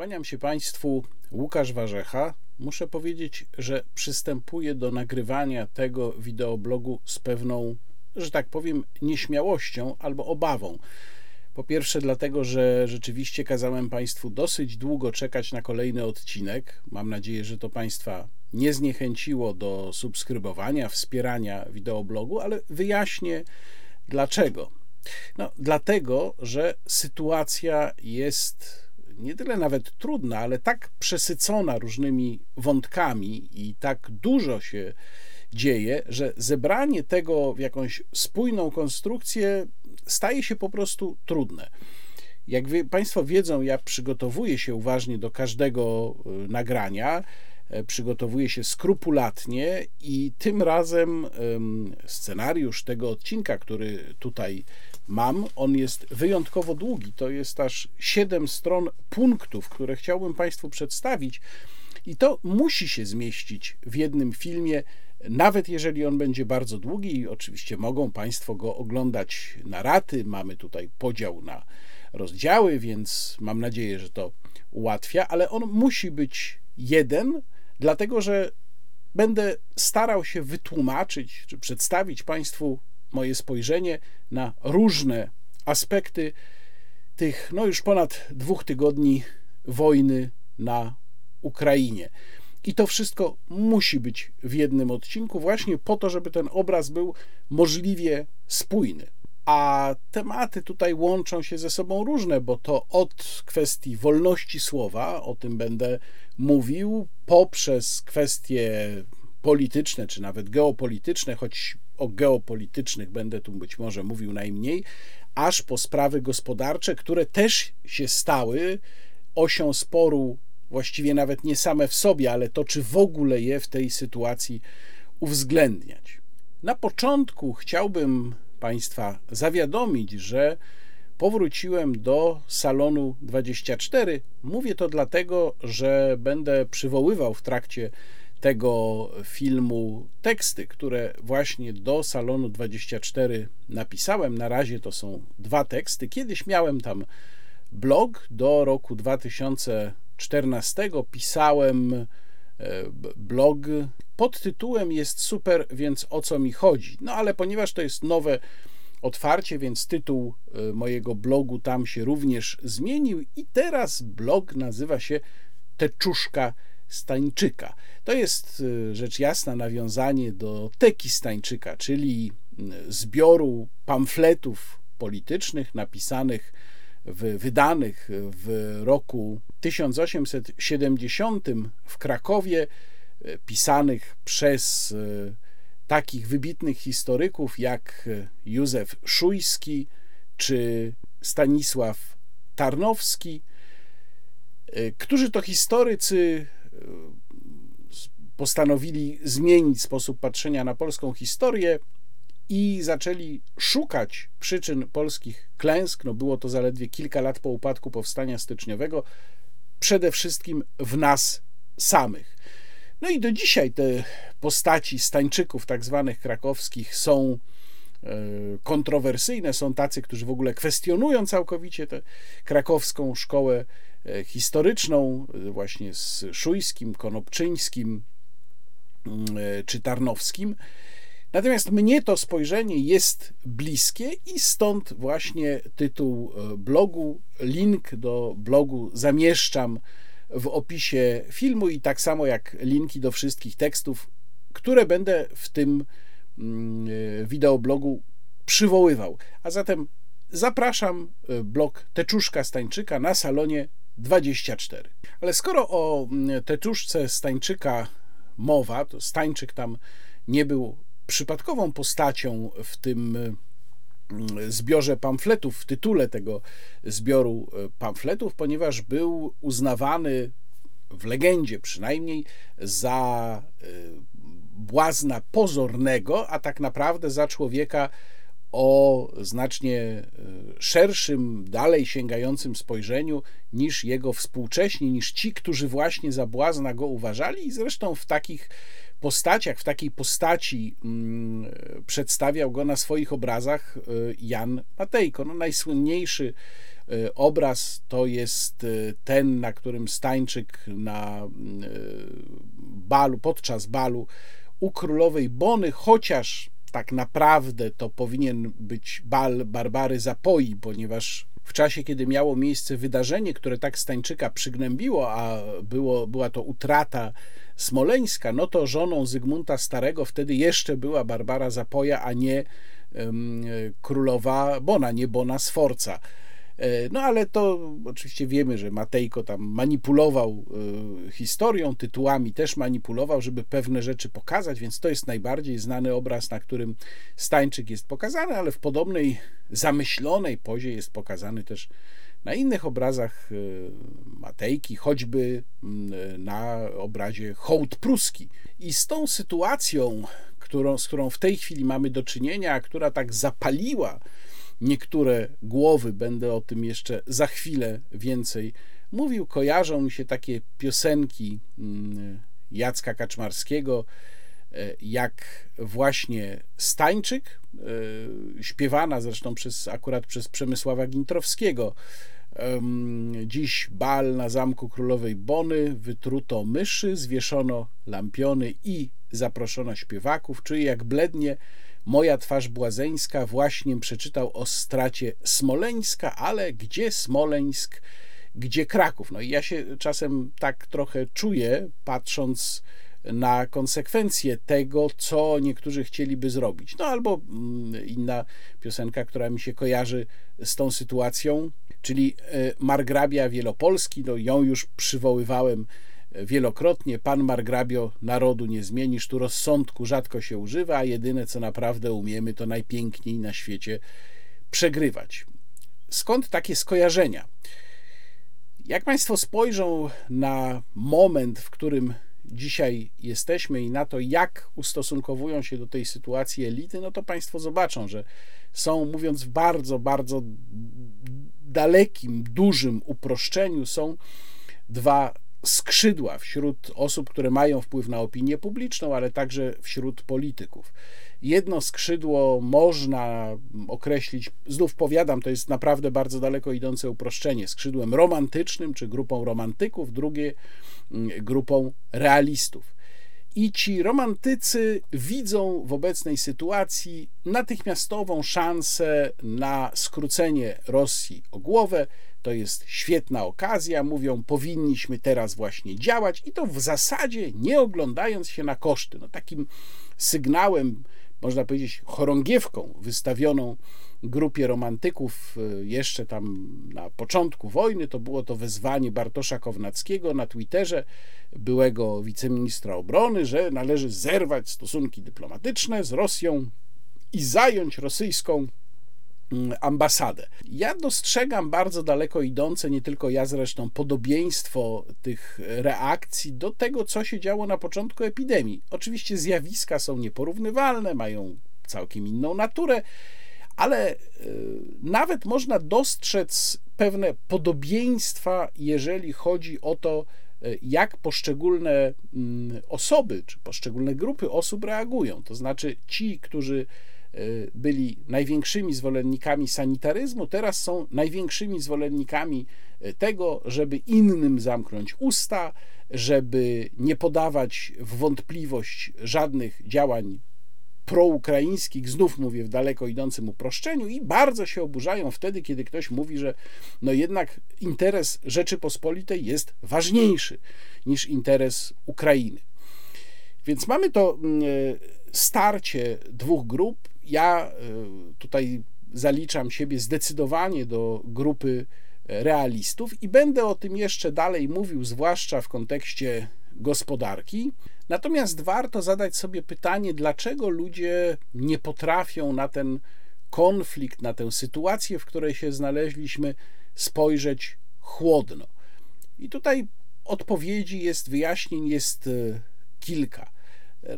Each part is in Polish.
Kłaniam się Państwu, Łukasz Warzecha. Muszę powiedzieć, że przystępuję do nagrywania tego wideoblogu z pewną, że tak powiem, nieśmiałością albo obawą. Po pierwsze, dlatego, że rzeczywiście kazałem Państwu dosyć długo czekać na kolejny odcinek. Mam nadzieję, że to Państwa nie zniechęciło do subskrybowania, wspierania wideoblogu, ale wyjaśnię dlaczego. No, dlatego, że sytuacja jest nie tyle nawet trudna, ale tak przesycona różnymi wątkami i tak dużo się dzieje, że zebranie tego w jakąś spójną konstrukcję staje się po prostu trudne. Jak wy, Państwo wiedzą, ja przygotowuję się uważnie do każdego y, nagrania, e, przygotowuję się skrupulatnie i tym razem scenariusz tego odcinka, który tutaj mam. On jest wyjątkowo długi. To jest aż 7 stron punktów, które chciałbym Państwu przedstawić. I to musi się zmieścić w jednym filmie, nawet jeżeli on będzie bardzo długi. Oczywiście mogą Państwo go oglądać na raty. Mamy tutaj podział na rozdziały, więc mam nadzieję, że to ułatwia, ale on musi być jeden, dlatego że będę starał się wytłumaczyć czy przedstawić Państwu moje spojrzenie na różne aspekty tych, no już ponad dwóch tygodni wojny na Ukrainie. I to wszystko musi być w jednym odcinku, właśnie po to, żeby ten obraz był możliwie spójny. A tematy tutaj łączą się ze sobą różne, bo to od kwestii wolności słowa, o tym będę mówił, poprzez kwestie polityczne czy nawet geopolityczne, choć o geopolitycznych będę tu być może mówił najmniej, aż po sprawy gospodarcze, które też się stały osią sporu, właściwie nawet nie same w sobie, ale to, czy w ogóle je w tej sytuacji uwzględniać. Na początku chciałbym Państwa zawiadomić, że powróciłem do salonu 24. Mówię to dlatego, że będę przywoływał w trakcie tego filmu teksty, które właśnie do Salonu 24 napisałem. Na razie to są dwa teksty. Kiedyś miałem tam blog do roku 2014. Pisałem e, blog pod tytułem Jest super, więc o co mi chodzi? No ale ponieważ to jest nowe otwarcie, więc tytuł e, mojego blogu tam się również zmienił i teraz blog nazywa się Teczuszka Stańczyka. To jest y, rzecz jasna nawiązanie do teki Stańczyka, czyli y, zbioru pamfletów politycznych napisanych, w, wydanych w roku 1870 w Krakowie, y, pisanych przez takich wybitnych historyków jak Józef Szujski czy Stanisław Tarnowski, którzy to historycy postanowili zmienić sposób patrzenia na polską historię i zaczęli szukać przyczyn polskich klęsk. No było to zaledwie kilka lat po upadku powstania styczniowego, przede wszystkim w nas samych. No i do dzisiaj te postaci stańczyków, tak zwanych krakowskich, są e, kontrowersyjne. Są tacy, którzy w ogóle kwestionują całkowicie tę krakowską szkołę historyczną, e, właśnie z Szujskim, Konopczyńskim, Mm, e, czy Tarnowskim. Natomiast mnie to spojrzenie jest bliskie i stąd właśnie tytuł e, blogu. Link do blogu zamieszczam w opisie filmu i tak samo jak linki do wszystkich tekstów, które będę w tym mm, e, wideoblogu przywoływał. A zatem zapraszam blog Teczuszka Stańczyka na salonie 24. Ale skoro o mm, Teczuszce Stańczyka mowa, to Stańczyk tam nie był przypadkową postacią w tym mm, zbiorze pamfletów, w tytule tego zbioru e, pamfletów, ponieważ był uznawany w legendzie przynajmniej za e, błazna pozornego, a tak naprawdę za człowieka o znacznie e, szerszym, dalej sięgającym spojrzeniu niż jego współcześni, niż ci, którzy właśnie za błazna go uważali i zresztą w takich postaciach, w takiej postaci mm, przedstawiał go na swoich obrazach e, Jan Matejko. No, najsłynniejszy obraz to jest ten, na którym Stańczyk na balu, podczas balu u królowej Bony, chociaż tak naprawdę to powinien być bal Barbary Zapoi, ponieważ w czasie, kiedy miało miejsce wydarzenie, które tak Stańczyka przygnębiło, a było, była to utrata Smoleńska, no to żoną Zygmunta Starego wtedy jeszcze była Barbara Zapoja, a nie um, królowa Bona, nie Bona Sforca. E, no ale to oczywiście wiemy, że Matejko tam manipulował e, historią, tytułami też manipulował, żeby pewne rzeczy pokazać, więc to jest najbardziej znany obraz, na którym Stańczyk jest pokazany, ale w podobnej zamyślonej pozie jest pokazany też na innych obrazach e, Matejki, choćby na obrazie Hołd Pruski. I z tą sytuacją, którą, z którą w tej chwili mamy do czynienia, która tak zapaliła niektóre głowy, będę o tym jeszcze za chwilę więcej mówił. Kojarzą mi się takie piosenki mm, Jacka Kaczmarskiego, e, jak właśnie Stańczyk, e, śpiewana zresztą przez, akurat przez Przemysława Gintrowskiego. Dziś bal na zamku królowej Bony, wytruto myszy, zwieszono lampiony i zaproszono śpiewaków, czyli jak blednie Moja twarz błazeńska właśnie przeczytał o stracie Smoleńska, ale gdzie Smoleńsk, gdzie Kraków? No i ja się czasem tak trochę czuję, patrząc na konsekwencje tego, co niektórzy chcieliby zrobić. No albo mm, inna piosenka, która mi się kojarzy z tą sytuacją, czyli e, Margrabia Wielopolski, no ją już przywoływałem wielokrotnie. Pan margrabio narodu nie zmienisz, tu rozsądku rzadko się używa, a jedyne co naprawdę umiemy, to najpiękniej na świecie przegrywać. Skąd takie skojarzenia? Jak Państwo spojrzą na moment, w którym dzisiaj jesteśmy i na to, jak ustosunkowują się do tej sytuacji elity, no to Państwo zobaczą, że są, mówiąc w bardzo, bardzo dalekim, dużym uproszczeniu, są dwa skrzydła wśród osób, które mają wpływ na opinię publiczną, ale także wśród polityków. Jedno skrzydło można określić, znów powiadam, to jest naprawdę bardzo daleko idące uproszczenie, skrzydłem romantycznym czy grupą romantyków, drugie mm, grupą realistów. I ci romantycy widzą w obecnej sytuacji natychmiastową szansę na skrócenie Rosji o głowę, to jest świetna okazja, mówią, powinniśmy teraz właśnie działać i to w zasadzie nie oglądając się na koszty. No, takim sygnałem, można powiedzieć, chorągiewką wystawioną grupie romantyków e, jeszcze tam na początku wojny, to było to wezwanie Bartosza Kownackiego na Twitterze, byłego wiceministra obrony, że należy zerwać stosunki dyplomatyczne z Rosją i zająć rosyjską ambasadę. Ja dostrzegam bardzo daleko idące, nie tylko ja zresztą, podobieństwo tych reakcji do tego, co się działo na początku epidemii. Oczywiście zjawiska są nieporównywalne, mają całkiem inną naturę, ale y, nawet można dostrzec pewne podobieństwa, jeżeli chodzi o to, y, jak poszczególne mm, osoby czy poszczególne grupy osób reagują. To znaczy ci, którzy byli największymi zwolennikami sanitaryzmu, teraz są największymi zwolennikami y, tego, żeby innym zamknąć usta, żeby nie podawać w wątpliwość żadnych działań proukraińskich, znów mówię w daleko idącym uproszczeniu, i bardzo się oburzają wtedy, kiedy ktoś mówi, że no jednak interes Rzeczypospolitej jest ważniejszy niż interes Ukrainy. Więc mamy to mm, y, starcie dwóch grup, ja e, tutaj zaliczam siebie zdecydowanie do grupy e, realistów i będę o tym jeszcze dalej mówił, zwłaszcza w kontekście gospodarki. Natomiast warto zadać sobie pytanie, dlaczego ludzie nie potrafią na ten konflikt, na tę sytuację, w której się znaleźliśmy, spojrzeć chłodno. I tutaj odpowiedzi jest, wyjaśnień jest e, kilka.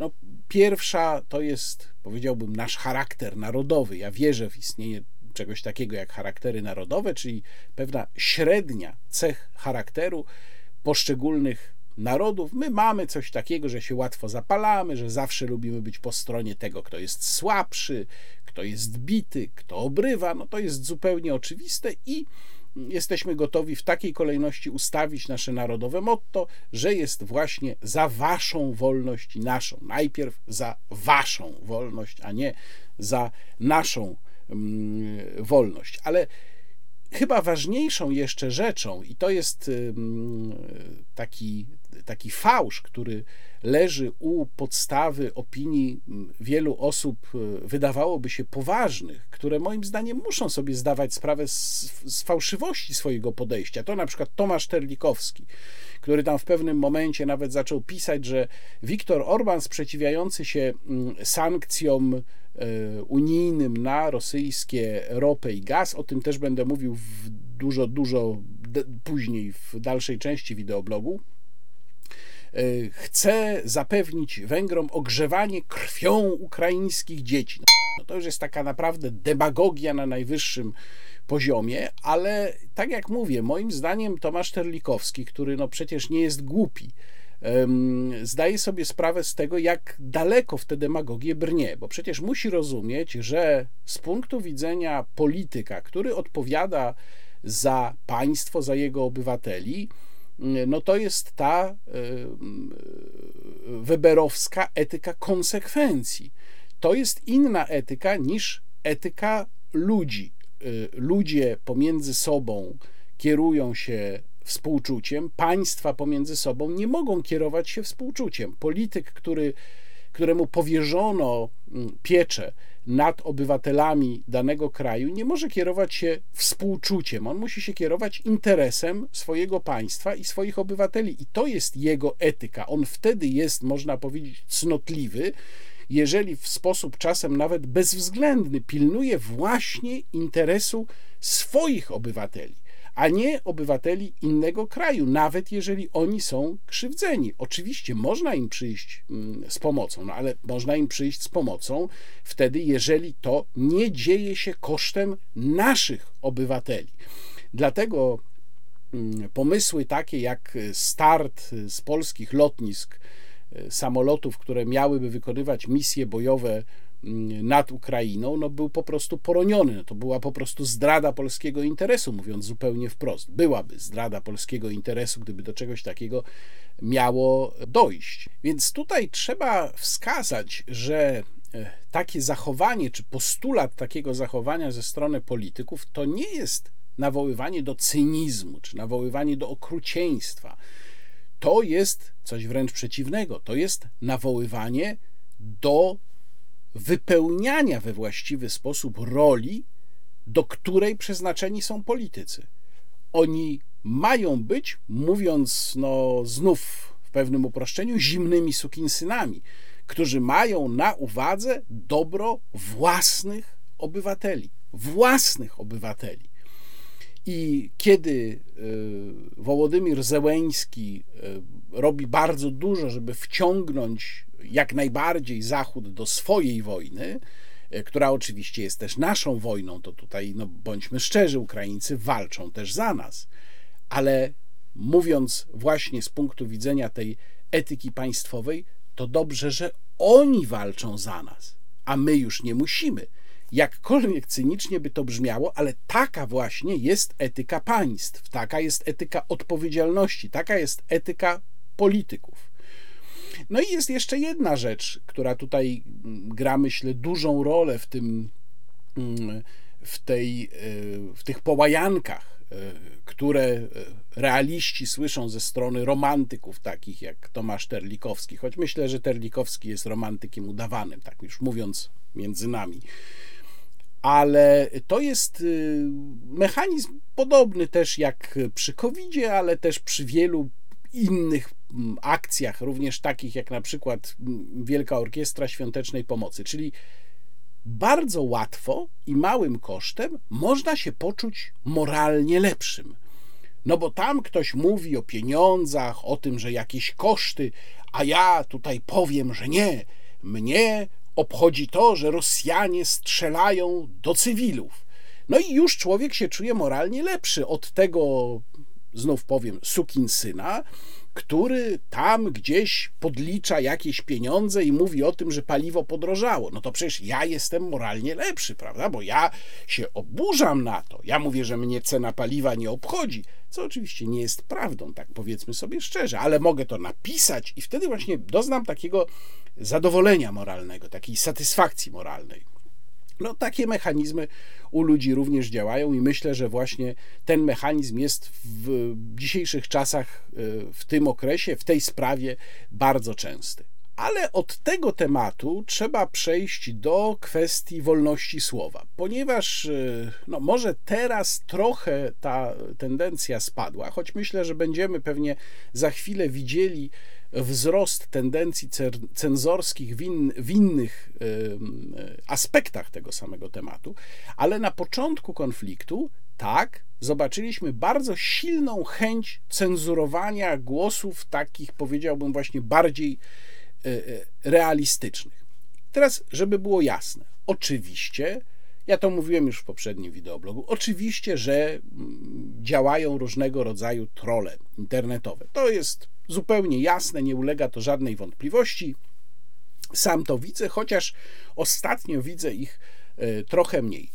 No, pierwsza to jest, powiedziałbym, nasz charakter narodowy. Ja wierzę w istnienie czegoś takiego jak charaktery narodowe, czyli pewna średnia cech charakteru poszczególnych narodów. My mamy coś takiego, że się łatwo zapalamy, że zawsze lubimy być po stronie tego, kto jest słabszy, kto jest bity, kto obrywa. No to jest zupełnie oczywiste i jesteśmy gotowi w takiej kolejności ustawić nasze narodowe motto, że jest właśnie za waszą wolność i naszą. Najpierw za waszą wolność, a nie za naszą mm, wolność. Ale chyba ważniejszą jeszcze rzeczą, i to jest taki, taki fałsz, który leży u podstawy opinii wielu osób, e, wydawałoby się poważnych, które moim zdaniem muszą sobie zdawać sprawę z, z fałszywości swojego podejścia. To na przykład Tomasz Terlikowski, który tam w pewnym momencie nawet zaczął pisać, że Viktor Orban sprzeciwiający się sankcjom e, unijnym na rosyjskie ropę i gaz, o tym też będę mówił dużo, dużo później w dalszej części wideoblogu, chce zapewnić Węgrom ogrzewanie krwią ukraińskich dzieci. No to już jest taka naprawdę demagogia na najwyższym poziomie, ale tak jak mówię, moim zdaniem Tomasz Terlikowski, który no przecież nie jest głupi, zdaje sobie sprawę z tego, jak daleko w tę demagogię brnie, bo przecież musi rozumieć, że z punktu widzenia polityka, który odpowiada za państwo, za jego obywateli, no to jest ta e, weberowska etyka konsekwencji. To jest inna etyka niż etyka ludzi. E, ludzie pomiędzy sobą kierują się współczuciem, państwa pomiędzy sobą nie mogą kierować się współczuciem. Polityk, który, któremu powierzono pieczę nad obywatelami danego kraju nie może kierować się współczuciem. On musi się kierować interesem swojego państwa i swoich obywateli. I to jest jego etyka. On wtedy jest, można powiedzieć, cnotliwy, jeżeli w sposób czasem nawet bezwzględny pilnuje właśnie interesu swoich obywateli a nie obywateli innego kraju, nawet jeżeli oni są krzywdzeni. Oczywiście można im przyjść mm, z pomocą, no ale można im przyjść z pomocą wtedy, jeżeli to nie dzieje się kosztem naszych obywateli. Dlatego mm, pomysły takie jak start z polskich lotnisk e, samolotów, które miałyby wykonywać misje bojowe nad Ukrainą, no był po prostu poroniony. No to była po prostu zdrada polskiego interesu, mówiąc zupełnie wprost. Byłaby zdrada polskiego interesu, gdyby do czegoś takiego miało dojść. Więc tutaj trzeba wskazać, że e, takie zachowanie, czy postulat takiego zachowania ze strony polityków, to nie jest nawoływanie do cynizmu, czy nawoływanie do okrucieństwa. To jest coś wręcz przeciwnego. To jest nawoływanie do wypełniania we właściwy sposób roli, do której przeznaczeni są politycy. Oni mają być, mówiąc no, znów w pewnym uproszczeniu, zimnymi sukinsynami, którzy mają na uwadze dobro własnych obywateli. Własnych obywateli. I kiedy y, Wołodymir Zełeński y, robi bardzo dużo, żeby wciągnąć jak najbardziej Zachód do swojej wojny, e, która oczywiście jest też naszą wojną, to tutaj, no bądźmy szczerzy, Ukraińcy walczą też za nas. Ale mówiąc właśnie z punktu widzenia tej etyki państwowej, to dobrze, że oni walczą za nas, a my już nie musimy. Jakkolwiek cynicznie by to brzmiało, ale taka właśnie jest etyka państw, taka jest etyka odpowiedzialności, taka jest etyka polityków. No i jest jeszcze jedna rzecz, która tutaj mm, gra, myślę, dużą rolę w tym, mm, w, tej, e, w tych połajankach, e, które e, realiści słyszą ze strony romantyków takich jak Tomasz Terlikowski, choć myślę, że Terlikowski jest romantykiem udawanym, tak już mówiąc między nami. Ale to jest mechanizm podobny też jak przy covid ale też przy wielu innych akcjach, również takich jak na przykład Wielka Orkiestra Świątecznej Pomocy, czyli bardzo łatwo i małym kosztem można się poczuć moralnie lepszym. No bo tam ktoś mówi o pieniądzach, o tym, że jakieś koszty, a ja tutaj powiem, że nie. Mnie obchodzi to, że Rosjanie strzelają do cywilów. No i już człowiek się czuje moralnie lepszy od tego znów powiem, sukinsyna, który tam gdzieś podlicza jakieś pieniądze i mówi o tym, że paliwo podrożało. No to przecież ja jestem moralnie lepszy, prawda? Bo ja się oburzam na to. Ja mówię, że mnie cena paliwa nie obchodzi, co oczywiście nie jest prawdą, tak powiedzmy sobie szczerze, ale mogę to napisać i wtedy właśnie doznam takiego zadowolenia moralnego, takiej satysfakcji moralnej. No, takie mechanizmy u ludzi również działają i myślę, że właśnie ten mechanizm jest w dzisiejszych czasach, y, w tym okresie, w tej sprawie bardzo częsty. Ale od tego tematu trzeba przejść do kwestii wolności słowa, ponieważ y, no, może teraz trochę ta tendencja spadła, choć myślę, że będziemy pewnie za chwilę widzieli wzrost tendencji cenzorskich w, innych aspektach tego samego tematu, ale na początku konfliktu, tak, zobaczyliśmy bardzo silną chęć cenzurowania głosów takich, powiedziałbym, właśnie bardziej e, e, realistycznych. Teraz, żeby było jasne, oczywiście, ja to mówiłem już w poprzednim wideoblogu, oczywiście, że mm, działają różnego rodzaju trole internetowe. To jest zupełnie jasne, nie ulega to żadnej wątpliwości. Sam to widzę, chociaż ostatnio widzę ich e, trochę mniej.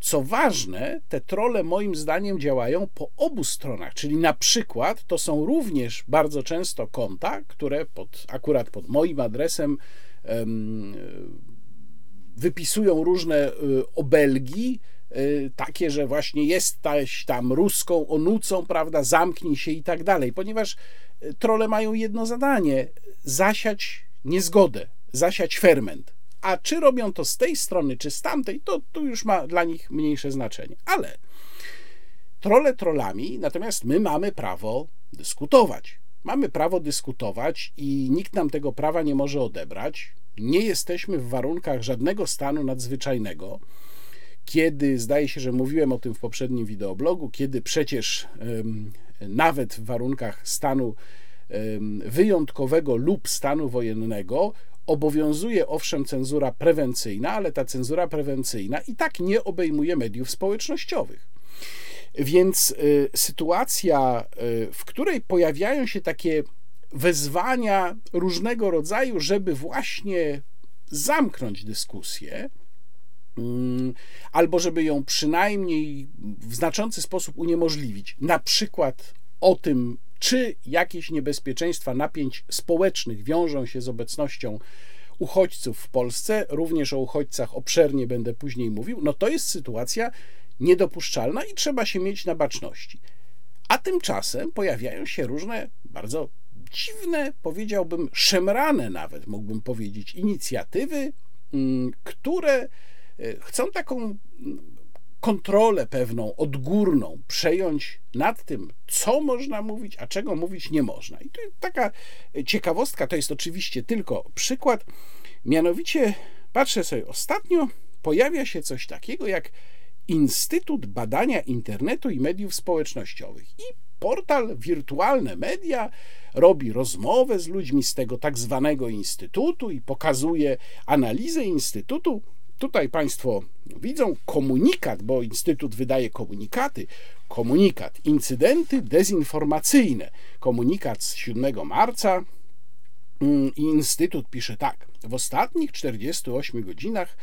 Co ważne, te trole moim zdaniem działają po obu stronach, czyli na przykład to są również bardzo często konta, które pod, akurat pod moim adresem um, wypisują różne um, obelgi, um, takie, że właśnie jesteś tam ruską onucą, prawda, zamknij się i tak dalej, ponieważ trole mają jedno zadanie: zasiać niezgodę, zasiać ferment. A czy robią to z tej strony, czy z tamtej, to tu już ma dla nich mniejsze znaczenie. Ale trole trolami, natomiast my mamy prawo dyskutować. Mamy prawo dyskutować i nikt nam tego prawa nie może odebrać. Nie jesteśmy w warunkach żadnego stanu nadzwyczajnego. Kiedy, zdaje się, że mówiłem o tym w poprzednim wideoblogu, kiedy przecież nawet w warunkach stanu wyjątkowego lub stanu wojennego obowiązuje owszem cenzura prewencyjna, ale ta cenzura prewencyjna i tak nie obejmuje mediów społecznościowych. Więc y, sytuacja, y, w której pojawiają się takie wezwania różnego rodzaju, żeby właśnie zamknąć dyskusję, mm, albo żeby ją przynajmniej w znaczący sposób uniemożliwić. Na przykład o tym, czy jakieś niebezpieczeństwa napięć społecznych wiążą się z obecnością uchodźców w Polsce, również o uchodźcach obszernie będę później mówił, no to jest sytuacja niedopuszczalna i trzeba się mieć na baczności. A tymczasem pojawiają się różne bardzo dziwne, powiedziałbym, szemrane nawet, mógłbym powiedzieć, inicjatywy, mm, które e, chcą taką kontrolę pewną, odgórną przejąć nad tym, co można mówić, a czego mówić nie można. I tu taka ciekawostka, to jest oczywiście tylko przykład, mianowicie patrzę sobie ostatnio, pojawia się coś takiego jak Instytut Badania Internetu i Mediów Społecznościowych i portal Wirtualne Media robi rozmowę z ludźmi z tego tak zwanego instytutu i pokazuje analizę instytutu Tutaj Państwo widzą komunikat, bo Instytut wydaje komunikaty. Komunikat incydenty dezinformacyjne. Komunikat z 7 marca. Mm, Instytut pisze tak. W ostatnich 48 godzinach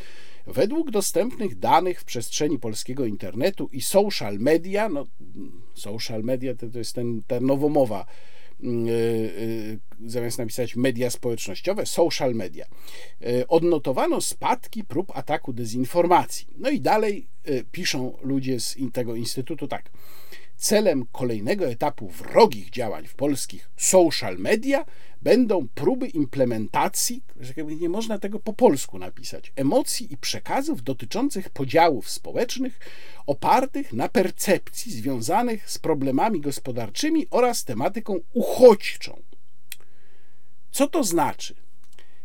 Według dostępnych danych w przestrzeni polskiego internetu i social media, no, social media to, to jest ten, ta nowomowa Y, y, zamiast napisać media społecznościowe, social media. Y, odnotowano spadki prób ataku dezinformacji. No i dalej piszą ludzie z tego instytutu tak. Celem kolejnego etapu wrogich działań w polskich social media będą próby implementacji, że nie można tego po polsku napisać, emocji i przekazów dotyczących podziałów społecznych opartych na percepcji związanych z problemami gospodarczymi oraz tematyką uchodźczą. Co to znaczy?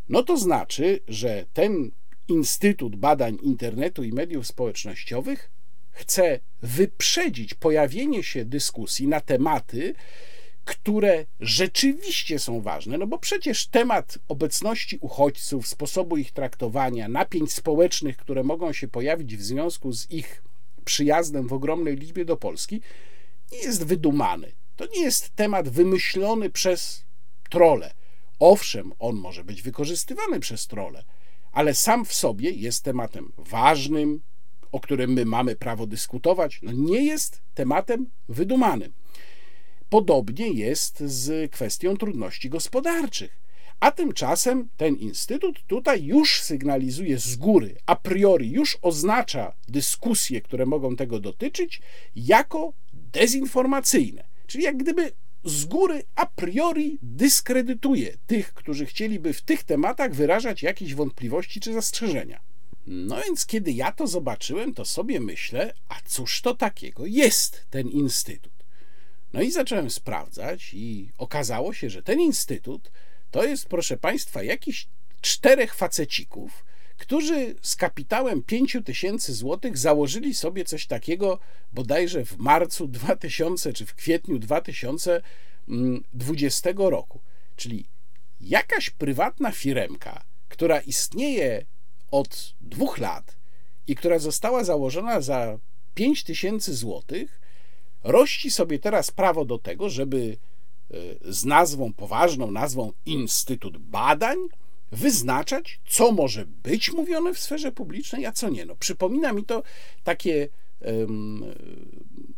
No to znaczy, że ten Instytut Badań Internetu i Mediów Społecznościowych chce wyprzedzić pojawienie się dyskusji na tematy, które rzeczywiście są ważne, no bo przecież temat obecności uchodźców, sposobu ich traktowania, napięć społecznych, które mogą się pojawić w związku z ich przyjazdem w ogromnej liczbie do Polski, nie jest wydumany. To nie jest temat wymyślony przez trole. Owszem, on może być wykorzystywany przez trole, ale sam w sobie jest tematem ważnym, o którym my mamy prawo dyskutować. No nie jest tematem wydumanym. Podobnie jest z kwestią trudności gospodarczych. A tymczasem ten instytut tutaj już sygnalizuje z góry, a priori już oznacza dyskusje, które mogą tego dotyczyć, jako dezinformacyjne. Czyli jak gdyby z góry a priori dyskredytuje tych, którzy chcieliby w tych tematach wyrażać jakieś wątpliwości czy zastrzeżenia. No więc kiedy ja to zobaczyłem, to sobie myślę, a cóż to takiego jest ten instytut? No i zacząłem sprawdzać i okazało się, że ten instytut to jest, proszę Państwa, jakiś czterech facecików, którzy z kapitałem 5 tysięcy złotych założyli sobie coś takiego bodajże w marcu 2000 czy w kwietniu 2020 roku. Czyli jakaś prywatna firemka, która istnieje od dwóch lat i która została założona za 5 tysięcy złotych, rości sobie teraz prawo do tego, żeby e, z nazwą, poważną nazwą Instytut Badań, wyznaczać, co może być mówione w sferze publicznej, a co nie. No, przypomina mi to takie,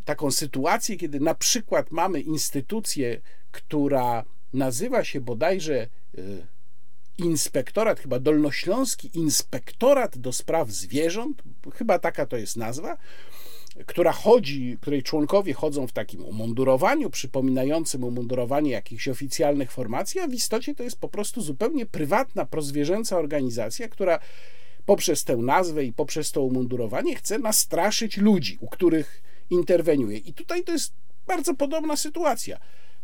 taką sytuację, kiedy na przykład mamy instytucję, która nazywa się bodajże y, inspektorat, chyba Dolnośląski Inspektorat do Spraw Zwierząt, chyba taka to jest nazwa, która chodzi, której członkowie chodzą w takim umundurowaniu, przypominającym umundurowanie jakichś oficjalnych formacji, a w istocie to jest po prostu zupełnie prywatna, prozwierzęca organizacja, która poprzez tę nazwę i poprzez to umundurowanie chce nastraszyć ludzi, u których interweniuje. I tutaj to jest bardzo podobna sytuacja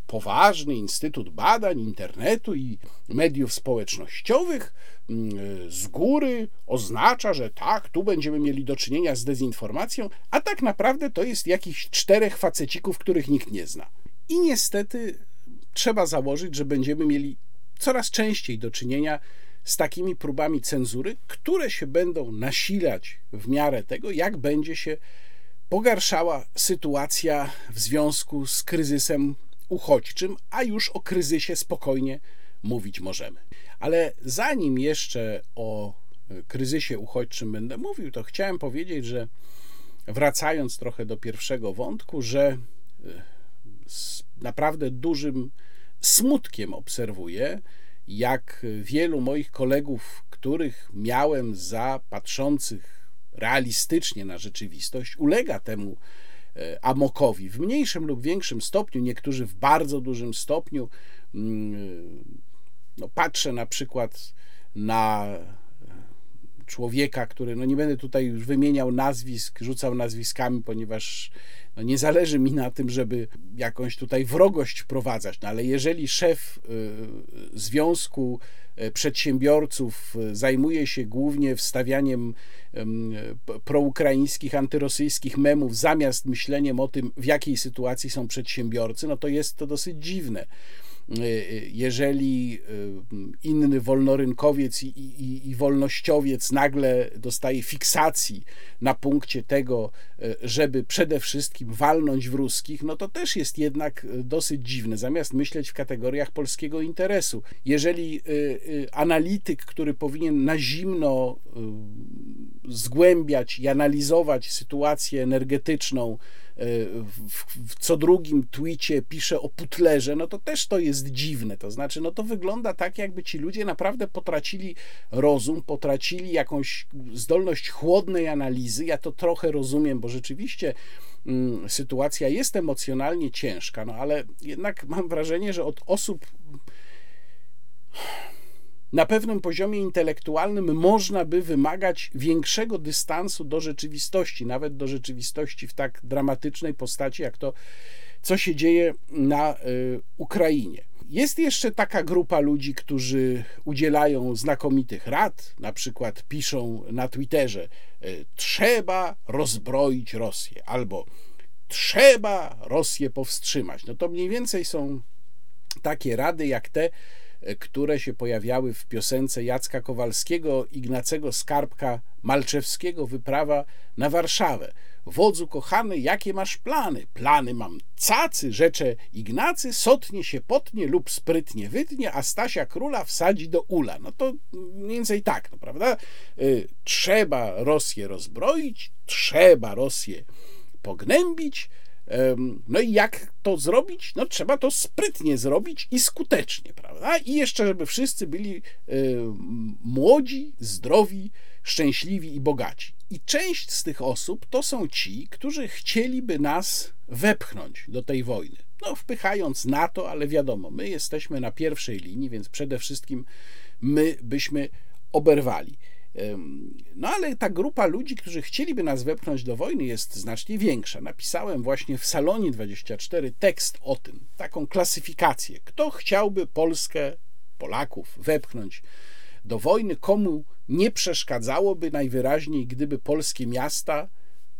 poważny Instytut Badań Internetu i Mediów Społecznościowych mm, z góry oznacza, że tak, tu będziemy mieli do czynienia z dezinformacją, a tak naprawdę to jest jakichś czterech facecików, których nikt nie zna. I niestety trzeba założyć, że będziemy mieli coraz częściej do czynienia z takimi próbami cenzury, które się będą nasilać w miarę tego, jak będzie się pogarszała sytuacja w związku z kryzysem uchodźczym, a już o kryzysie spokojnie mówić możemy. Ale zanim jeszcze o kryzysie uchodźczym będę mówił, to chciałem powiedzieć, że wracając trochę do pierwszego wątku, że e, z naprawdę dużym smutkiem obserwuję, jak wielu moich kolegów, których miałem za patrzących realistycznie na rzeczywistość, ulega temu E, amokowi w mniejszym lub większym stopniu, niektórzy w bardzo dużym stopniu. Mm, no, patrzę na przykład na człowieka, który, no nie będę tutaj już wymieniał nazwisk, rzucał nazwiskami, ponieważ no nie zależy mi na tym, żeby jakąś tutaj wrogość wprowadzać, no ale jeżeli szef y, Związku Przedsiębiorców y, zajmuje się głównie wstawianiem proukraińskich, antyrosyjskich memów zamiast myśleniem o tym, w jakiej sytuacji są przedsiębiorcy, no to jest to dosyć dziwne. Y, y, jeżeli y, inny wolnorynkowiec i, i, i, wolnościowiec nagle dostaje fiksacji na punkcie tego, żeby przede wszystkim walnąć w ruskich, no to też jest jednak dosyć dziwne, zamiast myśleć w kategoriach polskiego interesu. Jeżeli analityk, który powinien na zimno zgłębiać i analizować sytuację energetyczną, w, w co drugim twicie pisze o putlerze, no to też to jest dziwne. To znaczy, no to wygląda tak, jakby ci ludzie naprawdę potracili rozum, potracili jakąś zdolność chłodnej analizy. Ja to trochę rozumiem, bo rzeczywiście mm, sytuacja jest emocjonalnie ciężka, no ale jednak mam wrażenie, że od osób na pewnym poziomie intelektualnym można by wymagać większego dystansu do rzeczywistości, nawet do rzeczywistości w tak dramatycznej postaci, jak to, co się dzieje na y, Ukrainie. Jest jeszcze taka grupa ludzi, którzy udzielają znakomitych rad, na przykład piszą na Twitterze: y, Trzeba rozbroić Rosję, albo trzeba Rosję powstrzymać. No to mniej więcej są takie rady jak te, które się pojawiały w piosence Jacka Kowalskiego, Ignacego Skarbka Malczewskiego wyprawa na Warszawę. Wodzu kochany, jakie masz plany? Plany mam cacy, rzecze Ignacy, sotnie się potnie lub sprytnie wytnie, a Stasia króla wsadzi do ula. No to mniej więcej tak, no prawda? Y, trzeba Rosję rozbroić, trzeba Rosję pognębić, no i jak to zrobić? No trzeba to sprytnie zrobić i skutecznie, prawda? I jeszcze, żeby wszyscy byli młodzi, zdrowi, szczęśliwi i bogaci. I część z tych osób to są ci, którzy chcieliby nas wepchnąć do tej wojny. No, wpychając NATO, ale wiadomo, my jesteśmy na pierwszej linii, więc przede wszystkim my byśmy oberwali. No ale ta grupa ludzi, którzy chcieliby nas wepchnąć do wojny, jest znacznie większa. Napisałem właśnie w Salonie 24 tekst o tym, taką klasyfikację. Kto chciałby Polskę, Polaków wepchnąć do wojny, komu nie przeszkadzałoby najwyraźniej, gdyby polskie miasta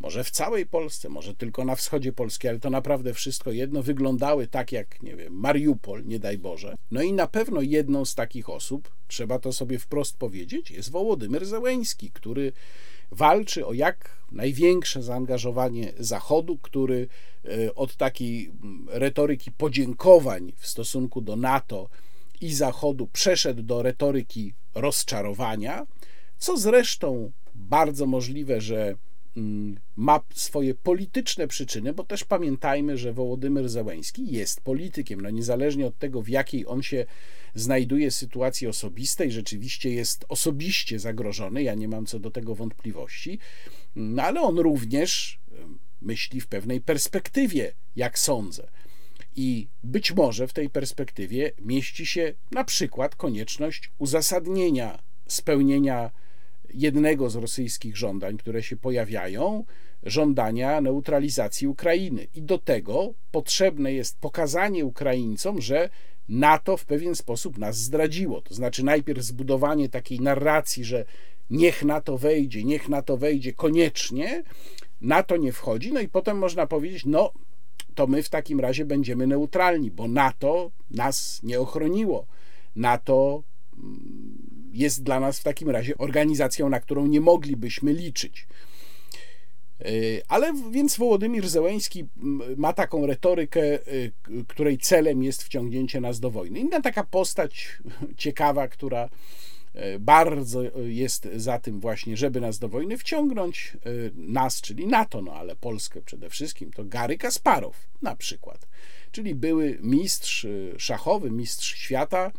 może w całej Polsce, może tylko na wschodzie Polski, ale to naprawdę wszystko jedno, wyglądały tak jak, nie wiem, Mariupol, nie daj Boże. No i na pewno jedną z takich osób, trzeba to sobie wprost powiedzieć, jest Wołodymyr Zełeński, który walczy o jak największe zaangażowanie Zachodu, który e, od takiej retoryki podziękowań w stosunku do NATO i Zachodu przeszedł do retoryki rozczarowania, co zresztą bardzo możliwe, że Mm, ma swoje polityczne przyczyny, bo też pamiętajmy, że Wołodymyr Zełęński jest politykiem. No niezależnie od tego, w jakiej on się znajduje sytuacji osobistej, rzeczywiście jest osobiście zagrożony, ja nie mam co do tego wątpliwości, no ale on również myśli w pewnej perspektywie, jak sądzę. I być może w tej perspektywie mieści się na przykład konieczność uzasadnienia spełnienia jednego z rosyjskich żądań, które się pojawiają, żądania neutralizacji Ukrainy. I do tego potrzebne jest pokazanie Ukraińcom, że NATO w pewien sposób nas zdradziło. To znaczy, najpierw zbudowanie takiej narracji, że niech NATO wejdzie, niech NATO wejdzie koniecznie, NATO nie wchodzi, no i potem można powiedzieć, no to my w takim razie będziemy neutralni, bo NATO nas nie ochroniło. NATO mm, jest dla nas w takim razie organizacją, na którą nie moglibyśmy liczyć. E, ale więc Wołodymir Zełęński ma taką retorykę, e, której celem jest wciągnięcie nas do wojny. Inna taka postać ciekawa, która e, bardzo jest za tym właśnie, żeby nas do wojny wciągnąć, nas, czyli NATO, no ale Polskę przede wszystkim, to Gary Kasparow na przykład, czyli były mistrz szachowy, mistrz świata,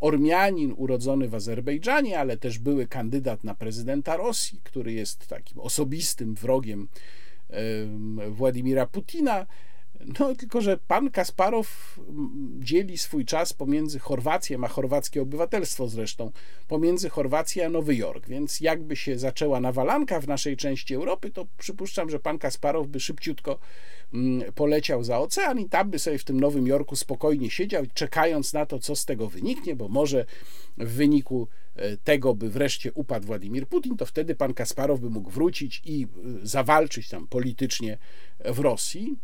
Ormianin urodzony w Azerbejdżanie, ale też były kandydat na prezydenta Rosji, który jest takim osobistym wrogiem Władimira Putina. No, tylko że pan Kasparow mm, dzieli swój czas pomiędzy Chorwację, ma chorwackie obywatelstwo zresztą, pomiędzy Chorwację a Nowy Jork. Więc jakby się zaczęła nawalanka w naszej części Europy, to przypuszczam, że pan Kasparow by szybciutko mm, poleciał za ocean i tam by sobie w tym Nowym Jorku spokojnie siedział, czekając na to, co z tego wyniknie, bo może w wyniku e, tego by wreszcie upadł Władimir Putin, to wtedy pan Kasparow by mógł wrócić i e, zawalczyć tam politycznie w Rosji.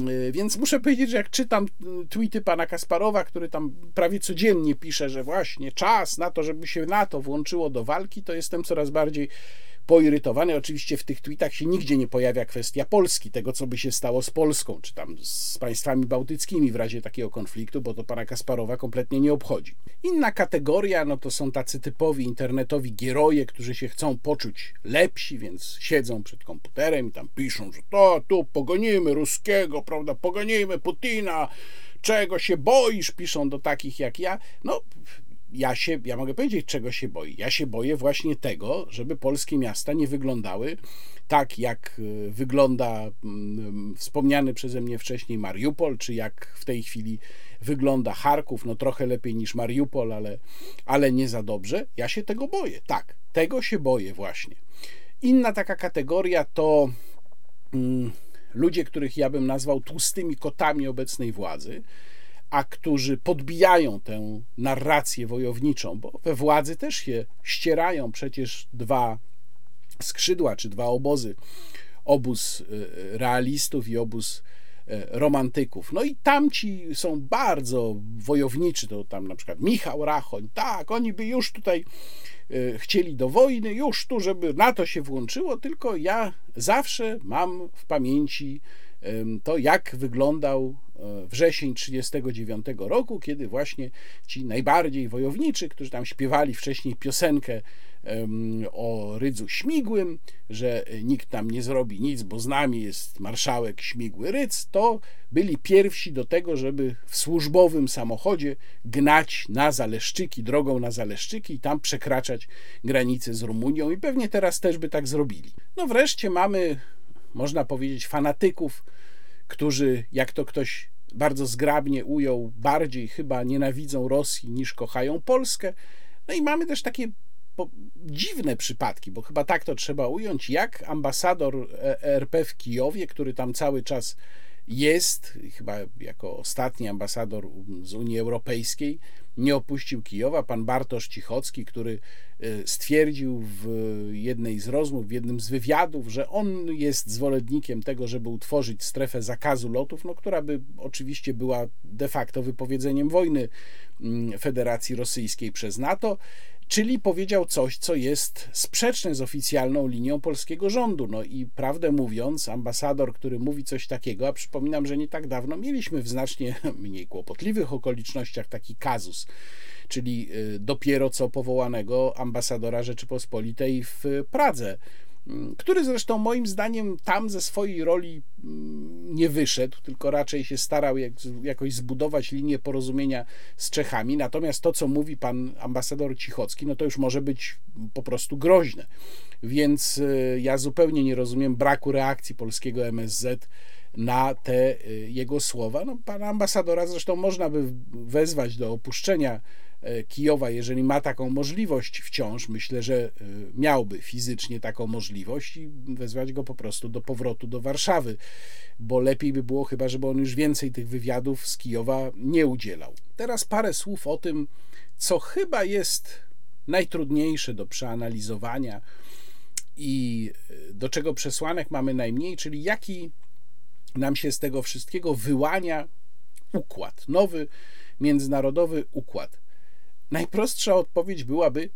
Y, więc muszę powiedzieć, że jak czytam tweety pana Kasparowa, który tam prawie codziennie pisze, że właśnie czas na to, żeby się NATO włączyło do walki, to jestem coraz bardziej poirytowany. Oczywiście w tych tweetach się nigdzie nie pojawia kwestia Polski, tego co by się stało z Polską, czy tam z państwami bałtyckimi w razie takiego konfliktu, bo to pana Kasparowa kompletnie nie obchodzi. Inna kategoria, no to są tacy typowi internetowi gieroje, którzy się chcą poczuć lepsi, więc siedzą przed komputerem i tam piszą, że to tu pogonimy ruskiego, prawda, pogonimy Putina, czego się boisz, piszą do takich jak ja. No, ja się, ja mogę powiedzieć, czego się boję. Ja się boję właśnie tego, żeby polskie miasta nie wyglądały tak, jak y, wygląda mm, wspomniany przeze mnie wcześniej Mariupol, czy jak w tej chwili wygląda Charków, no trochę lepiej niż Mariupol, ale, ale nie za dobrze. Ja się tego boję, tak, tego się boję właśnie. Inna taka kategoria to mm, ludzie, których ja bym nazwał tłustymi kotami obecnej władzy, a którzy podbijają tę narrację wojowniczą, bo we władzy też się ścierają przecież dwa skrzydła czy dwa obozy. Obóz y, realistów i obóz romantyków. No i tamci są bardzo wojowniczy, to tam na przykład Michał Rachoń, tak, oni by już tutaj chcieli do wojny, już tu, żeby NATO się włączyło, tylko ja zawsze mam w pamięci to, jak wyglądał e, wrzesień 1939 roku, kiedy właśnie ci najbardziej wojowniczy, którzy tam śpiewali wcześniej piosenkę o Rydzu Śmigłym, że nikt tam nie zrobi nic, bo z nami jest marszałek Śmigły Rydz, to byli pierwsi do tego, żeby w służbowym samochodzie gnać na Zaleszczyki, drogą na Zaleszczyki i tam przekraczać granicę z Rumunią i pewnie teraz też by tak zrobili. No wreszcie mamy można powiedzieć, fanatyków, którzy, jak to ktoś bardzo zgrabnie ujął, bardziej chyba nienawidzą Rosji niż kochają Polskę. No i mamy też takie dziwne przypadki, bo chyba tak to trzeba ująć, jak ambasador RP w Kijowie, który tam cały czas jest, chyba jako ostatni ambasador z Unii Europejskiej, nie opuścił Kijowa. Pan Bartosz Cichocki, który e, stwierdził w jednej z rozmów, w jednym z wywiadów, że on jest zwolennikiem tego, żeby utworzyć strefę zakazu lotów, no, która by oczywiście była de facto wypowiedzeniem wojny mm, Federacji Rosyjskiej przez NATO czyli powiedział coś, co jest sprzeczne z oficjalną linią polskiego rządu. No i prawdę mówiąc, ambasador, który mówi coś takiego, a przypominam, że nie tak dawno mieliśmy w znacznie mniej kłopotliwych okolicznościach taki kazus, czyli y, dopiero co powołanego ambasadora Rzeczypospolitej w Pradze który zresztą moim zdaniem tam ze swojej roli mm, nie wyszedł, tylko raczej się starał jak, jakoś zbudować linię porozumienia z Czechami. Natomiast to, co mówi pan ambasador Cichocki, no to już może być po prostu groźne. Więc y, ja zupełnie nie rozumiem braku reakcji polskiego MSZ na te y, jego słowa. No, pana ambasadora zresztą można by wezwać do opuszczenia Kijowa, jeżeli ma taką możliwość wciąż, myślę, że e, miałby fizycznie taką możliwość i wezwać go po prostu do powrotu do Warszawy, bo lepiej by było chyba, żeby on już więcej tych wywiadów z Kijowa nie udzielał. Teraz parę słów o tym, co chyba jest najtrudniejsze do przeanalizowania i e, do czego przesłanek mamy najmniej, czyli jaki nam się z tego wszystkiego wyłania układ, nowy międzynarodowy układ. Najprostsza odpowiedź byłaby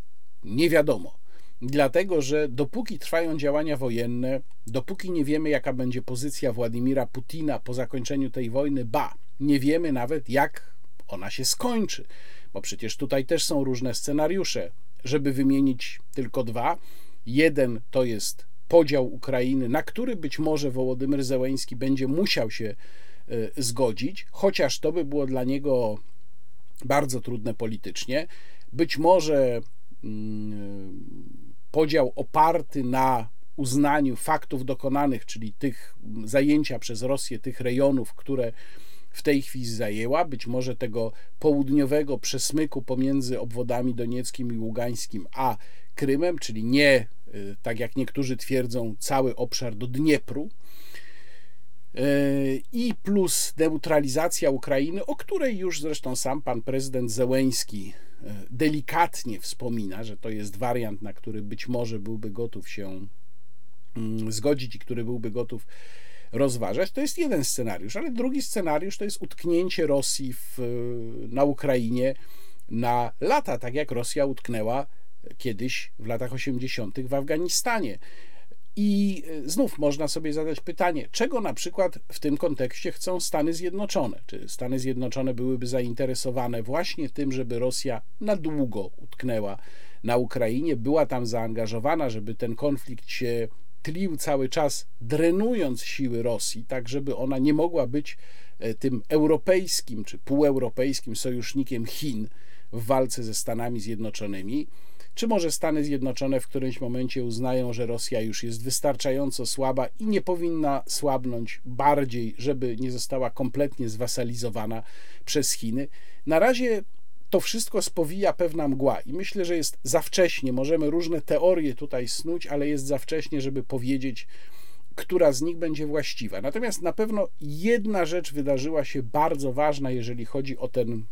nie wiadomo. Dlatego, że dopóki trwają działania wojenne, dopóki nie wiemy, jaka będzie pozycja Władimira Putina po zakończeniu tej wojny, ba, nie wiemy nawet, jak ona się skończy, bo przecież tutaj też są różne scenariusze. Żeby wymienić tylko dwa, jeden to jest podział Ukrainy, na który być może Wołodymyr Zełeński będzie musiał się e, zgodzić, chociaż to by było dla niego bardzo trudne politycznie. Być może mm, podział oparty na uznaniu faktów dokonanych, czyli tych zajęcia przez Rosję tych rejonów, które w tej chwili zajęła, być może tego południowego przesmyku pomiędzy obwodami donieckim i ługańskim a Krymem, czyli nie, y, tak jak niektórzy twierdzą, cały obszar do Dniepru, i plus neutralizacja Ukrainy, o której już zresztą sam pan prezydent Zełeński e, delikatnie wspomina, że to jest wariant, na który być może byłby gotów się mm, zgodzić i który byłby gotów rozważać. To jest jeden scenariusz, ale drugi scenariusz to jest utknięcie Rosji w, na Ukrainie na lata, tak jak Rosja utknęła kiedyś w latach 80. w Afganistanie. I e, znów można sobie zadać pytanie, czego na przykład w tym kontekście chcą Stany Zjednoczone? Czy Stany Zjednoczone byłyby zainteresowane właśnie tym, żeby Rosja na długo utknęła na Ukrainie, była tam zaangażowana, żeby ten konflikt się tlił cały czas, drenując siły Rosji, tak żeby ona nie mogła być e, tym europejskim czy półeuropejskim sojusznikiem Chin w walce ze Stanami Zjednoczonymi? Czy może Stany Zjednoczone w którymś momencie uznają, że Rosja już jest wystarczająco słaba i nie powinna słabnąć bardziej, żeby nie została kompletnie zwasalizowana przez Chiny? Na razie to wszystko spowija pewna mgła i myślę, że jest za wcześnie. Możemy różne teorie tutaj snuć, ale jest za wcześnie, żeby powiedzieć, która z nich będzie właściwa. Natomiast na pewno jedna rzecz wydarzyła się bardzo ważna, jeżeli chodzi o ten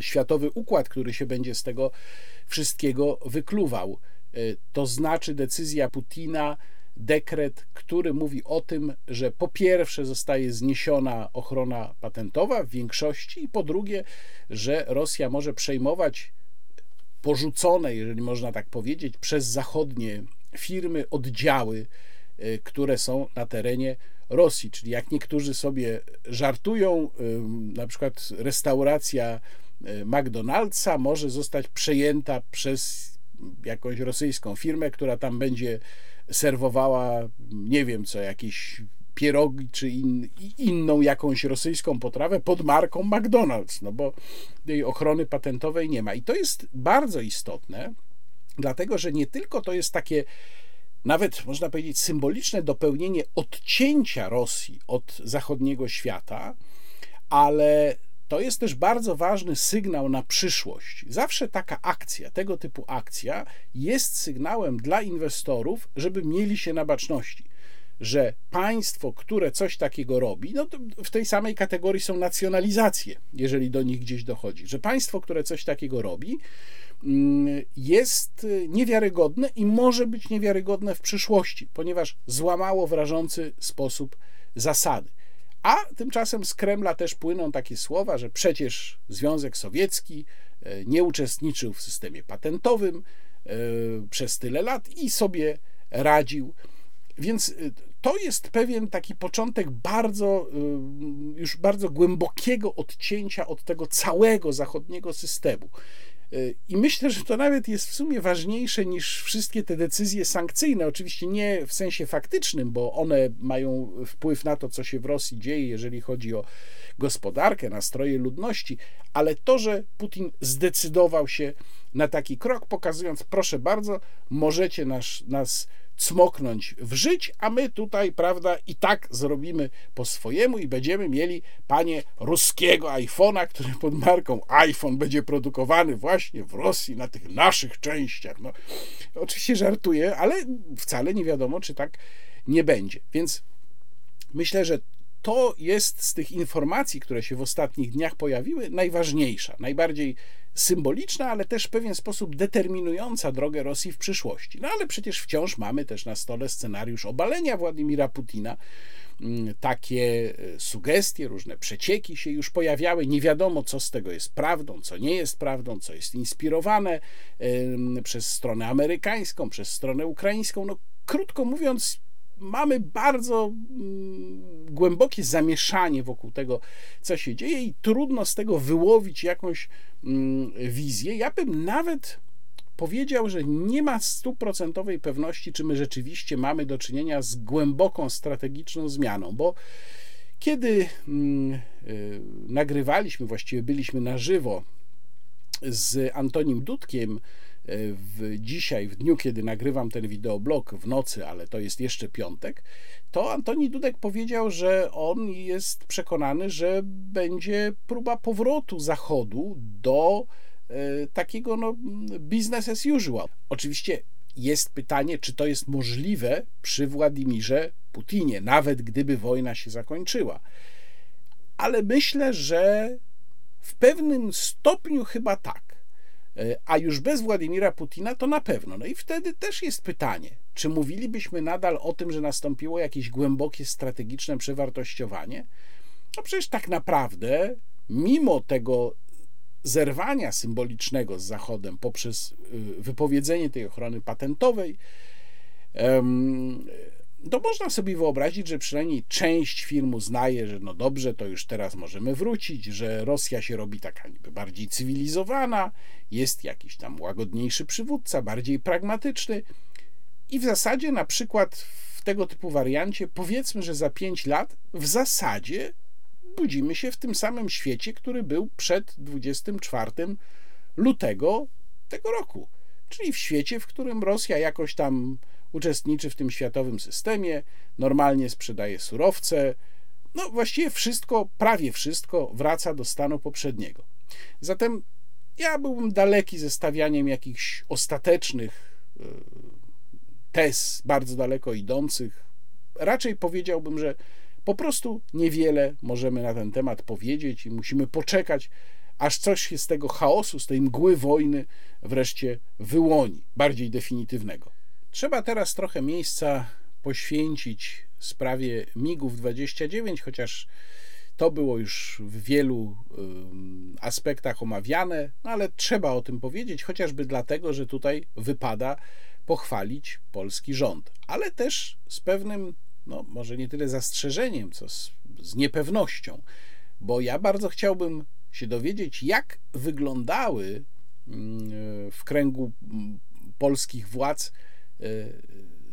światowy układ, który się będzie z tego wszystkiego wykluwał. E, to znaczy decyzja Putina dekret, który mówi o tym, że po pierwsze zostaje zniesiona ochrona patentowa w większości, i po drugie, że Rosja może przejmować porzucone, jeżeli można tak powiedzieć, przez zachodnie firmy oddziały, y, które są na terenie Rosji. Czyli jak niektórzy sobie żartują, na przykład restauracja McDonald'sa może zostać przejęta przez jakąś rosyjską firmę, która tam będzie serwowała, nie wiem co, jakieś pierogi czy in, inną jakąś rosyjską potrawę pod marką McDonald's, no bo tej ochrony patentowej nie ma. I to jest bardzo istotne, dlatego że nie tylko to jest takie nawet można powiedzieć symboliczne dopełnienie odcięcia Rosji od zachodniego świata, ale to jest też bardzo ważny sygnał na przyszłość. Zawsze taka akcja, tego typu akcja jest sygnałem dla inwestorów, żeby mieli się na baczności. Że państwo, które coś takiego robi, no w tej samej kategorii są nacjonalizacje, jeżeli do nich gdzieś dochodzi, że państwo, które coś takiego robi, mm, jest niewiarygodne i może być niewiarygodne w przyszłości, ponieważ złamało w rażący sposób zasady. A tymczasem z Kremla też płyną takie słowa, że przecież Związek Sowiecki e, nie uczestniczył w systemie patentowym e, przez tyle lat i sobie radził. Więc e, to jest pewien taki początek bardzo, już bardzo głębokiego odcięcia od tego całego zachodniego systemu. I myślę, że to nawet jest w sumie ważniejsze niż wszystkie te decyzje sankcyjne. Oczywiście nie w sensie faktycznym, bo one mają wpływ na to, co się w Rosji dzieje, jeżeli chodzi o gospodarkę, nastroje ludności, ale to, że Putin zdecydował się na taki krok, pokazując, proszę bardzo, możecie nas, nas cmoknąć w żyć, a my tutaj, prawda, i tak zrobimy po swojemu i będziemy mieli, panie, ruskiego iPhone'a, który pod marką iPhone będzie produkowany właśnie w Rosji, na tych naszych częściach. No, oczywiście żartuję, ale wcale nie wiadomo, czy tak nie będzie. Więc myślę, że to jest z tych informacji, które się w ostatnich dniach pojawiły, najważniejsza, najbardziej symboliczna, ale też w pewien sposób determinująca drogę Rosji w przyszłości. No ale przecież wciąż mamy też na stole scenariusz obalenia Władimira Putina. Mm, takie e, sugestie, różne przecieki się już pojawiały. Nie wiadomo, co z tego jest prawdą, co nie jest prawdą, co jest inspirowane przez stronę amerykańską, przez stronę ukraińską. No, krótko mówiąc, mamy bardzo mm, głębokie zamieszanie wokół tego, co się dzieje, i trudno z tego wyłowić jakąś mm, wizję. Ja bym nawet powiedział, że nie ma stuprocentowej pewności, czy my rzeczywiście mamy do czynienia z głęboką strategiczną zmianą, bo kiedy mm, y, nagrywaliśmy, właściwie byliśmy na żywo z Antonim Dudkiem, w dzisiaj, w dniu, kiedy nagrywam ten wideoblog w nocy, ale to jest jeszcze piątek, to Antoni Dudek powiedział, że on jest przekonany, że będzie próba powrotu Zachodu do e, takiego no, business as usual. Oczywiście jest pytanie, czy to jest możliwe przy Władimirze Putinie, nawet gdyby wojna się zakończyła. Ale myślę, że w pewnym stopniu chyba tak. E, a już bez Władimira Putina to na pewno. No i wtedy też jest pytanie, czy mówilibyśmy nadal o tym, że nastąpiło jakieś głębokie strategiczne przewartościowanie? No przecież tak naprawdę, mimo tego zerwania symbolicznego z Zachodem poprzez y, wypowiedzenie tej ochrony patentowej, to można sobie wyobrazić, że przynajmniej część firm uznaje, że no dobrze, to już teraz możemy wrócić, że Rosja się robi taka niby bardziej cywilizowana, jest jakiś tam łagodniejszy przywódca, bardziej pragmatyczny i w zasadzie na przykład w tego typu wariancie powiedzmy, że za 5 lat w zasadzie budzimy się w tym samym świecie, który był przed 24 lutego tego roku. Czyli w świecie, w którym Rosja jakoś tam uczestniczy w tym światowym systemie, normalnie sprzedaje surowce. No, właściwie wszystko, prawie wszystko wraca do stanu poprzedniego. Zatem ja byłbym daleki ze stawianiem jakichś ostatecznych e, tez, bardzo daleko idących. Raczej powiedziałbym, że po prostu niewiele możemy na ten temat powiedzieć i musimy poczekać, aż coś się z tego chaosu, z tej mgły wojny wreszcie wyłoni, bardziej definitywnego. Trzeba teraz trochę miejsca poświęcić sprawie MIGów 29, chociaż to było już w wielu aspektach omawiane, no ale trzeba o tym powiedzieć, chociażby dlatego, że tutaj wypada pochwalić polski rząd, ale też z pewnym, no może nie tyle zastrzeżeniem, co z, z niepewnością, bo ja bardzo chciałbym się dowiedzieć, jak wyglądały w kręgu polskich władz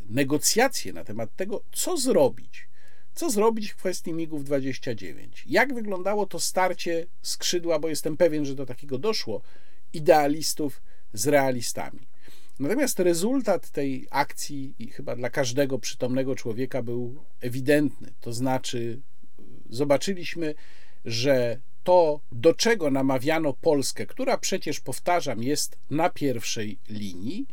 negocjacje na temat tego, co zrobić. Co zrobić w kwestii MIGów 29? Jak wyglądało to starcie skrzydła, bo jestem pewien, że do takiego doszło, idealistów z realistami. Natomiast rezultat tej akcji, chyba dla każdego przytomnego człowieka, był ewidentny. To znaczy, zobaczyliśmy, że to, do czego namawiano Polskę, która przecież, powtarzam, jest na pierwszej linii,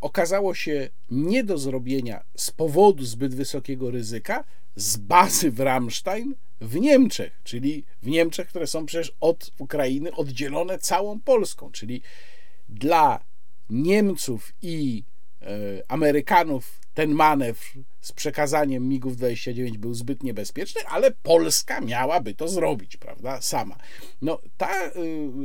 okazało się nie do zrobienia z powodu zbyt wysokiego ryzyka z bazy w Ramstein w Niemczech, czyli w Niemczech, które są przecież od Ukrainy oddzielone całą Polską, czyli dla Niemców i e, Amerykanów ten manewr z przekazaniem MIGów 29 był zbyt niebezpieczny, ale Polska miałaby to zrobić, prawda, sama. No, ta y,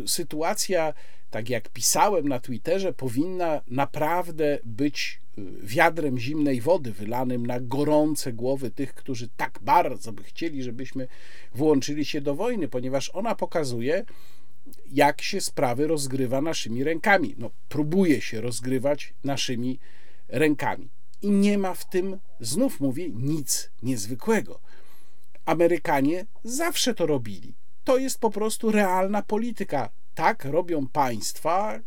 sytuacja, tak jak pisałem na Twitterze, powinna naprawdę być y, wiadrem zimnej wody wylanym na gorące głowy tych, którzy tak bardzo by chcieli, żebyśmy włączyli się do wojny, ponieważ ona pokazuje, jak się sprawy rozgrywa naszymi rękami. No, próbuje się rozgrywać naszymi rękami. I nie ma w tym, znów mówię, nic niezwykłego. Amerykanie zawsze to robili. To jest po prostu realna polityka. Tak robią państwa,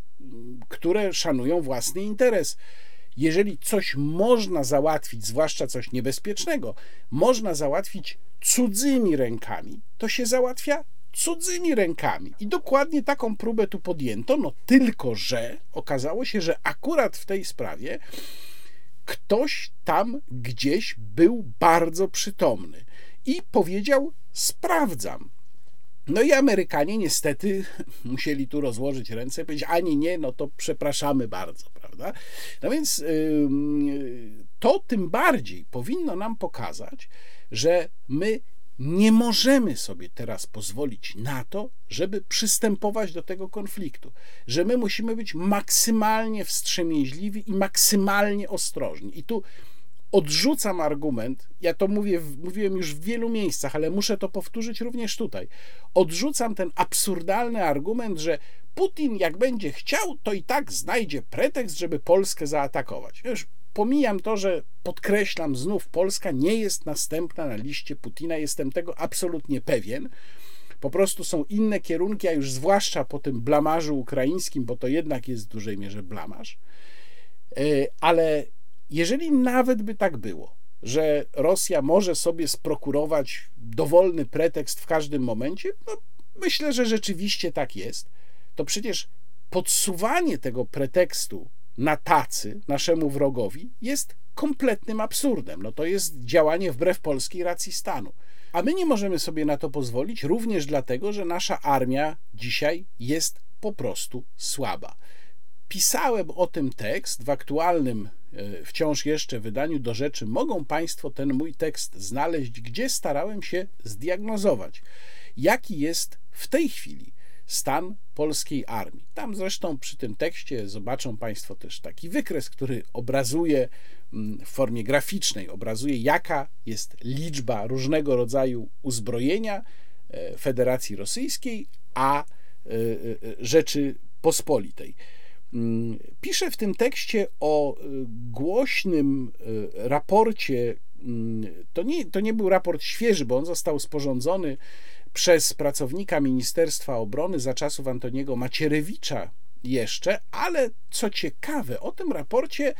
które szanują własny interes. Jeżeli coś można załatwić, zwłaszcza coś niebezpiecznego, można załatwić cudzymi rękami, to się załatwia cudzymi rękami. I dokładnie taką próbę tu podjęto, no tylko że okazało się, że akurat w tej sprawie ktoś tam gdzieś był bardzo przytomny i powiedział: Sprawdzam. No i Amerykanie niestety musieli tu rozłożyć ręce powiedzieć: Ani nie, no to przepraszamy bardzo, prawda? No więc to tym bardziej powinno nam pokazać, że my nie możemy sobie teraz pozwolić na to, żeby przystępować do tego konfliktu, że my musimy być maksymalnie wstrzemięźliwi i maksymalnie ostrożni. I tu odrzucam argument, ja to mówię, mówiłem już w wielu miejscach, ale muszę to powtórzyć również tutaj. Odrzucam ten absurdalny argument, że Putin, jak będzie chciał, to i tak znajdzie pretekst, żeby Polskę zaatakować. Już Pomijam to, że podkreślam znów, Polska nie jest następna na liście Putina, jestem tego absolutnie pewien. Po prostu są inne kierunki, a już zwłaszcza po tym blamarzu ukraińskim, bo to jednak jest w dużej mierze blamarz. E, ale jeżeli nawet by tak było, że Rosja może sobie sprokurować dowolny pretekst w każdym momencie, no myślę, że rzeczywiście tak jest, to przecież podsuwanie tego pretekstu na tacy naszemu wrogowi jest kompletnym absurdem. No to jest działanie wbrew polskiej racji stanu. A my nie możemy sobie na to pozwolić, również dlatego, że nasza armia dzisiaj jest po prostu słaba. Pisałem o tym tekst w aktualnym wciąż jeszcze wydaniu do rzeczy. Mogą Państwo ten mój tekst znaleźć, gdzie starałem się zdiagnozować, jaki jest w tej chwili stan polskiej armii. Tam zresztą przy tym tekście zobaczą Państwo też taki wykres, który obrazuje mm, w formie graficznej, obrazuje jaka jest liczba różnego rodzaju uzbrojenia e, Federacji Rosyjskiej, a e, e, Mm, piszę w tym tekście o głośnym raporcie. Mm, to nie, to nie był raport świeży, bo on został sporządzony przez pracownika Ministerstwa Obrony za czasów Antoniego Macierewicza jeszcze, ale co ciekawe, o tym raporcie e,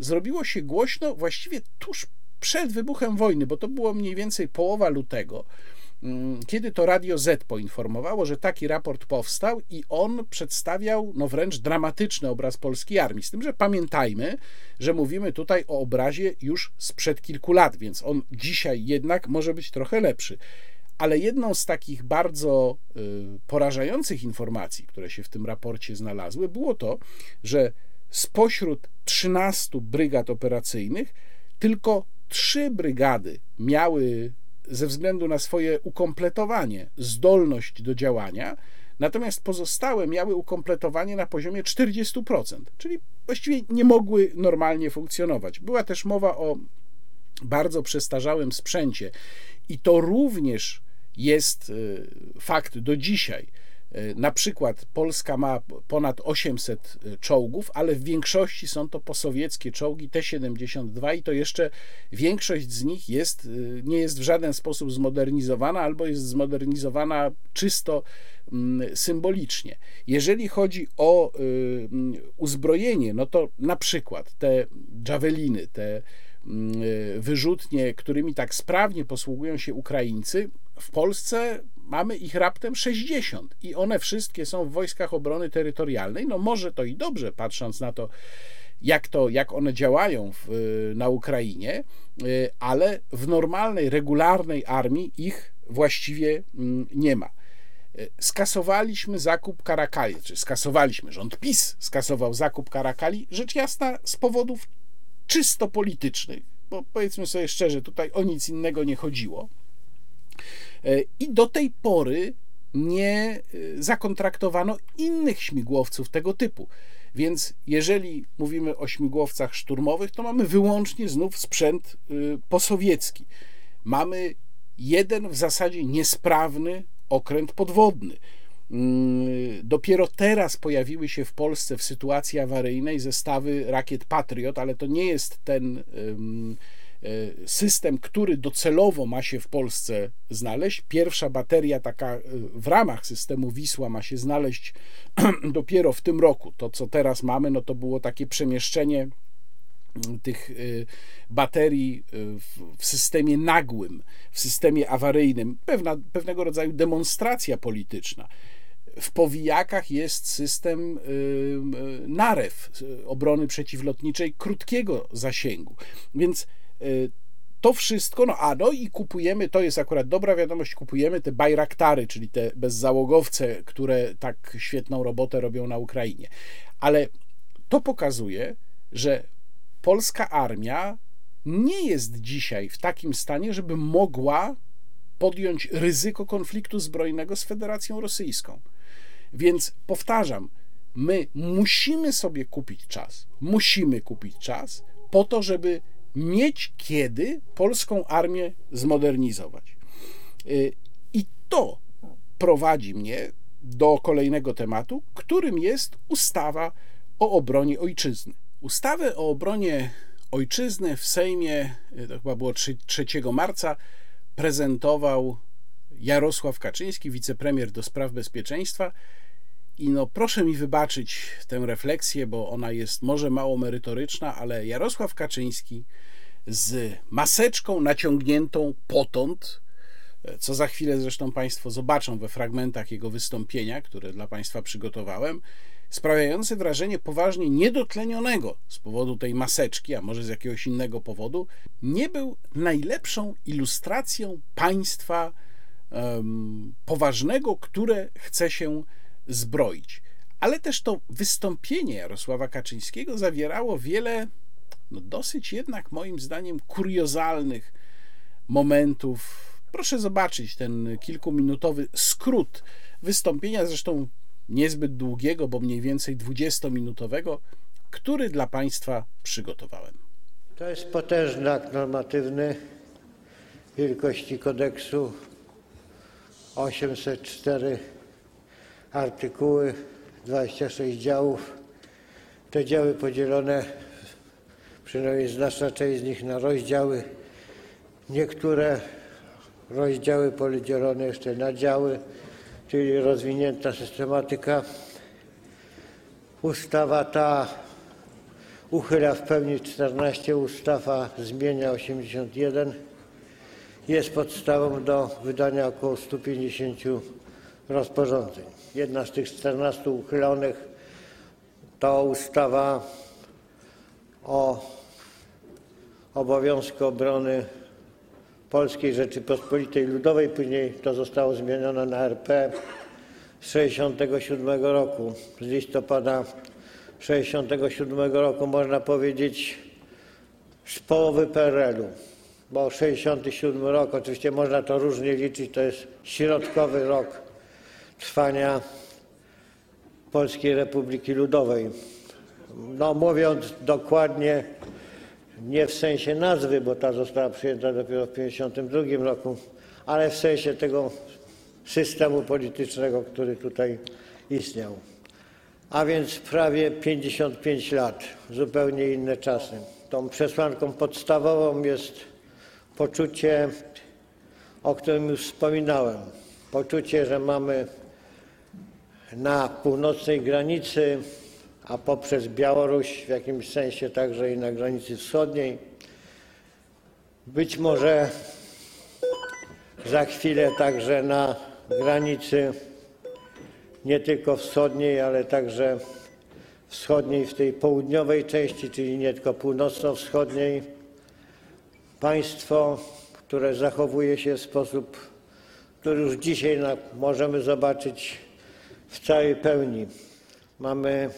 zrobiło się głośno właściwie tuż przed wybuchem wojny, bo to było mniej więcej połowa lutego, kiedy to Radio Z poinformowało, że taki raport powstał i on przedstawiał no wręcz dramatyczny obraz polskiej armii. Z tym, że pamiętajmy, że mówimy tutaj o obrazie już sprzed kilku lat, więc on dzisiaj jednak może być trochę lepszy. Ale jedną z takich bardzo y, porażających informacji, które się w tym raporcie znalazły, było to, że spośród 13 brygad operacyjnych tylko trzy brygady miały ze względu na swoje ukompletowanie zdolność do działania, natomiast pozostałe miały ukompletowanie na poziomie 40%, czyli właściwie nie mogły normalnie funkcjonować. Była też mowa o bardzo przestarzałym sprzęcie i to również jest y, fakt do dzisiaj. Y, na przykład Polska ma ponad 800 y, czołgów, ale w większości są to posowieckie czołgi T-72 i to jeszcze większość z nich jest, nie jest w żaden sposób zmodernizowana albo jest zmodernizowana czysto mm, symbolicznie. Jeżeli chodzi o mm, uzbrojenie, no to na przykład te javeliny, te mm, wyrzutnie, którymi tak sprawnie posługują się Ukraińcy, w Polsce mamy ich raptem 60 i one wszystkie są w wojskach obrony terytorialnej. No może to i dobrze, patrząc na to, jak, to, jak one działają w, na Ukrainie, y, ale w normalnej, regularnej armii ich właściwie mm, nie ma. Y, skasowaliśmy zakup Karakali, czy skasowaliśmy, rząd PiS skasował zakup Karakali, rzecz jasna z powodów czysto politycznych, bo powiedzmy sobie szczerze, tutaj o nic innego nie chodziło. E, I do tej pory nie e, zakontraktowano innych śmigłowców tego typu. Więc jeżeli mówimy o śmigłowcach szturmowych, to mamy wyłącznie znów sprzęt e, posowiecki. Mamy jeden w zasadzie niesprawny okręt podwodny. Mm, dopiero teraz pojawiły się w Polsce w sytuacji awaryjnej zestawy rakiet Patriot, ale to nie jest ten system, który docelowo ma się w Polsce znaleźć. Pierwsza bateria taka e, w ramach systemu Wisła ma się znaleźć dopiero w tym roku. To, co teraz mamy, no to było takie przemieszczenie mm, tych e, baterii w systemie nagłym, w systemie awaryjnym, pewna, pewnego rodzaju demonstracja polityczna. W powijakach jest system NAREW, obrony przeciwlotniczej krótkiego zasięgu. Więc to wszystko, no a no i kupujemy, to jest akurat dobra wiadomość, kupujemy te bajraktary, czyli te bezzałogowce, które tak świetną robotę robią na Ukrainie. Ale to pokazuje, że polska armia nie jest dzisiaj w takim stanie, żeby mogła podjąć ryzyko konfliktu zbrojnego z Federacją Rosyjską. Więc powtarzam, my musimy sobie kupić czas. Musimy kupić czas po to, żeby mieć kiedy polską armię zmodernizować. Y, I to prowadzi mnie do kolejnego tematu, którym jest ustawa o obronie ojczyzny. Ustawę o obronie ojczyzny w Sejmie, y, to chyba było 3, 3 marca, prezentował Jarosław Kaczyński, wicepremier do spraw bezpieczeństwa. I no proszę mi wybaczyć tę refleksję, bo ona jest może mało merytoryczna, ale Jarosław Kaczyński z maseczką naciągniętą potąd, co za chwilę zresztą Państwo zobaczą we fragmentach jego wystąpienia, które dla Państwa przygotowałem, sprawiający wrażenie poważnie niedotlenionego z powodu tej maseczki, a może z jakiegoś innego powodu, nie był najlepszą ilustracją państwa um, poważnego, które chce się zbroić. Ale też to wystąpienie Jarosława Kaczyńskiego zawierało wiele no dosyć jednak moim zdaniem kuriozalnych momentów. Proszę zobaczyć ten kilkuminutowy skrót wystąpienia, zresztą niezbyt długiego, bo mniej więcej 20-minutowego, który dla Państwa przygotowałem. To jest potężny akt normatywny wielkości kodeksu 804 artykuły, 26 działów. Te działy podzielone przynajmniej znaczna część z nich na rozdziały. Niektóre rozdziały podzielone jeszcze na działy, czyli rozwinięta systematyka. Ustawa ta uchyla w pełni 14 ustaw, a zmienia 81. Jest podstawą do wydania około 150 rozporządzeń. Jedna z tych 14 uchylonych to ustawa o obowiązku obrony Polskiej Rzeczypospolitej Ludowej, później to zostało zmienione na RP z 1967 roku. Z listopada 1967 roku można powiedzieć z połowy PRL-u, bo 67 rok, oczywiście można to różnie liczyć, to jest środkowy rok trwania Polskiej Republiki Ludowej. No mówiąc dokładnie, nie w sensie nazwy, bo ta została przyjęta dopiero w 1952 roku, ale w sensie tego systemu politycznego, który tutaj istniał. A więc prawie 55 lat, zupełnie inne czasy. Tą przesłanką podstawową jest poczucie, o którym już wspominałem. Poczucie, że mamy na północnej granicy, a poprzez Białoruś w jakimś sensie także i na granicy wschodniej, być może za chwilę także na granicy nie tylko wschodniej, ale także wschodniej w tej południowej części, czyli nie tylko północno-wschodniej, państwo, które zachowuje się w sposób, który już dzisiaj możemy zobaczyć w całej pełni. Mamy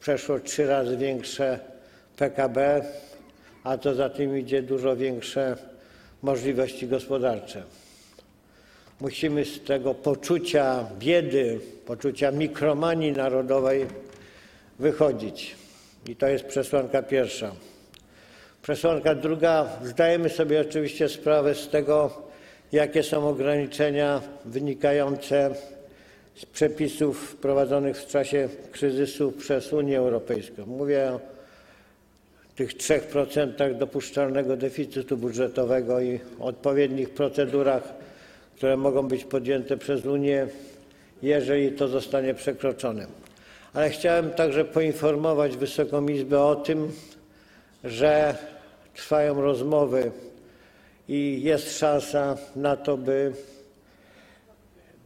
przeszło trzy razy większe PKB, a co za tym idzie dużo większe możliwości gospodarcze. Musimy z tego poczucia biedy, poczucia mikromanii narodowej wychodzić. I to jest przesłanka pierwsza. Przesłanka druga. Zdajemy sobie oczywiście sprawę z tego, jakie są ograniczenia wynikające z przepisów wprowadzonych w czasie kryzysu przez Unię Europejską. Mówię o tych 3% dopuszczalnego deficytu budżetowego i odpowiednich procedurach, które mogą być podjęte przez Unię, jeżeli to zostanie przekroczone. Ale chciałem także poinformować Wysoką Izbę o tym, że trwają rozmowy i jest szansa na to, by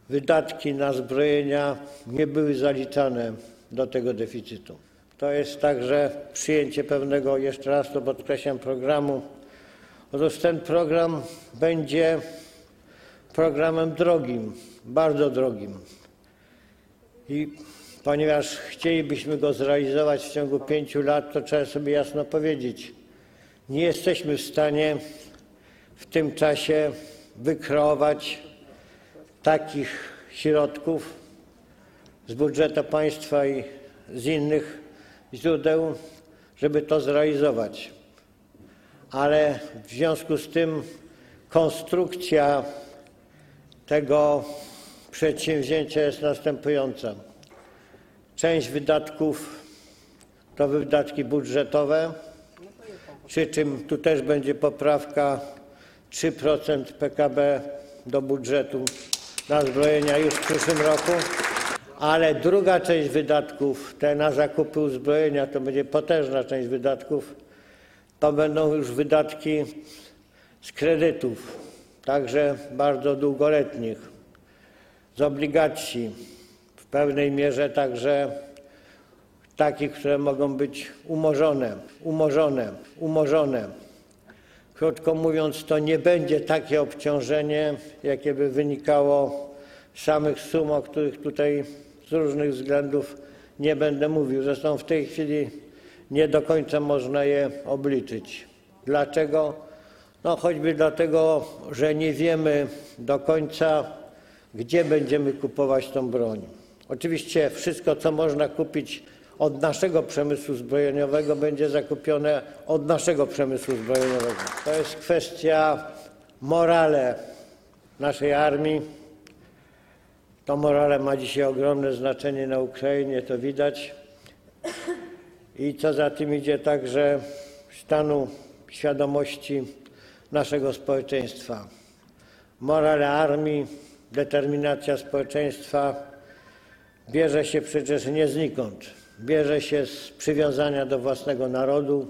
wydatki na zbrojenia nie były zaliczane do tego deficytu. To jest także przyjęcie pewnego, jeszcze raz to podkreślam, programu. Otóż ten program będzie programem drogim, bardzo drogim. I ponieważ chcielibyśmy go zrealizować w ciągu pięciu lat, to trzeba sobie jasno powiedzieć, nie jesteśmy w stanie w tym czasie wykreować takich środków z budżetu państwa i z innych źródeł, żeby to zrealizować. Ale w związku z tym konstrukcja tego przedsięwzięcia jest następująca. Część wydatków to wydatki budżetowe, przy czym tu też będzie poprawka 3% PKB do budżetu na zbrojenia już w przyszłym roku, ale druga część wydatków, te na zakupy uzbrojenia, to będzie potężna część wydatków, to będą już wydatki z kredytów, także bardzo długoletnich, z obligacji, w pewnej mierze także takich, które mogą być umorzone, umorzone, umorzone. Krótko mówiąc, to nie będzie takie obciążenie, jakie by wynikało z samych sum, o których tutaj z różnych względów nie będę mówił. Zresztą w tej chwili nie do końca można je obliczyć. Dlaczego? No choćby dlatego, że nie wiemy do końca, gdzie będziemy kupować tą broń. Oczywiście wszystko, co można kupić od naszego przemysłu zbrojeniowego będzie zakupione od naszego przemysłu zbrojeniowego. To jest kwestia morale naszej armii. To morale ma dzisiaj ogromne znaczenie na Ukrainie, to widać. I co za tym idzie także stanu świadomości naszego społeczeństwa. Morale armii, determinacja społeczeństwa bierze się przecież nie znikąd bierze się z przywiązania do własnego narodu,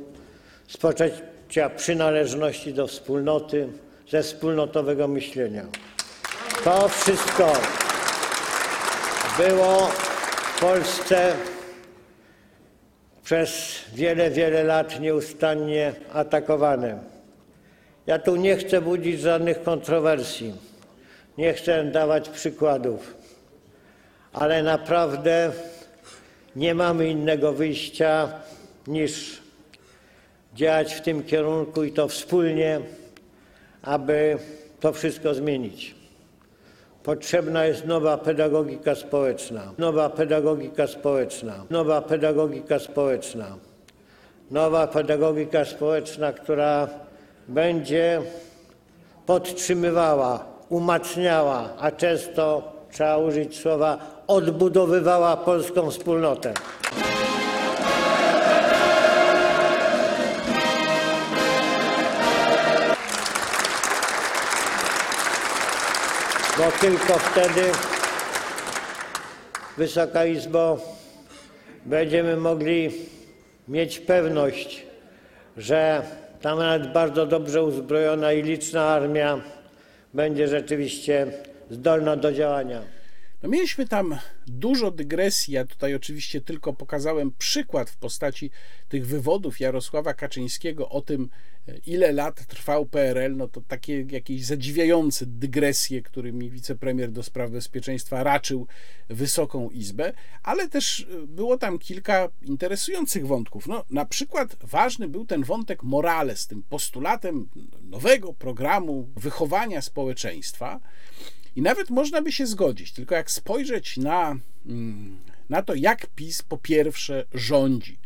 z poczucia przynależności do wspólnoty, ze wspólnotowego myślenia. To wszystko było w Polsce przez wiele, wiele lat nieustannie atakowane. Ja tu nie chcę budzić żadnych kontrowersji, nie chcę dawać przykładów, ale naprawdę nie mamy innego wyjścia niż działać w tym kierunku i to wspólnie, aby to wszystko zmienić. Potrzebna jest nowa pedagogika społeczna, nowa pedagogika społeczna, nowa pedagogika społeczna, nowa pedagogika społeczna, która będzie podtrzymywała, umacniała, a często trzeba użyć słowa odbudowywała polską wspólnotę. Bo tylko wtedy, Wysoka Izbo, będziemy mogli mieć pewność, że ta nawet bardzo dobrze uzbrojona i liczna armia będzie rzeczywiście zdolna do działania. No mieliśmy tam dużo dygresji. Ja tutaj oczywiście tylko pokazałem przykład w postaci tych wywodów Jarosława Kaczyńskiego o tym, ile lat trwał PRL. No to takie jakieś zadziwiające dygresje, którymi wicepremier do spraw bezpieczeństwa raczył Wysoką Izbę, ale też było tam kilka interesujących wątków. No, na przykład ważny był ten wątek Morales, tym postulatem nowego programu wychowania społeczeństwa i nawet można by się zgodzić, tylko jak spojrzeć na, mm, na to, jak PiS po pierwsze rządzi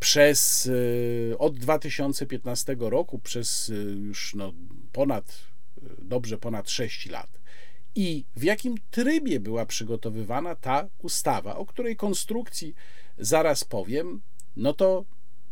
przez y, od 2015 roku, przez y, już no, ponad, y, dobrze ponad 6 lat, i w jakim trybie była przygotowywana ta ustawa, o której konstrukcji zaraz powiem, no to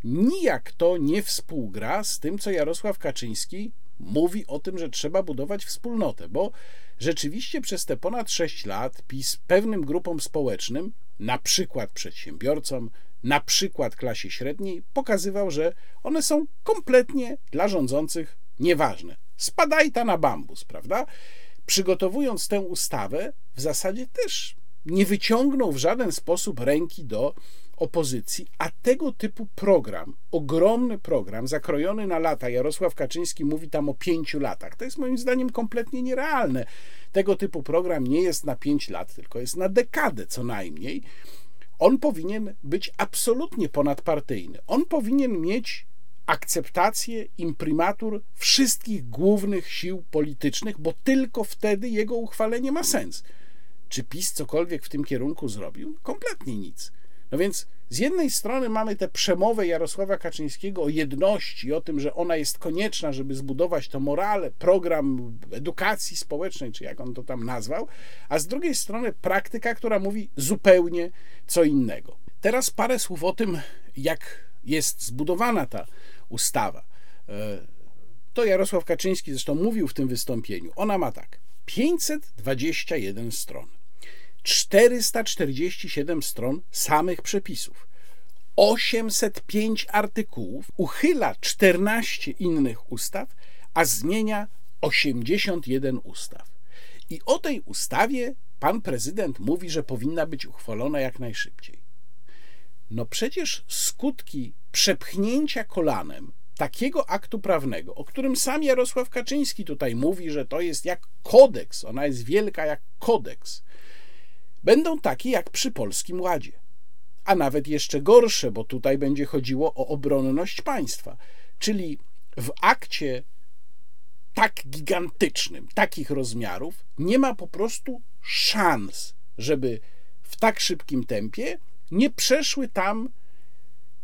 nijak to nie współgra z tym, co Jarosław Kaczyński mówi o tym, że trzeba budować wspólnotę, bo rzeczywiście przez te ponad 6 lat PiS pewnym grupom społecznym, na przykład przedsiębiorcom, na przykład klasie średniej, pokazywał, że one są kompletnie dla rządzących nieważne. Spadaj ta na bambus, prawda? Przygotowując tę ustawę, w zasadzie też nie wyciągnął w żaden sposób ręki do opozycji, a tego typu program, ogromny program, zakrojony na lata, Jarosław Kaczyński mówi tam o pięciu latach, to jest moim zdaniem kompletnie nierealne. Tego typu program nie jest na pięć lat, tylko jest na dekadę co najmniej. On powinien być absolutnie ponadpartyjny. On powinien mieć akceptację, imprimatur wszystkich głównych sił politycznych, bo tylko wtedy jego uchwalenie ma sens. Czy PiS cokolwiek w tym kierunku zrobił? Kompletnie nic. No więc z jednej strony mamy tę przemowę Jarosława Kaczyńskiego o jedności, o tym, że ona jest konieczna, żeby zbudować to morale, program edukacji społecznej, czy jak on to tam nazwał, a z drugiej strony praktyka, która mówi zupełnie co innego. Teraz parę słów o tym, jak jest zbudowana ta ustawa. E, to Jarosław Kaczyński zresztą mówił w tym wystąpieniu. Ona ma tak: 521 stron. 447 stron samych przepisów, 805 artykułów, uchyla 14 innych ustaw, a zmienia 81 ustaw. I o tej ustawie pan prezydent mówi, że powinna być uchwalona jak najszybciej. No przecież skutki przepchnięcia kolanem takiego aktu prawnego, o którym sam Jarosław Kaczyński tutaj mówi, że to jest jak kodeks, ona jest wielka jak kodeks, będą takie jak przy Polskim Ładzie. A nawet jeszcze gorsze, bo tutaj będzie chodziło o obronność państwa. Czyli w akcie tak gigantycznym, takich rozmiarów, nie ma po prostu szans, żeby w tak szybkim tempie nie przeszły tam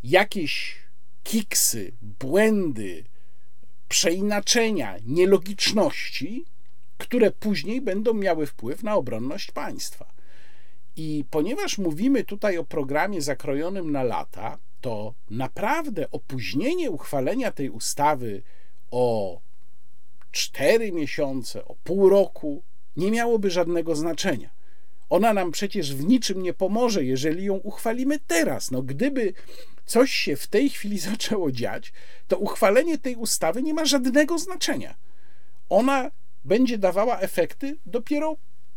jakieś kiksy, błędy, przeinaczenia, nielogiczności, które później będą miały wpływ na obronność państwa. I ponieważ mówimy tutaj o programie zakrojonym na lata, to naprawdę opóźnienie uchwalenia tej ustawy o cztery miesiące, o pół roku nie miałoby żadnego znaczenia. Ona nam przecież w niczym nie pomoże, jeżeli ją uchwalimy teraz. No, gdyby coś się w tej chwili zaczęło dziać, to uchwalenie tej ustawy nie ma żadnego znaczenia. Ona będzie dawała efekty dopiero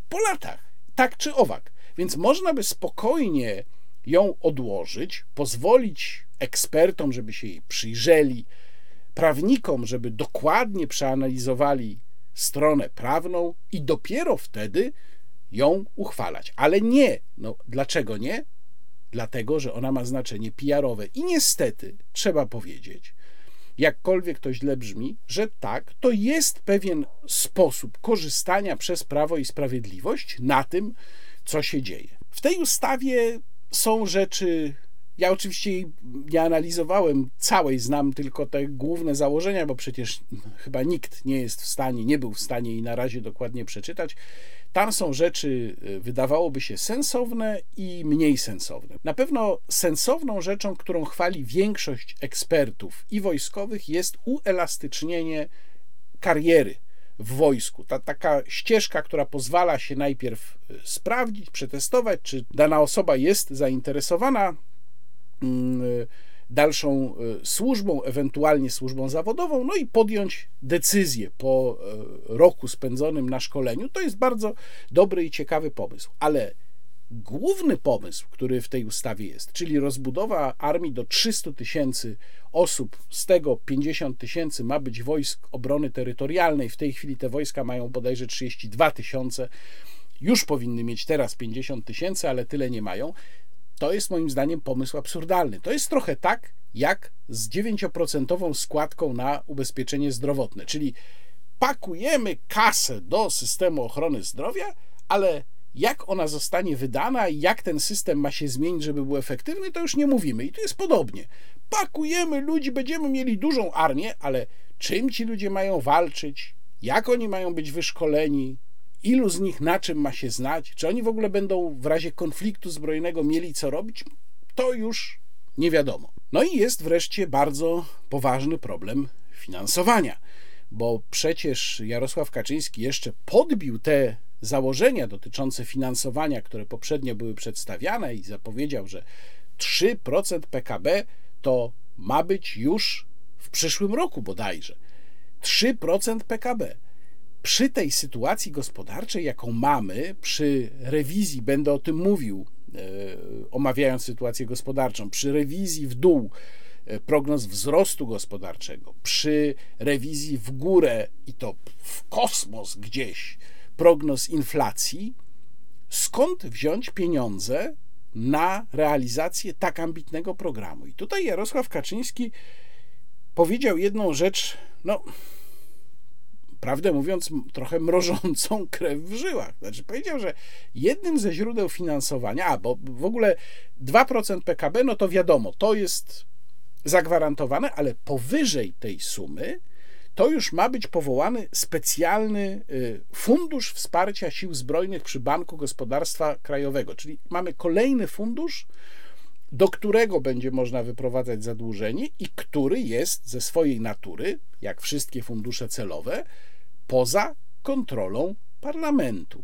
po latach, tak czy owak. Więc można by spokojnie ją odłożyć, pozwolić ekspertom, żeby się jej przyjrzeli, prawnikom, żeby dokładnie przeanalizowali stronę prawną i dopiero wtedy ją uchwalać. Ale nie. No, dlaczego nie? Dlatego, że ona ma znaczenie PR-owe. I niestety trzeba powiedzieć, jakkolwiek to źle brzmi, że tak, to jest pewien sposób korzystania przez Prawo i Sprawiedliwość na tym, co się dzieje. W tej ustawie są rzeczy ja oczywiście nie analizowałem całej, znam tylko te główne założenia, bo przecież chyba nikt nie jest w stanie, nie był w stanie i na razie dokładnie przeczytać. Tam są rzeczy, y, wydawałoby się, sensowne i mniej sensowne. Na pewno sensowną rzeczą, którą chwali większość ekspertów i wojskowych, jest uelastycznienie kariery w wojsku. Ta taka ścieżka, która pozwala się najpierw y, sprawdzić, przetestować, czy dana osoba jest zainteresowana Mm, y, dalszą y, służbą, ewentualnie służbą zawodową, no i podjąć decyzję po roku spędzonym na szkoleniu. To jest bardzo dobry i ciekawy pomysł, ale główny pomysł, który w tej ustawie jest, czyli rozbudowa armii do 300 tysięcy osób, z tego 50 tysięcy ma być wojsk obrony terytorialnej. W tej chwili te wojska mają bodajże 32 tysiące. Już powinny mieć teraz 50 tysięcy, ale tyle nie mają. To jest moim zdaniem pomysł absurdalny. To jest trochę tak, jak z 9% składką na ubezpieczenie zdrowotne, czyli pakujemy kasę do systemu ochrony zdrowia, ale jak ona zostanie wydana jak ten system ma się zmienić, żeby był efektywny, to już nie mówimy. I tu jest podobnie. Pakujemy ludzi, będziemy mieli dużą armię, ale czym ci ludzie mają walczyć, jak oni mają być wyszkoleni, ilu z nich na czym ma się znać, czy oni w ogóle będą w razie konfliktu zbrojnego mieli co robić, to już nie wiadomo. No i jest wreszcie bardzo poważny problem finansowania, bo przecież Jarosław Kaczyński jeszcze podbił te założenia dotyczące finansowania, które poprzednio były przedstawiane i zapowiedział, że 3% PKB to ma być już w przyszłym roku bodajże. 3% PKB przy tej sytuacji gospodarczej, jaką mamy, przy rewizji, będę o tym mówił, e, omawiając sytuację gospodarczą, przy rewizji w dół e, prognoz wzrostu gospodarczego, przy rewizji w górę i to w kosmos gdzieś prognoz inflacji, skąd wziąć pieniądze na realizację tak ambitnego programu? I tutaj Jarosław Kaczyński powiedział jedną rzecz, no prawdę mówiąc, trochę mrożącą krew w żyłach. Znaczy, powiedział, że jednym ze źródeł finansowania, a bo w ogóle 2% PKB, no to wiadomo, to jest zagwarantowane, ale powyżej tej sumy to już ma być powołany specjalny y, fundusz wsparcia sił zbrojnych przy Banku Gospodarstwa Krajowego. Czyli mamy kolejny fundusz, do którego będzie można wyprowadzać zadłużenie i który jest ze swojej natury, jak wszystkie fundusze celowe, poza kontrolą parlamentu.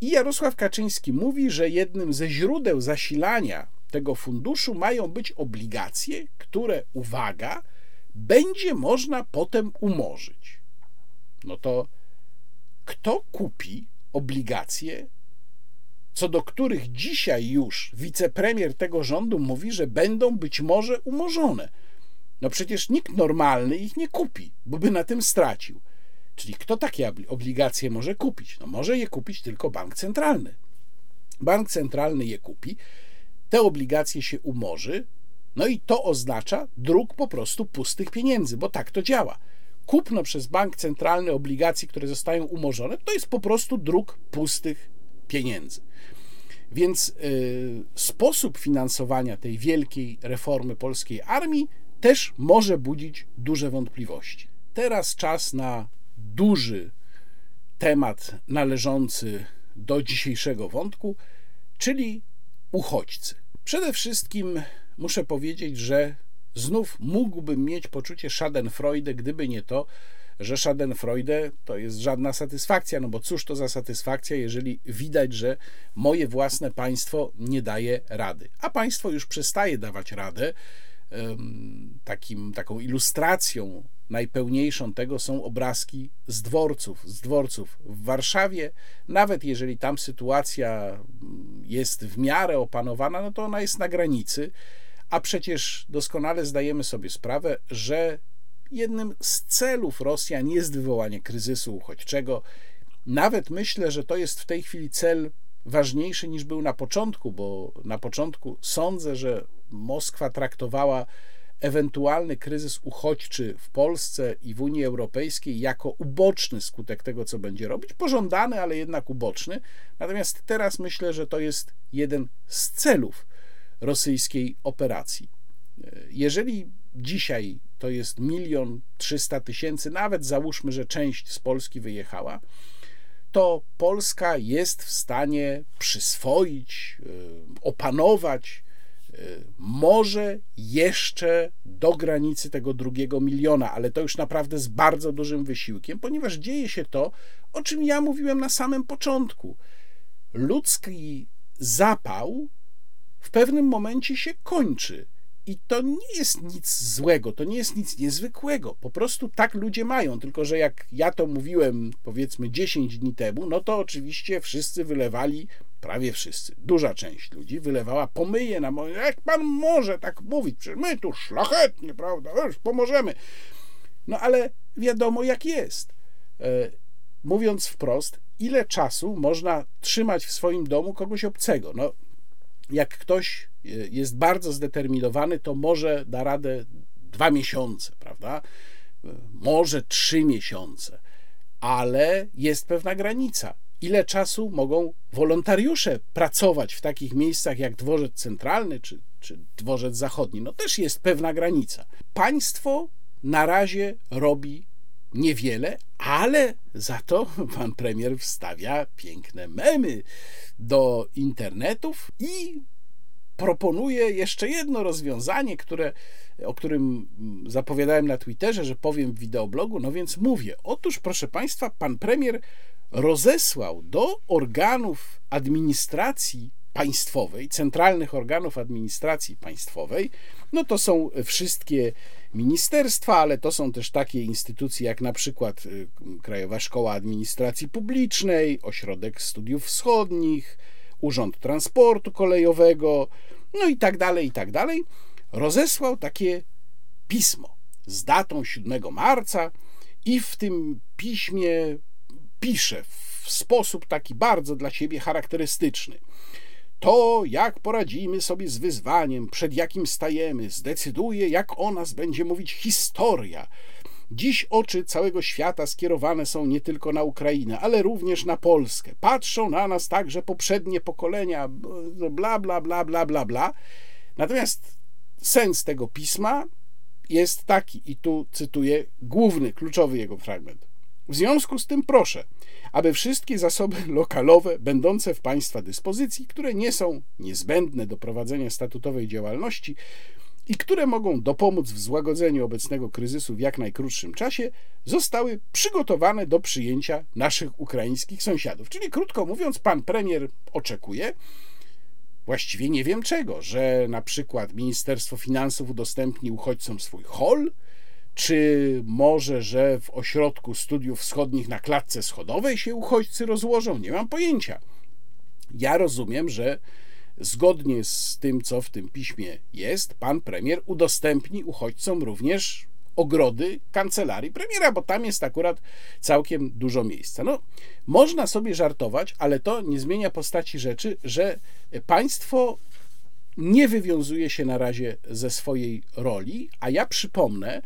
I Jarosław Kaczyński mówi, że jednym ze źródeł zasilania tego funduszu mają być obligacje, które, uwaga, będzie można potem umorzyć. No to kto kupi obligacje co do których dzisiaj już wicepremier tego rządu mówi, że będą być może umorzone. No przecież nikt normalny ich nie kupi, bo by na tym stracił. Czyli kto takie obligacje może kupić? No może je kupić tylko bank centralny. Bank centralny je kupi, te obligacje się umorzy, no i to oznacza druk po prostu pustych pieniędzy, bo tak to działa. Kupno przez bank centralny obligacji, które zostają umorzone, to jest po prostu druk pustych pieniędzy. Więc y, sposób finansowania tej wielkiej reformy polskiej armii też może budzić duże wątpliwości. Teraz czas na duży temat należący do dzisiejszego wątku, czyli uchodźcy. Przede wszystkim muszę powiedzieć, że znów mógłbym mieć poczucie Schadenfreude, gdyby nie to, że Schadenfreude to jest żadna satysfakcja, no bo cóż to za satysfakcja, jeżeli widać, że moje własne państwo nie daje rady, a państwo już przestaje dawać radę. Takim, taką ilustracją najpełniejszą tego są obrazki z dworców, z dworców w Warszawie. Nawet jeżeli tam sytuacja jest w miarę opanowana, no to ona jest na granicy, a przecież doskonale zdajemy sobie sprawę, że jednym z celów Rosjan jest wywołanie kryzysu uchodźczego. Nawet myślę, że to jest w tej chwili cel ważniejszy niż był na początku, bo na początku sądzę, że Moskwa traktowała ewentualny kryzys uchodźczy w Polsce i w Unii Europejskiej jako uboczny skutek tego, co będzie robić, pożądany, ale jednak uboczny. Natomiast teraz myślę, że to jest jeden z celów rosyjskiej operacji. Jeżeli dzisiaj to jest milion trzysta tysięcy, nawet załóżmy, że część z Polski wyjechała, to Polska jest w stanie przyswoić, y, opanować y, może jeszcze do granicy tego drugiego miliona, ale to już naprawdę z bardzo dużym wysiłkiem, ponieważ dzieje się to, o czym ja mówiłem na samym początku. Ludzki zapał w pewnym momencie się kończy. I to nie jest nic złego, to nie jest nic niezwykłego. Po prostu tak ludzie mają. Tylko, że jak ja to mówiłem powiedzmy 10 dni temu, no to oczywiście wszyscy wylewali, prawie wszyscy, duża część ludzi wylewała pomyje na moje. Jak pan może tak mówić? Przecież my tu szlachetnie, prawda? Już pomożemy. No ale wiadomo, jak jest. E, mówiąc wprost, ile czasu można trzymać w swoim domu kogoś obcego? No, jak ktoś e, jest bardzo zdeterminowany, to może da radę dwa miesiące, prawda? E, może trzy miesiące, ale jest pewna granica. Ile czasu mogą wolontariusze pracować w takich miejscach jak dworzec centralny czy, czy dworzec zachodni? No też jest pewna granica. Państwo na razie robi niewiele, ale za to pan premier wstawia piękne memy do internetów i proponuje jeszcze jedno rozwiązanie, które, o którym zapowiadałem na Twitterze, że powiem w wideoblogu, no więc mówię. Otóż, proszę Państwa, pan premier rozesłał do organów administracji państwowej, centralnych organów administracji państwowej, no to są wszystkie ministerstwa, ale to są też takie instytucje jak na przykład y, Krajowa Szkoła Administracji Publicznej, Ośrodek Studiów Wschodnich, Urząd Transportu Kolejowego, no i tak dalej, i tak dalej. Rozesłał takie pismo z datą 7 marca i w tym piśmie pisze w sposób taki bardzo dla siebie charakterystyczny. To, jak poradzimy sobie z wyzwaniem, przed jakim stajemy, zdecyduje, jak o nas będzie mówić historia. Dziś oczy całego świata skierowane są nie tylko na Ukrainę, ale również na Polskę. Patrzą na nas także poprzednie pokolenia, bla, bla, bla, bla, bla, bla. Natomiast sens tego pisma jest taki, i tu cytuję główny, kluczowy jego fragment. W związku z tym proszę, aby wszystkie zasoby lokalowe będące w Państwa dyspozycji, które nie są niezbędne do prowadzenia statutowej działalności i które mogą dopomóc w złagodzeniu obecnego kryzysu w jak najkrótszym czasie, zostały przygotowane do przyjęcia naszych ukraińskich sąsiadów. Czyli krótko mówiąc, pan premier oczekuje, właściwie nie wiem czego, że na przykład Ministerstwo Finansów udostępni uchodźcom swój hol, czy może, że w ośrodku studiów wschodnich na klatce schodowej się uchodźcy rozłożą? Nie mam pojęcia. Ja rozumiem, że zgodnie z tym, co w tym piśmie jest, pan premier udostępni uchodźcom również ogrody kancelarii premiera, bo tam jest akurat całkiem dużo miejsca. No, można sobie żartować, ale to nie zmienia postaci rzeczy, że państwo nie wywiązuje się na razie ze swojej roli, a ja przypomnę,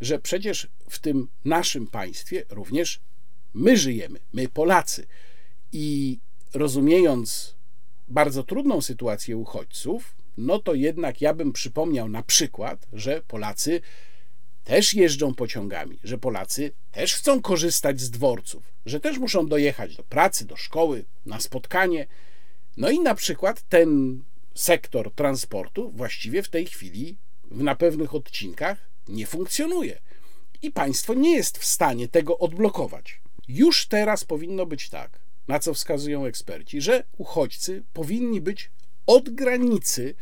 że przecież w tym naszym państwie również my żyjemy, my Polacy. I rozumiejąc bardzo trudną sytuację uchodźców, no to jednak ja bym przypomniał na przykład, że Polacy też jeżdżą pociągami, że Polacy też chcą korzystać z dworców, że też muszą dojechać do pracy, do szkoły, na spotkanie. No i na przykład ten sektor transportu właściwie w tej chwili na pewnych odcinkach nie funkcjonuje. I państwo nie jest w stanie tego odblokować. Już teraz powinno być tak, na co wskazują eksperci, że uchodźcy powinni być od granicy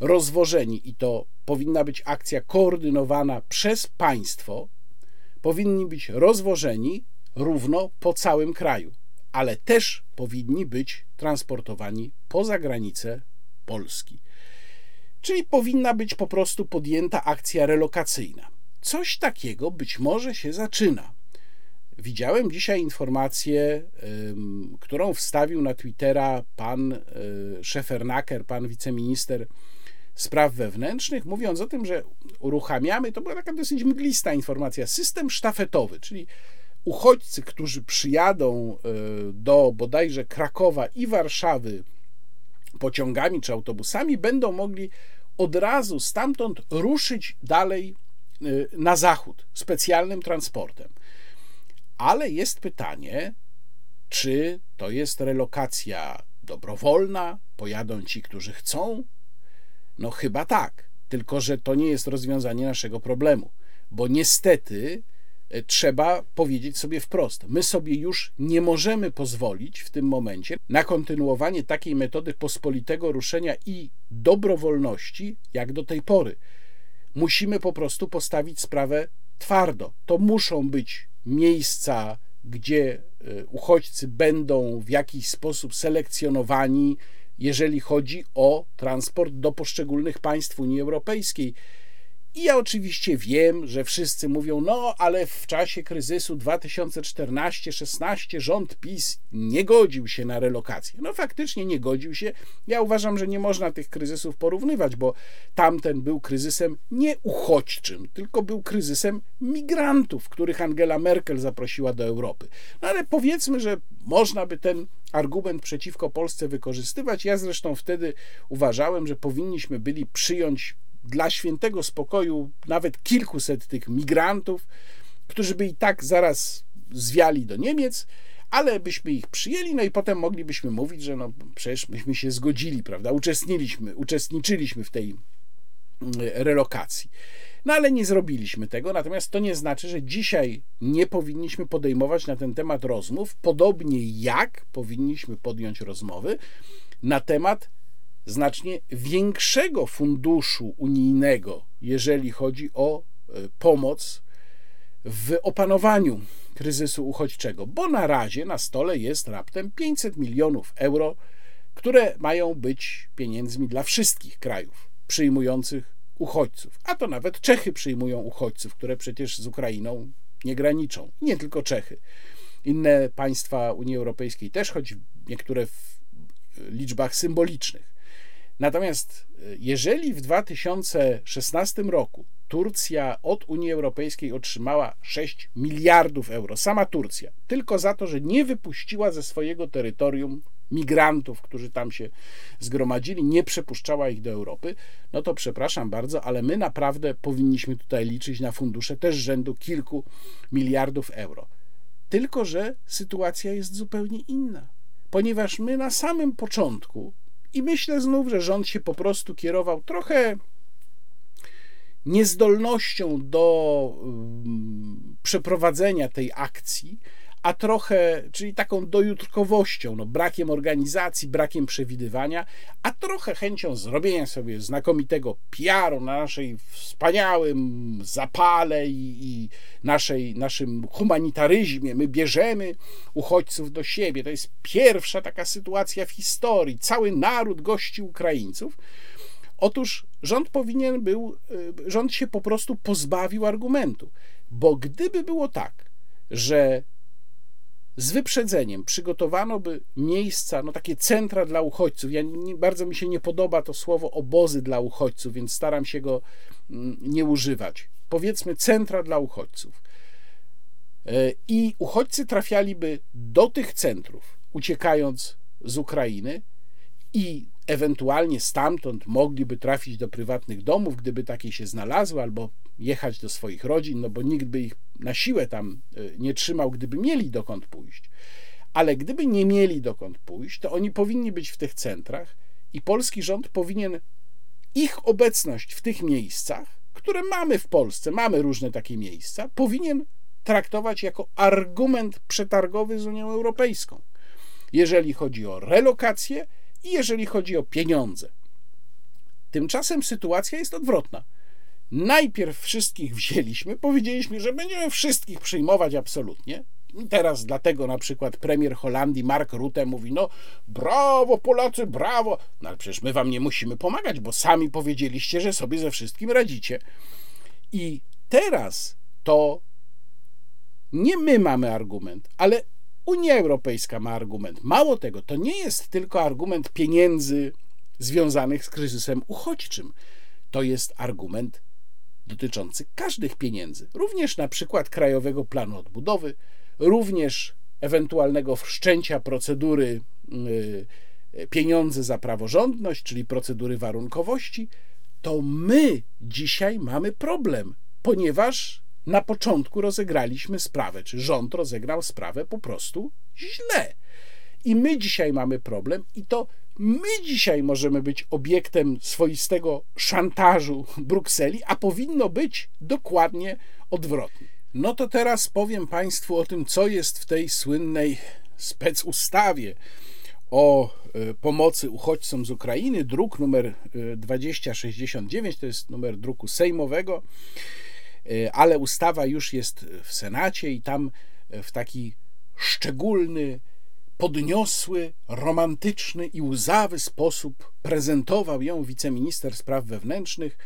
rozwożeni i to powinna być akcja koordynowana przez państwo, powinni być rozwożeni równo po całym kraju, ale też powinni być transportowani poza granice Polski. Czyli powinna być po prostu podjęta akcja relokacyjna. Coś takiego być może się zaczyna. Widziałem dzisiaj informację, którą wstawił na Twittera pan e, Szefernaker, pan wiceminister Spraw Wewnętrznych, mówiąc o tym, że uruchamiamy, to była taka dosyć mglista informacja, system sztafetowy, czyli uchodźcy, którzy przyjadą e, do bodajże Krakowa i Warszawy pociągami czy autobusami, będą mogli od razu stamtąd ruszyć dalej e, na zachód specjalnym transportem. Ale jest pytanie, czy to jest relokacja dobrowolna, pojadą ci, którzy chcą? No chyba tak, tylko że to nie jest rozwiązanie naszego problemu, bo niestety trzeba powiedzieć sobie wprost: my sobie już nie możemy pozwolić w tym momencie na kontynuowanie takiej metody pospolitego ruszenia i dobrowolności, jak do tej pory. Musimy po prostu postawić sprawę twardo. To muszą być miejsca, gdzie e, uchodźcy będą w jakiś sposób selekcjonowani, jeżeli chodzi o transport do poszczególnych państw Unii Europejskiej. I ja oczywiście wiem, że wszyscy mówią, no ale w czasie kryzysu 2014-16 rząd PiS nie godził się na relokację. No faktycznie nie godził się. Ja uważam, że nie można tych kryzysów porównywać, bo tamten był kryzysem nie uchodźczym, tylko był kryzysem migrantów, których Angela Merkel zaprosiła do Europy. No ale powiedzmy, że można by ten argument przeciwko Polsce wykorzystywać. Ja zresztą wtedy uważałem, że powinniśmy byli przyjąć dla świętego spokoju nawet kilkuset tych migrantów, którzy by i tak zaraz zwiali do Niemiec, ale byśmy ich przyjęli, no i potem moglibyśmy mówić, że no przecież myśmy się zgodzili, prawda, uczestniczyliśmy, uczestniczyliśmy w tej mm, relokacji. No ale nie zrobiliśmy tego, natomiast to nie znaczy, że dzisiaj nie powinniśmy podejmować na ten temat rozmów, podobnie jak powinniśmy podjąć rozmowy na temat znacznie większego funduszu unijnego, jeżeli chodzi o e, pomoc w opanowaniu kryzysu uchodźczego, bo na razie na stole jest raptem 500 milionów euro, które mają być pieniędzmi dla wszystkich krajów przyjmujących uchodźców. A to nawet Czechy przyjmują uchodźców, które przecież z Ukrainą nie graniczą. Nie tylko Czechy. Inne państwa Unii Europejskiej też, choć niektóre w liczbach symbolicznych. Natomiast e, jeżeli w 2016 roku Turcja od Unii Europejskiej otrzymała 6 miliardów euro, sama Turcja, tylko za to, że nie wypuściła ze swojego terytorium migrantów, którzy tam się zgromadzili, nie przepuszczała ich do Europy, no to przepraszam bardzo, ale my naprawdę powinniśmy tutaj liczyć na fundusze też rzędu kilku miliardów euro. Tylko, że sytuacja jest zupełnie inna, ponieważ my na samym początku i myślę znów, że rząd się po prostu kierował trochę niezdolnością do um, przeprowadzenia tej akcji, a trochę, czyli taką dojutrkowością, no, brakiem organizacji, brakiem przewidywania, a trochę chęcią zrobienia sobie znakomitego PR-u na naszej wspaniałym zapale i, i naszej, naszym humanitaryzmie. My bierzemy uchodźców do siebie. To jest pierwsza taka sytuacja w historii. Cały naród gości Ukraińców. Otóż rząd powinien był, y, rząd się po prostu pozbawił argumentu, bo gdyby było tak, że z wyprzedzeniem przygotowano by miejsca, no takie centra dla uchodźców. Ja nie, bardzo mi się nie podoba to słowo obozy dla uchodźców, więc staram się go mm, nie używać. Powiedzmy centra dla uchodźców. E, I uchodźcy trafialiby do tych centrów, uciekając z Ukrainy, i ewentualnie stamtąd mogliby trafić do prywatnych domów, gdyby takie się znalazły, albo jechać do swoich rodzin, no bo nikt by ich na siłę tam y, nie trzymał, gdyby mieli dokąd pójść. Ale gdyby nie mieli dokąd pójść, to oni powinni być w tych centrach i polski rząd powinien ich obecność w tych miejscach, które mamy w Polsce, mamy różne takie miejsca, powinien traktować jako argument przetargowy z Unią Europejską, jeżeli chodzi o relokację i jeżeli chodzi o pieniądze. Tymczasem sytuacja jest odwrotna. Najpierw wszystkich wzięliśmy, powiedzieliśmy, że będziemy wszystkich przyjmować absolutnie. I teraz dlatego na przykład premier Holandii Mark Rutte mówi: No, brawo Polacy, brawo. No ale przecież my wam nie musimy pomagać, bo sami powiedzieliście, że sobie ze wszystkim radzicie. I teraz to nie my mamy argument, ale Unia Europejska ma argument. Mało tego, to nie jest tylko argument pieniędzy związanych z kryzysem uchodźczym. To jest argument dotyczący każdych pieniędzy, również na przykład Krajowego Planu Odbudowy, również ewentualnego wszczęcia procedury y, pieniądze za praworządność, czyli procedury warunkowości, to my dzisiaj mamy problem, ponieważ na początku rozegraliśmy sprawę, czy rząd rozegrał sprawę po prostu źle. I my dzisiaj mamy problem, i to my dzisiaj możemy być obiektem swoistego szantażu Brukseli, a powinno być dokładnie odwrotnie. No to teraz powiem Państwu o tym, co jest w tej słynnej specustawie o e, pomocy uchodźcom z Ukrainy, druk numer 2069, e, to jest numer druku sejmowego, ale ustawa już jest w Senacie i tam w taki szczególny, podniosły, romantyczny i łzawy sposób prezentował ją wiceminister spraw wewnętrznych,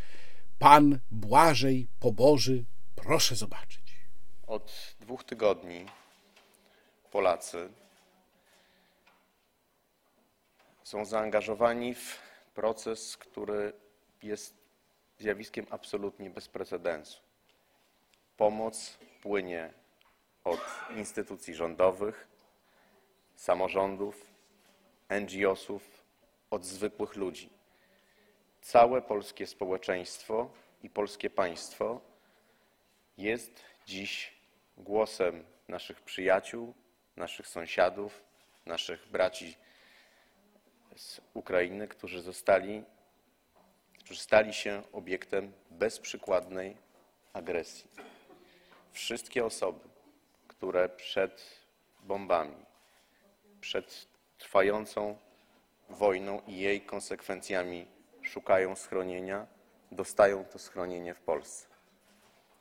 pan Błażej Poboży. Proszę zobaczyć. Od dwóch tygodni Polacy są zaangażowani w proces, który jest zjawiskiem absolutnie bez precedensu. Pomoc płynie od instytucji rządowych, samorządów, NGO-sów, od zwykłych ludzi. Całe polskie społeczeństwo i polskie państwo jest dziś głosem naszych przyjaciół, naszych sąsiadów, naszych braci z Ukrainy, którzy zostali, którzy stali się obiektem bezprzykładnej agresji. Wszystkie osoby, które przed bombami, przed trwającą wojną i jej konsekwencjami szukają schronienia, dostają to schronienie w Polsce.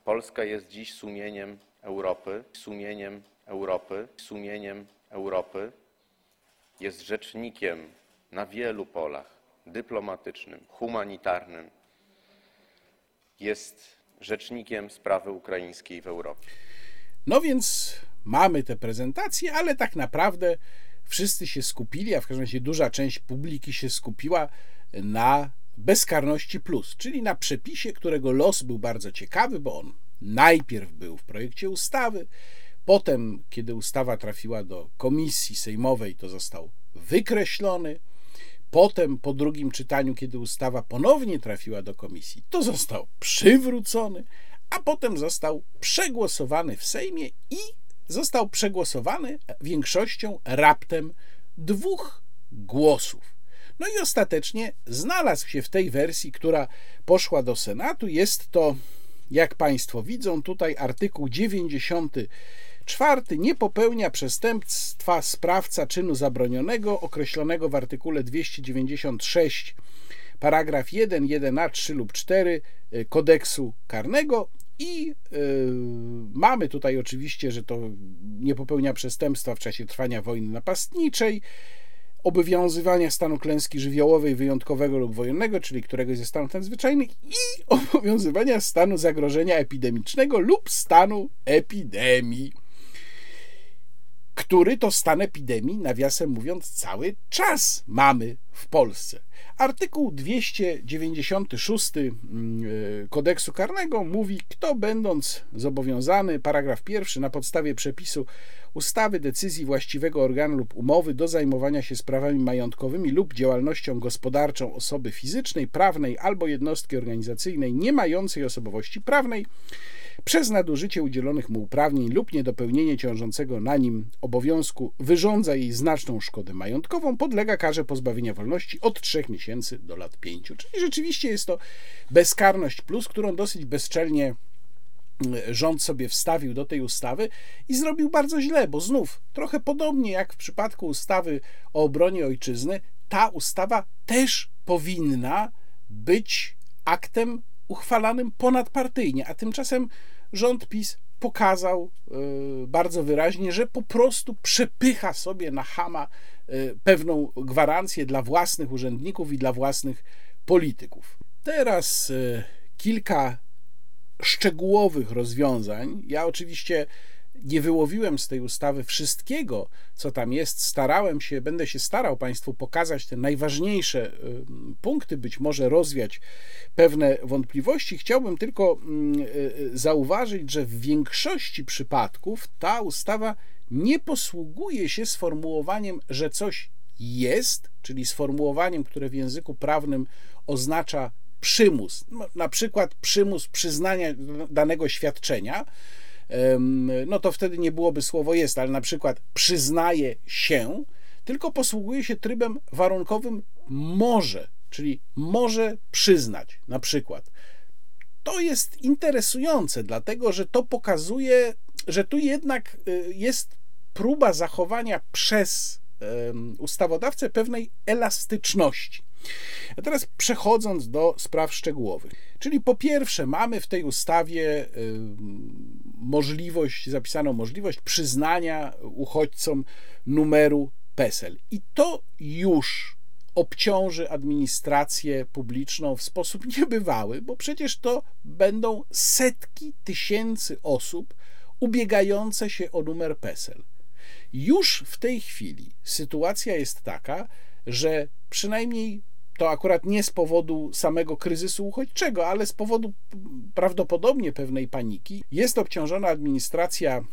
Polska jest dziś sumieniem Europy, sumieniem Europy, sumieniem Europy. Jest rzecznikiem na wielu polach dyplomatycznym, humanitarnym. Jest rzecznikiem sprawy ukraińskiej w Europie. No więc mamy te prezentacje, ale tak naprawdę wszyscy się skupili, a w każdym razie duża część publiki się skupiła na bezkarności plus, czyli na przepisie, którego los był bardzo ciekawy, bo on najpierw był w projekcie ustawy, potem, kiedy ustawa trafiła do komisji sejmowej, to został wykreślony. Potem, po drugim czytaniu, kiedy ustawa ponownie trafiła do komisji, to został przywrócony, a potem został przegłosowany w Sejmie i został przegłosowany większością raptem dwóch głosów. No i ostatecznie znalazł się w tej wersji, która poszła do Senatu. Jest to, jak Państwo widzą, tutaj artykuł 94 nie popełnia przestępstwa sprawca czynu zabronionego określonego w artykule 296 paragraf 1, 1a, 3 lub 4 y, kodeksu karnego i yy, mamy tutaj oczywiście, że to nie popełnia przestępstwa w czasie trwania wojny napastniczej, obowiązywania stanu klęski żywiołowej wyjątkowego lub wojennego, czyli któregoś ze stanów nadzwyczajnych i obowiązywania stanu zagrożenia epidemicznego lub stanu epidemii który to stan epidemii, nawiasem mówiąc, cały czas mamy w Polsce. Artykuł 296 mm, e, kodeksu karnego mówi, kto będąc zobowiązany, paragraf pierwszy, na podstawie przepisu ustawy, decyzji właściwego organu lub umowy do zajmowania się sprawami majątkowymi lub działalnością gospodarczą osoby fizycznej, prawnej albo jednostki organizacyjnej nie mającej osobowości prawnej, przez nadużycie udzielonych mu uprawnień lub niedopełnienie ciążącego na nim obowiązku wyrządza jej znaczną szkodę majątkową, podlega karze pozbawienia wolności od 3 miesięcy do lat 5. Czyli rzeczywiście jest to bezkarność plus, którą dosyć bezczelnie mm, rząd sobie wstawił do tej ustawy i zrobił bardzo źle, bo znów trochę podobnie jak w przypadku ustawy o obronie ojczyzny, ta ustawa też powinna być aktem uchwalanym ponadpartyjnie, a tymczasem rząd PiS pokazał y, bardzo wyraźnie, że po prostu przepycha sobie na hama y, pewną gwarancję dla własnych urzędników i dla własnych polityków. Teraz y, kilka szczegółowych rozwiązań. Ja oczywiście nie wyłowiłem z tej ustawy wszystkiego, co tam jest. Starałem się, będę się starał Państwu pokazać te najważniejsze y, punkty, być może rozwiać pewne wątpliwości. Chciałbym tylko mm, y, zauważyć, że w większości przypadków ta ustawa nie posługuje się sformułowaniem, że coś jest, czyli sformułowaniem, które w języku prawnym oznacza przymus, no, na przykład przymus przyznania danego świadczenia, no to wtedy nie byłoby słowo jest, ale na przykład przyznaje się, tylko posługuje się trybem warunkowym może, czyli może przyznać, na przykład. To jest interesujące, dlatego że to pokazuje, że tu jednak y, jest próba zachowania przez ustawodawcę pewnej elastyczności. A teraz przechodząc do spraw szczegółowych. Czyli po pierwsze, mamy w tej ustawie możliwość, zapisaną możliwość przyznania uchodźcom numeru PESEL. I to już obciąży administrację publiczną w sposób niebywały, bo przecież to będą setki tysięcy osób ubiegające się o numer PESEL. Już w tej chwili sytuacja jest taka, że przynajmniej to akurat nie z powodu samego kryzysu uchodźczego, ale z powodu prawdopodobnie pewnej paniki, jest obciążona administracja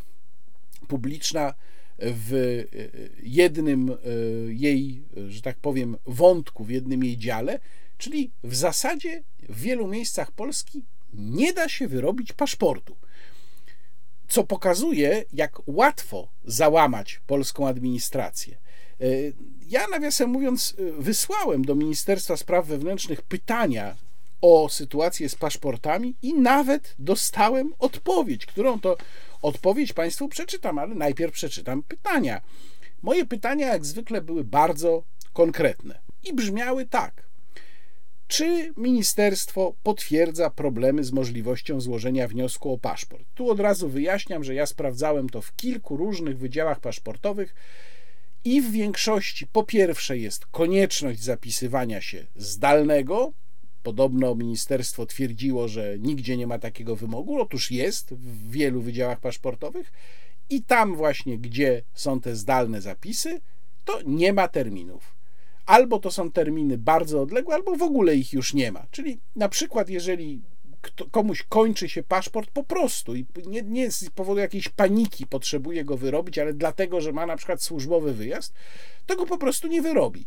publiczna w jednym e, jej, że tak powiem, wątku, w jednym jej dziale, czyli w zasadzie w wielu miejscach Polski nie da się wyrobić paszportu. Co pokazuje, jak łatwo załamać polską administrację. E, ja, nawiasem mówiąc, e, wysłałem do Ministerstwa Spraw Wewnętrznych pytania o sytuację z paszportami i nawet dostałem odpowiedź, którą to odpowiedź Państwu przeczytam, ale najpierw przeczytam pytania. Moje pytania, jak zwykle, były bardzo konkretne i brzmiały tak. Czy ministerstwo potwierdza problemy z możliwością złożenia wniosku o paszport? Tu od razu wyjaśniam, że ja sprawdzałem to w kilku różnych wydziałach paszportowych i w większości po pierwsze jest konieczność zapisywania się zdalnego. Podobno ministerstwo twierdziło, że nigdzie nie ma takiego wymogu. Otóż jest w wielu wydziałach paszportowych i tam właśnie, gdzie są te zdalne zapisy, to nie ma terminów. Albo to są terminy bardzo odległe, albo w ogóle ich już nie ma. Czyli na przykład, jeżeli komuś kończy się paszport po prostu i nie, nie z powodu jakiejś paniki potrzebuje go wyrobić, ale dlatego, że ma na przykład służbowy wyjazd, to go po prostu nie wyrobi.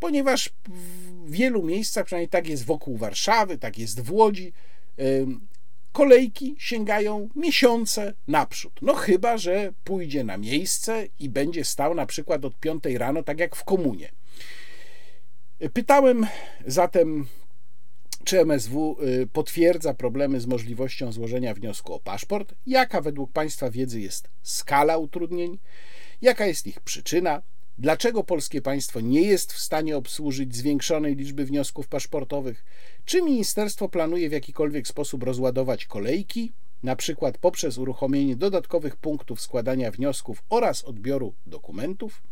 Ponieważ w wielu miejscach, przynajmniej tak jest wokół Warszawy, tak jest w Łodzi, kolejki sięgają miesiące naprzód. No chyba, że pójdzie na miejsce i będzie stał na przykład od 5 rano, tak jak w komunie. Pytałem zatem czy MSW y, potwierdza problemy z możliwością złożenia wniosku o paszport? Jaka według Państwa wiedzy jest skala utrudnień? Jaka jest ich przyczyna? Dlaczego polskie państwo nie jest w stanie obsłużyć zwiększonej liczby wniosków paszportowych? Czy ministerstwo planuje w jakikolwiek sposób rozładować kolejki, na przykład poprzez uruchomienie dodatkowych punktów składania wniosków oraz odbioru dokumentów?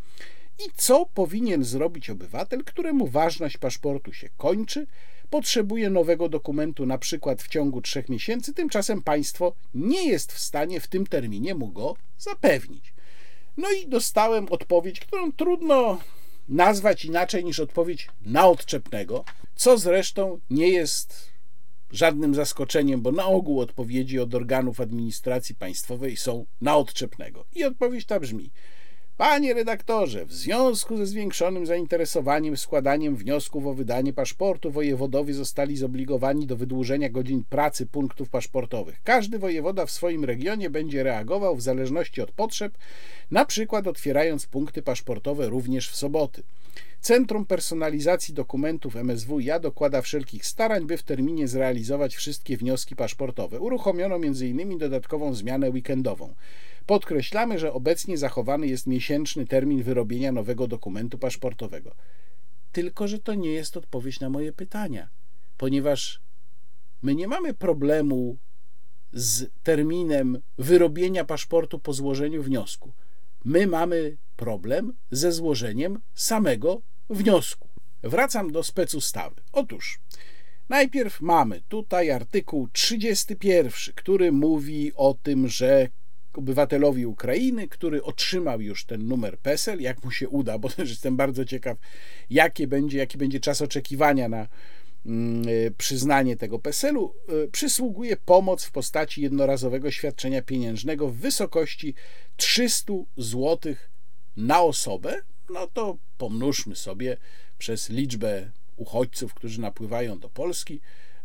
I co powinien zrobić obywatel, któremu ważność paszportu się kończy, potrzebuje nowego dokumentu na przykład w ciągu trzech miesięcy, tymczasem państwo nie jest w stanie w tym terminie mu go zapewnić. No i dostałem odpowiedź, którą trudno nazwać inaczej niż odpowiedź na odczepnego, co zresztą nie jest żadnym zaskoczeniem, bo na ogół odpowiedzi od organów administracji państwowej są na odczepnego. I odpowiedź ta brzmi: Panie redaktorze, w związku ze zwiększonym zainteresowaniem składaniem wniosków o wydanie paszportu wojewodowie zostali zobligowani do wydłużenia godzin pracy punktów paszportowych. Każdy wojewoda w swoim regionie będzie reagował w zależności od potrzeb, na przykład otwierając punkty paszportowe również w soboty. Centrum Personalizacji Dokumentów MSWiA dokłada wszelkich starań, by w terminie zrealizować wszystkie wnioski paszportowe. Uruchomiono m.in. dodatkową zmianę weekendową. Podkreślamy, że obecnie zachowany jest miesięczny termin wyrobienia nowego dokumentu paszportowego. Tylko, że to nie jest odpowiedź na moje pytania, ponieważ my nie mamy problemu z terminem wyrobienia paszportu po złożeniu wniosku. My mamy problem ze złożeniem samego wniosku. Wracam do specustawy. Otóż najpierw mamy tutaj artykuł 31, który mówi o tym, że obywatelowi Ukrainy, który otrzymał już ten numer PESEL, jak mu się uda, bo też jestem bardzo ciekaw, jakie będzie, jaki będzie czas oczekiwania na mm, przyznanie tego PESEL-u, przysługuje pomoc w postaci jednorazowego świadczenia pieniężnego w wysokości 300 zł na osobę. No to pomnóżmy sobie przez liczbę uchodźców, którzy napływają do Polski,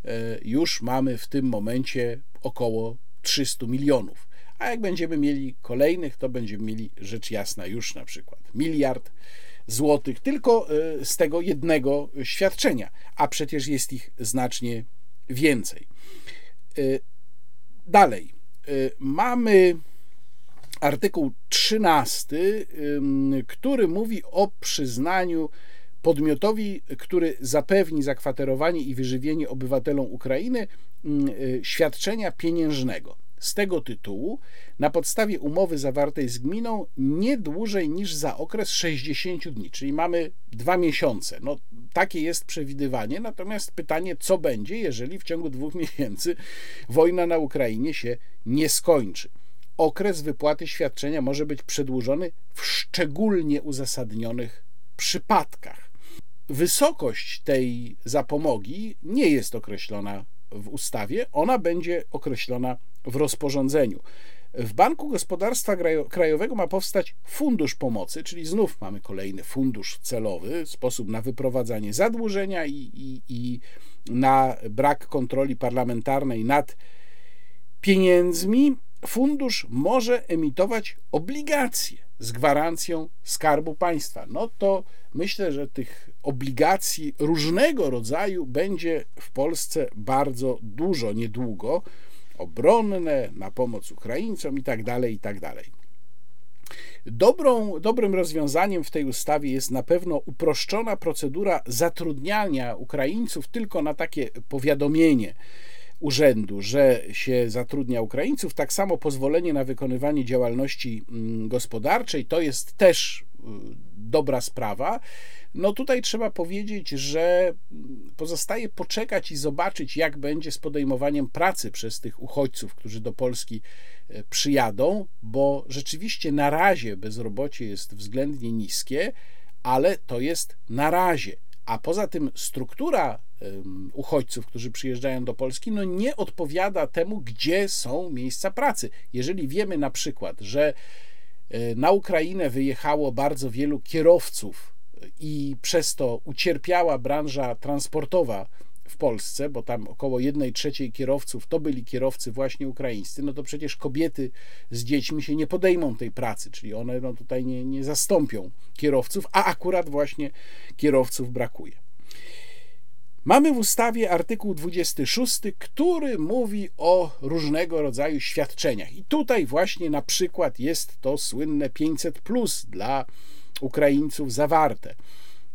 e, już mamy w tym momencie około 300 milionów. A jak będziemy mieli kolejnych, to będziemy mieli rzecz jasna już na przykład miliard złotych tylko e, z tego jednego świadczenia, a przecież jest ich znacznie więcej. E, dalej, mamy artykuł 13, który mówi o przyznaniu podmiotowi, który zapewni zakwaterowanie i wyżywienie obywatelom Ukrainy świadczenia pieniężnego. Z tego tytułu, na podstawie umowy zawartej z gminą, nie dłużej niż za okres 60 dni, czyli mamy dwa miesiące. No, takie jest przewidywanie, natomiast pytanie, co będzie, jeżeli w ciągu dwóch miesięcy wojna na Ukrainie się nie skończy. Okres wypłaty świadczenia może być przedłużony w szczególnie uzasadnionych przypadkach. Wysokość tej zapomogi nie jest określona w ustawie, ona będzie określona w rozporządzeniu. W Banku Gospodarstwa Krajowego ma powstać fundusz pomocy, czyli znów mamy kolejny fundusz celowy, sposób na wyprowadzanie zadłużenia i, i, i na brak kontroli parlamentarnej nad pieniędzmi. Fundusz może emitować obligacje z gwarancją Skarbu Państwa. No to myślę, że tych obligacji różnego rodzaju będzie w Polsce bardzo dużo niedługo. Obronne, na pomoc Ukraińcom i tak dalej, i tak. Dobrą, dobrym rozwiązaniem w tej ustawie jest na pewno uproszczona procedura zatrudniania Ukraińców tylko na takie powiadomienie urzędu, że się zatrudnia Ukraińców. Tak samo pozwolenie na wykonywanie działalności mm, gospodarczej to jest też dobra sprawa. No tutaj trzeba powiedzieć, że pozostaje poczekać i zobaczyć, jak będzie z podejmowaniem pracy przez tych uchodźców, którzy do Polski e, przyjadą, bo rzeczywiście na razie bezrobocie jest względnie niskie, ale to jest na razie. A poza tym struktura uchodźców, którzy przyjeżdżają do Polski, no nie odpowiada temu, gdzie są miejsca pracy. Jeżeli wiemy na przykład, że na Ukrainę wyjechało bardzo wielu kierowców i przez to ucierpiała branża transportowa w Polsce, bo tam około 1 trzeciej kierowców to byli kierowcy właśnie ukraińscy, no to przecież kobiety z dziećmi się nie podejmą tej pracy, czyli one no tutaj nie, nie zastąpią kierowców, a akurat właśnie kierowców brakuje. Mamy w ustawie artykuł 26, który mówi o różnego rodzaju świadczeniach. I tutaj właśnie na przykład jest to słynne 500 plus dla Ukraińców zawarte.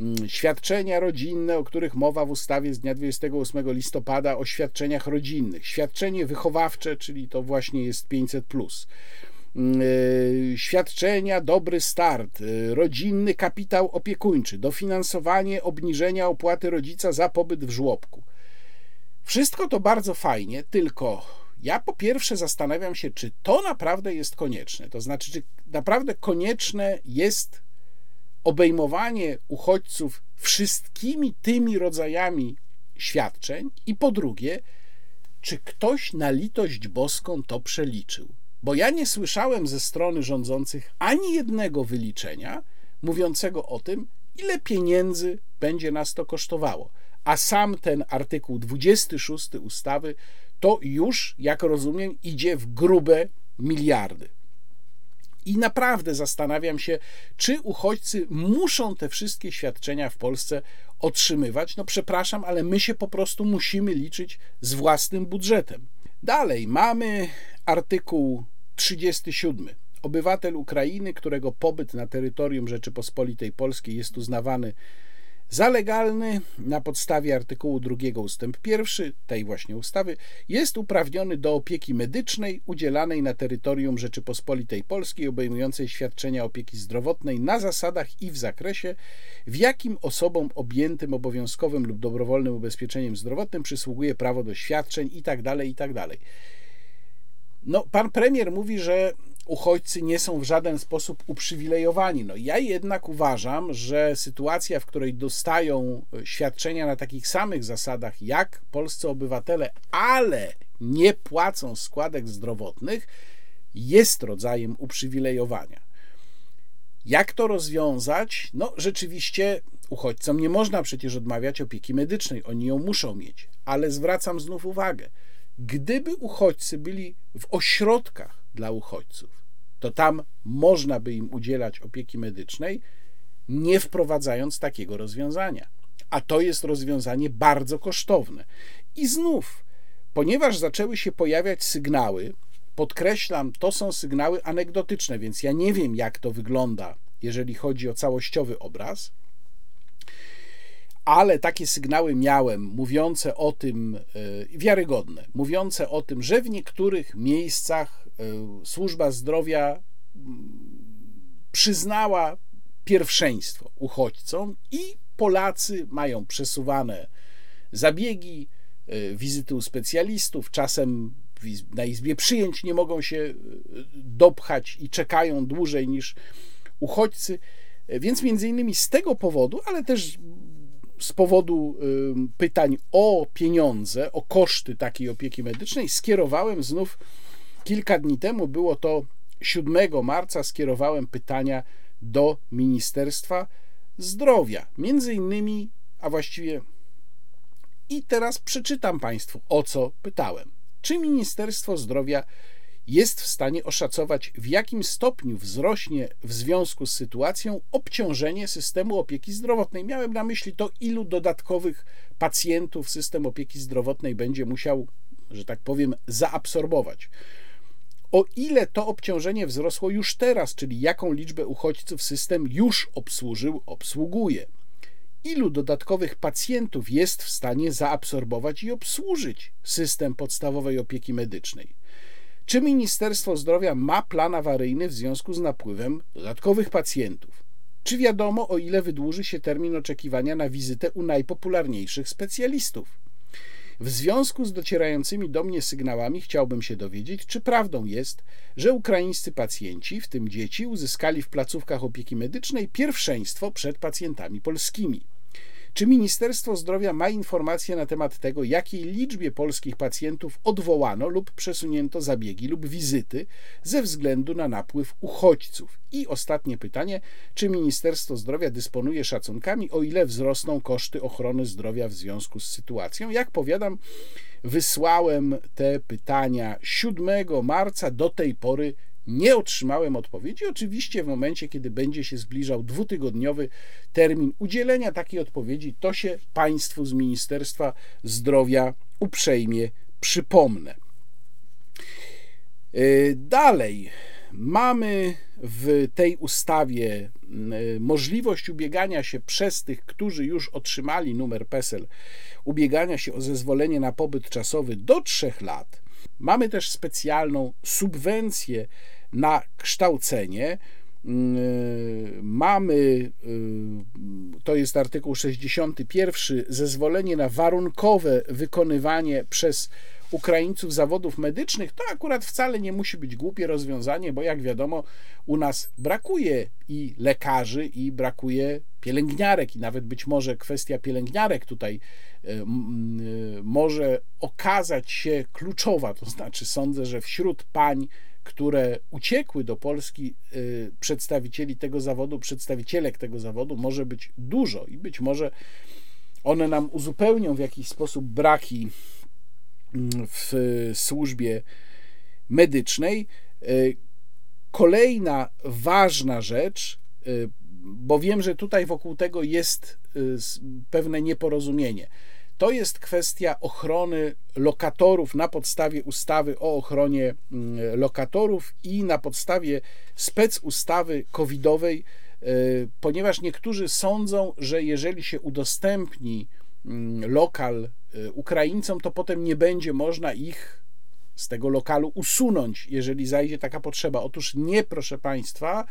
Mm, świadczenia rodzinne, o których mowa w ustawie z dnia 28 listopada o świadczeniach rodzinnych. Świadczenie wychowawcze, czyli to właśnie jest 500 plus świadczenia, dobry start, e, rodzinny kapitał opiekuńczy, dofinansowanie obniżenia opłaty rodzica za pobyt w żłobku. Wszystko to bardzo fajnie, tylko ja po pierwsze zastanawiam się, czy to naprawdę jest konieczne. To znaczy, czy naprawdę konieczne jest obejmowanie uchodźców wszystkimi tymi rodzajami świadczeń i po drugie, czy ktoś na litość boską to przeliczył? Bo ja nie słyszałem ze strony rządzących ani jednego wyliczenia mówiącego o tym, ile pieniędzy będzie nas to kosztowało. A sam ten artykuł 26 ustawy to już, jak rozumiem, idzie w grube miliardy. I naprawdę zastanawiam się, czy uchodźcy muszą te wszystkie świadczenia w Polsce otrzymywać. No przepraszam, ale my się po prostu musimy liczyć z własnym budżetem. Dalej mamy artykuł 37. Obywatel Ukrainy, którego pobyt na terytorium Rzeczypospolitej Polskiej jest uznawany za legalny na podstawie artykułu 2 ustęp 1 tej właśnie ustawy jest uprawniony do opieki medycznej udzielanej na terytorium Rzeczypospolitej Polskiej obejmującej świadczenia opieki zdrowotnej na zasadach i w zakresie, w jakim osobom objętym obowiązkowym lub dobrowolnym ubezpieczeniem zdrowotnym przysługuje prawo do świadczeń itd. Tak itd. Tak no, pan premier mówi, że uchodźcy nie są w żaden sposób uprzywilejowani. No, ja jednak uważam, że sytuacja, w której dostają świadczenia na takich samych zasadach jak polscy obywatele, ale nie płacą składek zdrowotnych, jest rodzajem uprzywilejowania. Jak to rozwiązać? No, rzeczywiście uchodźcom nie można przecież odmawiać opieki medycznej, oni ją muszą mieć, ale zwracam znów uwagę, gdyby uchodźcy byli w ośrodkach dla uchodźców, to tam można by im udzielać opieki medycznej, nie wprowadzając takiego rozwiązania. A to jest rozwiązanie bardzo kosztowne. I znów, ponieważ zaczęły się pojawiać sygnały, podkreślam, to są sygnały anegdotyczne, więc ja nie wiem, jak to wygląda, jeżeli chodzi o całościowy obraz ale takie sygnały miałem, mówiące o tym, e, wiarygodne, mówiące o tym, że w niektórych miejscach służba zdrowia przyznała pierwszeństwo uchodźcom i Polacy mają przesuwane zabiegi, e, wizyty u specjalistów, czasem na izbie przyjęć nie mogą się dopchać i czekają dłużej niż uchodźcy. Więc między innymi z tego powodu, ale też z powodu pytań o pieniądze, o koszty takiej opieki medycznej, skierowałem znów kilka dni temu, było to 7 marca, skierowałem pytania do Ministerstwa Zdrowia. Między innymi, a właściwie i teraz przeczytam Państwu, o co pytałem. Czy Ministerstwo Zdrowia jest w stanie oszacować, w jakim stopniu wzrośnie w związku z sytuacją obciążenie systemu opieki zdrowotnej. Miałem na myśli to, ilu dodatkowych pacjentów system opieki zdrowotnej będzie musiał, że tak powiem, zaabsorbować. O ile to obciążenie wzrosło już teraz, czyli jaką liczbę uchodźców system już obsłużył, obsługuje. Ilu dodatkowych pacjentów jest w stanie zaabsorbować i obsłużyć system podstawowej opieki medycznej czy Ministerstwo Zdrowia ma plan awaryjny w związku z napływem dodatkowych pacjentów? Czy wiadomo, o ile wydłuży się termin oczekiwania na wizytę u najpopularniejszych specjalistów? W związku z docierającymi do mnie sygnałami chciałbym się dowiedzieć, czy prawdą jest, że ukraińscy pacjenci, w tym dzieci, uzyskali w placówkach opieki medycznej pierwszeństwo przed pacjentami polskimi. Czy Ministerstwo Zdrowia ma informacje na temat tego, jakiej liczbie polskich pacjentów odwołano lub przesunięto zabiegi lub wizyty ze względu na napływ uchodźców? I ostatnie pytanie: czy Ministerstwo Zdrowia dysponuje szacunkami, o ile wzrosną koszty ochrony zdrowia w związku z sytuacją? Jak powiadam, wysłałem te pytania 7 marca. Do tej pory nie otrzymałem odpowiedzi. Oczywiście, w momencie, kiedy będzie się zbliżał dwutygodniowy termin udzielenia takiej odpowiedzi, to się Państwu z Ministerstwa Zdrowia uprzejmie przypomnę. E, dalej mamy w tej ustawie możliwość ubiegania się przez tych, którzy już otrzymali numer PESEL, ubiegania się o zezwolenie na pobyt czasowy do trzech lat. Mamy też specjalną subwencję na kształcenie. Mm, mamy, y, to jest artykuł 61, zezwolenie na warunkowe wykonywanie przez Ukraińców zawodów medycznych, to akurat wcale nie musi być głupie rozwiązanie, bo jak wiadomo, u nas brakuje i lekarzy, i brakuje pielęgniarek, i nawet być może kwestia pielęgniarek tutaj y, y, może okazać się kluczowa. To znaczy, sądzę, że wśród pań które uciekły do Polski, y, przedstawicieli tego zawodu, przedstawicielek tego zawodu może być dużo i być może one nam uzupełnią w jakiś sposób braki mm, w służbie medycznej. Y, kolejna ważna rzecz, y, bo wiem, że tutaj wokół tego jest pewne nieporozumienie to jest kwestia ochrony lokatorów na podstawie ustawy o ochronie mm, lokatorów i na podstawie specustawy covidowej, e, ponieważ niektórzy sądzą, że jeżeli się udostępni mm, lokal e, Ukraińcom, to potem nie będzie można ich z tego lokalu usunąć, jeżeli zajdzie taka potrzeba. Otóż nie, proszę Państwa,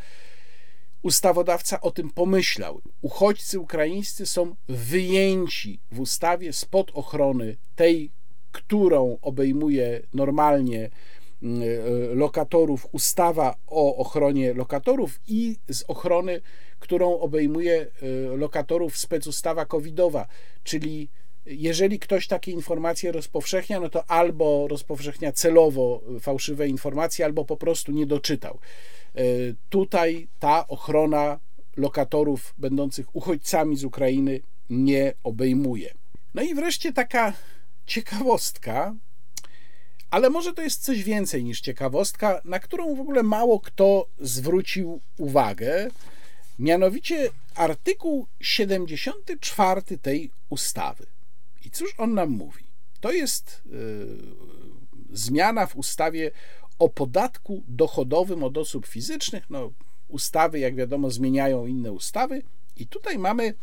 ustawodawca o tym pomyślał. Uchodźcy ukraińscy są wyjęci w ustawie spod ochrony tej, którą obejmuje normalnie lokatorów, ustawa o ochronie lokatorów i z ochrony, którą obejmuje lokatorów specustawa covidowa, czyli jeżeli ktoś takie informacje rozpowszechnia, no to albo rozpowszechnia celowo fałszywe informacje, albo po prostu nie doczytał. Tutaj ta ochrona lokatorów będących uchodźcami z Ukrainy nie obejmuje. No i wreszcie taka ciekawostka, ale może to jest coś więcej niż ciekawostka, na którą w ogóle mało kto zwrócił uwagę, mianowicie artykuł 74 tej ustawy. I cóż on nam mówi? To jest yy, zmiana w ustawie o podatku dochodowym od osób fizycznych. No, ustawy, jak wiadomo, zmieniają inne ustawy, i tutaj mamy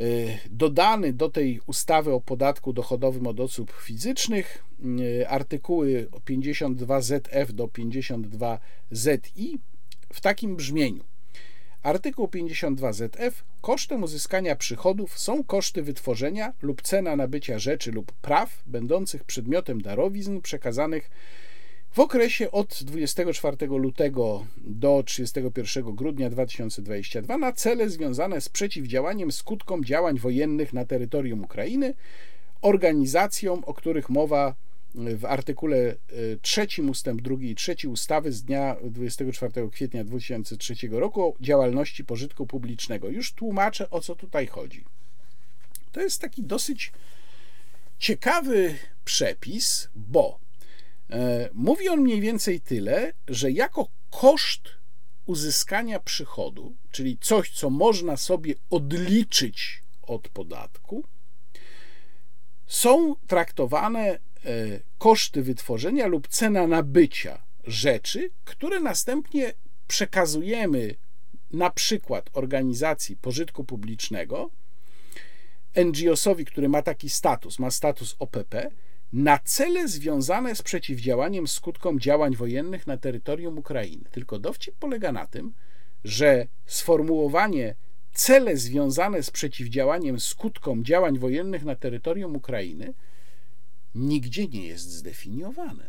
Y, dodany do tej ustawy o podatku dochodowym od osób fizycznych y, artykuły 52ZF do 52ZI w takim brzmieniu. Artykuł 52ZF kosztem uzyskania przychodów są koszty wytworzenia lub cena nabycia rzeczy lub praw będących przedmiotem darowizn przekazanych w okresie od 24 lutego do 31 grudnia 2022 na cele związane z przeciwdziałaniem skutkom działań wojennych na terytorium Ukrainy, organizacjom, o których mowa w artykule 3 ustęp 2 i 3 ustawy z dnia 24 kwietnia 2003 roku o działalności pożytku publicznego. Już tłumaczę o co tutaj chodzi. To jest taki dosyć ciekawy przepis, bo E, mówi on mniej więcej tyle, że jako koszt uzyskania przychodu, czyli coś, co można sobie odliczyć od podatku, są traktowane koszty wytworzenia lub cena nabycia rzeczy, które następnie przekazujemy na przykład organizacji pożytku publicznego, NGO-sowi, który ma taki status, ma status OPP, na cele związane z przeciwdziałaniem skutkom działań wojennych na terytorium Ukrainy. Tylko dowcip polega na tym, że sformułowanie cele związane z przeciwdziałaniem skutkom działań wojennych na terytorium Ukrainy nigdzie nie jest zdefiniowane.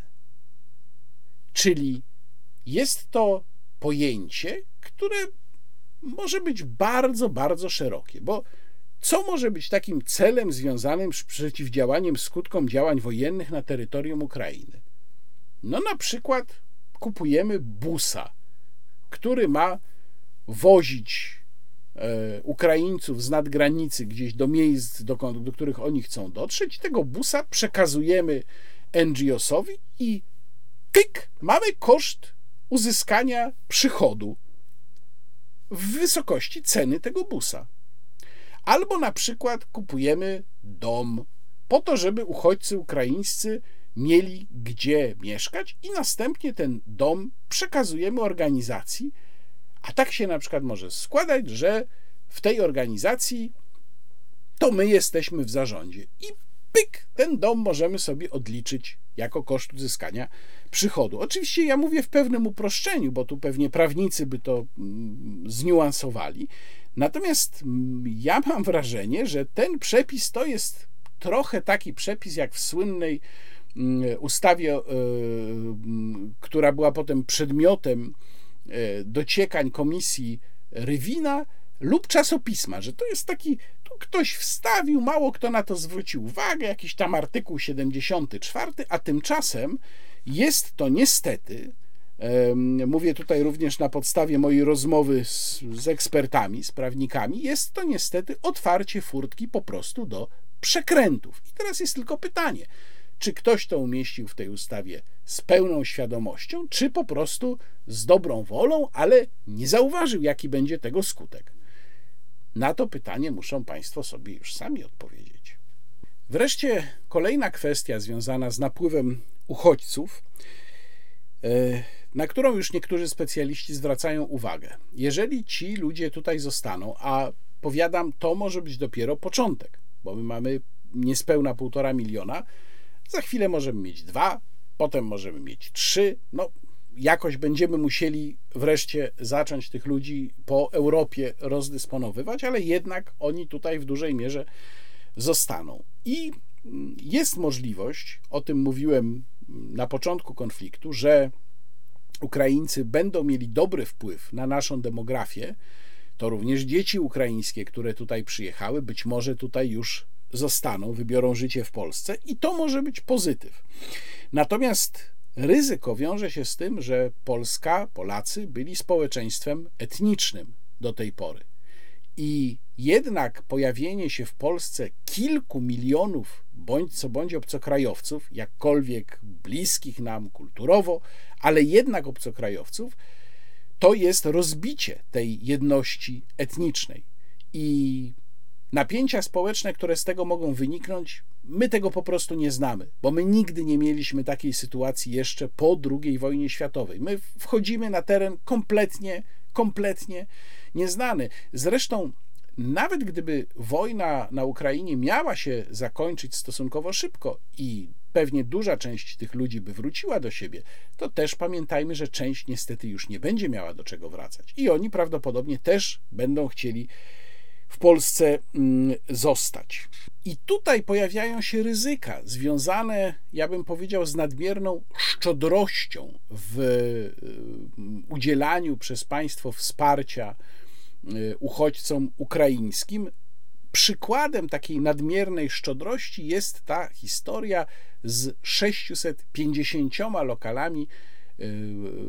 Czyli jest to pojęcie, które może być bardzo, bardzo szerokie, bo co może być takim celem związanym z przeciwdziałaniem skutkom działań wojennych na terytorium Ukrainy? No na przykład kupujemy busa, który ma wozić Ukraińców z nadgranicy gdzieś do miejsc, do, których oni chcą dotrzeć. Tego busa przekazujemy NGO-sowi i pyk, mamy koszt uzyskania przychodu w wysokości ceny tego busa. Albo na przykład kupujemy dom po to, żeby uchodźcy ukraińscy mieli gdzie mieszkać i następnie ten dom przekazujemy organizacji, a tak się na przykład może składać, że w tej organizacji to my jesteśmy w zarządzie i pyk, ten dom możemy sobie odliczyć jako koszt uzyskania przychodu. Oczywiście ja mówię w pewnym uproszczeniu, bo tu pewnie prawnicy by to mm, zniuansowali. Natomiast mm, ja mam wrażenie, że ten przepis to jest trochę taki przepis jak w słynnej mm, ustawie, e, która była potem przedmiotem dociekań komisji Rywina lub czasopisma, że to jest taki, tu ktoś wstawił, mało kto na to zwrócił uwagę, jakiś tam artykuł 74, a tymczasem jest to niestety mówię tutaj również na podstawie mojej rozmowy z, z, ekspertami, z prawnikami, jest to niestety otwarcie furtki po prostu do przekrętów. I teraz jest tylko pytanie, czy ktoś to umieścił w tej ustawie z pełną świadomością, czy po prostu z dobrą wolą, ale nie zauważył, jaki będzie tego skutek. Na to pytanie muszą Państwo sobie już sami odpowiedzieć. Wreszcie kolejna kwestia związana z napływem uchodźców e, na którą już niektórzy specjaliści zwracają uwagę. Jeżeli ci ludzie tutaj zostaną, a powiadam, to może być dopiero początek, bo my mamy niespełna półtora miliona, za chwilę możemy mieć dwa, potem możemy mieć trzy, no jakoś będziemy musieli wreszcie zacząć tych ludzi po Europie rozdysponowywać, ale jednak oni tutaj w dużej mierze zostaną. I jest możliwość, o tym mówiłem na początku konfliktu, że Ukraińcy będą mieli dobry wpływ na naszą demografię, to również dzieci ukraińskie, które tutaj przyjechały, być może tutaj już zostaną, wybiorą życie w Polsce i to może być pozytyw. Natomiast ryzyko wiąże się z tym, że Polska, Polacy byli społeczeństwem etnicznym do tej pory. I jednak pojawienie się w Polsce kilku milionów bądź co bądź obcokrajowców, jakkolwiek bliskich nam kulturowo, ale jednak obcokrajowców, to jest rozbicie tej jedności etnicznej. I napięcia społeczne, które z tego mogą wyniknąć, my tego po prostu nie znamy, bo my nigdy nie mieliśmy takiej sytuacji jeszcze po II wojnie światowej. My wchodzimy na teren kompletnie, kompletnie nieznany. Zresztą nawet gdyby wojna na Ukrainie miała się zakończyć stosunkowo szybko i pewnie duża część tych ludzi by wróciła do siebie, to też pamiętajmy, że część niestety już nie będzie miała do czego wracać. I oni prawdopodobnie też będą chcieli w Polsce mm, zostać. I tutaj pojawiają się ryzyka związane, ja bym powiedział, z nadmierną szczodrością w y, udzielaniu przez państwo wsparcia y, uchodźcom ukraińskim. Przykładem takiej nadmiernej szczodrości jest ta historia z 650 lokalami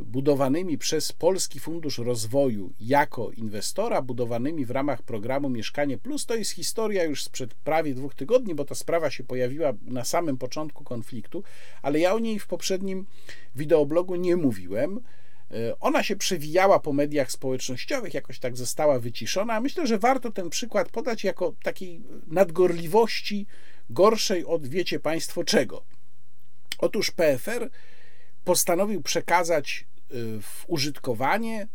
budowanymi przez Polski Fundusz Rozwoju jako inwestora, budowanymi w ramach programu Mieszkanie Plus. To jest historia już sprzed prawie dwóch tygodni, bo ta sprawa się pojawiła na samym początku konfliktu, ale ja o niej w poprzednim wideoblogu nie mówiłem. Y, ona się przewijała po mediach społecznościowych, jakoś tak została wyciszona. Myślę, że warto ten przykład podać jako takiej nadgorliwości gorszej od wiecie Państwo czego. Otóż PFR postanowił przekazać y, w użytkowanie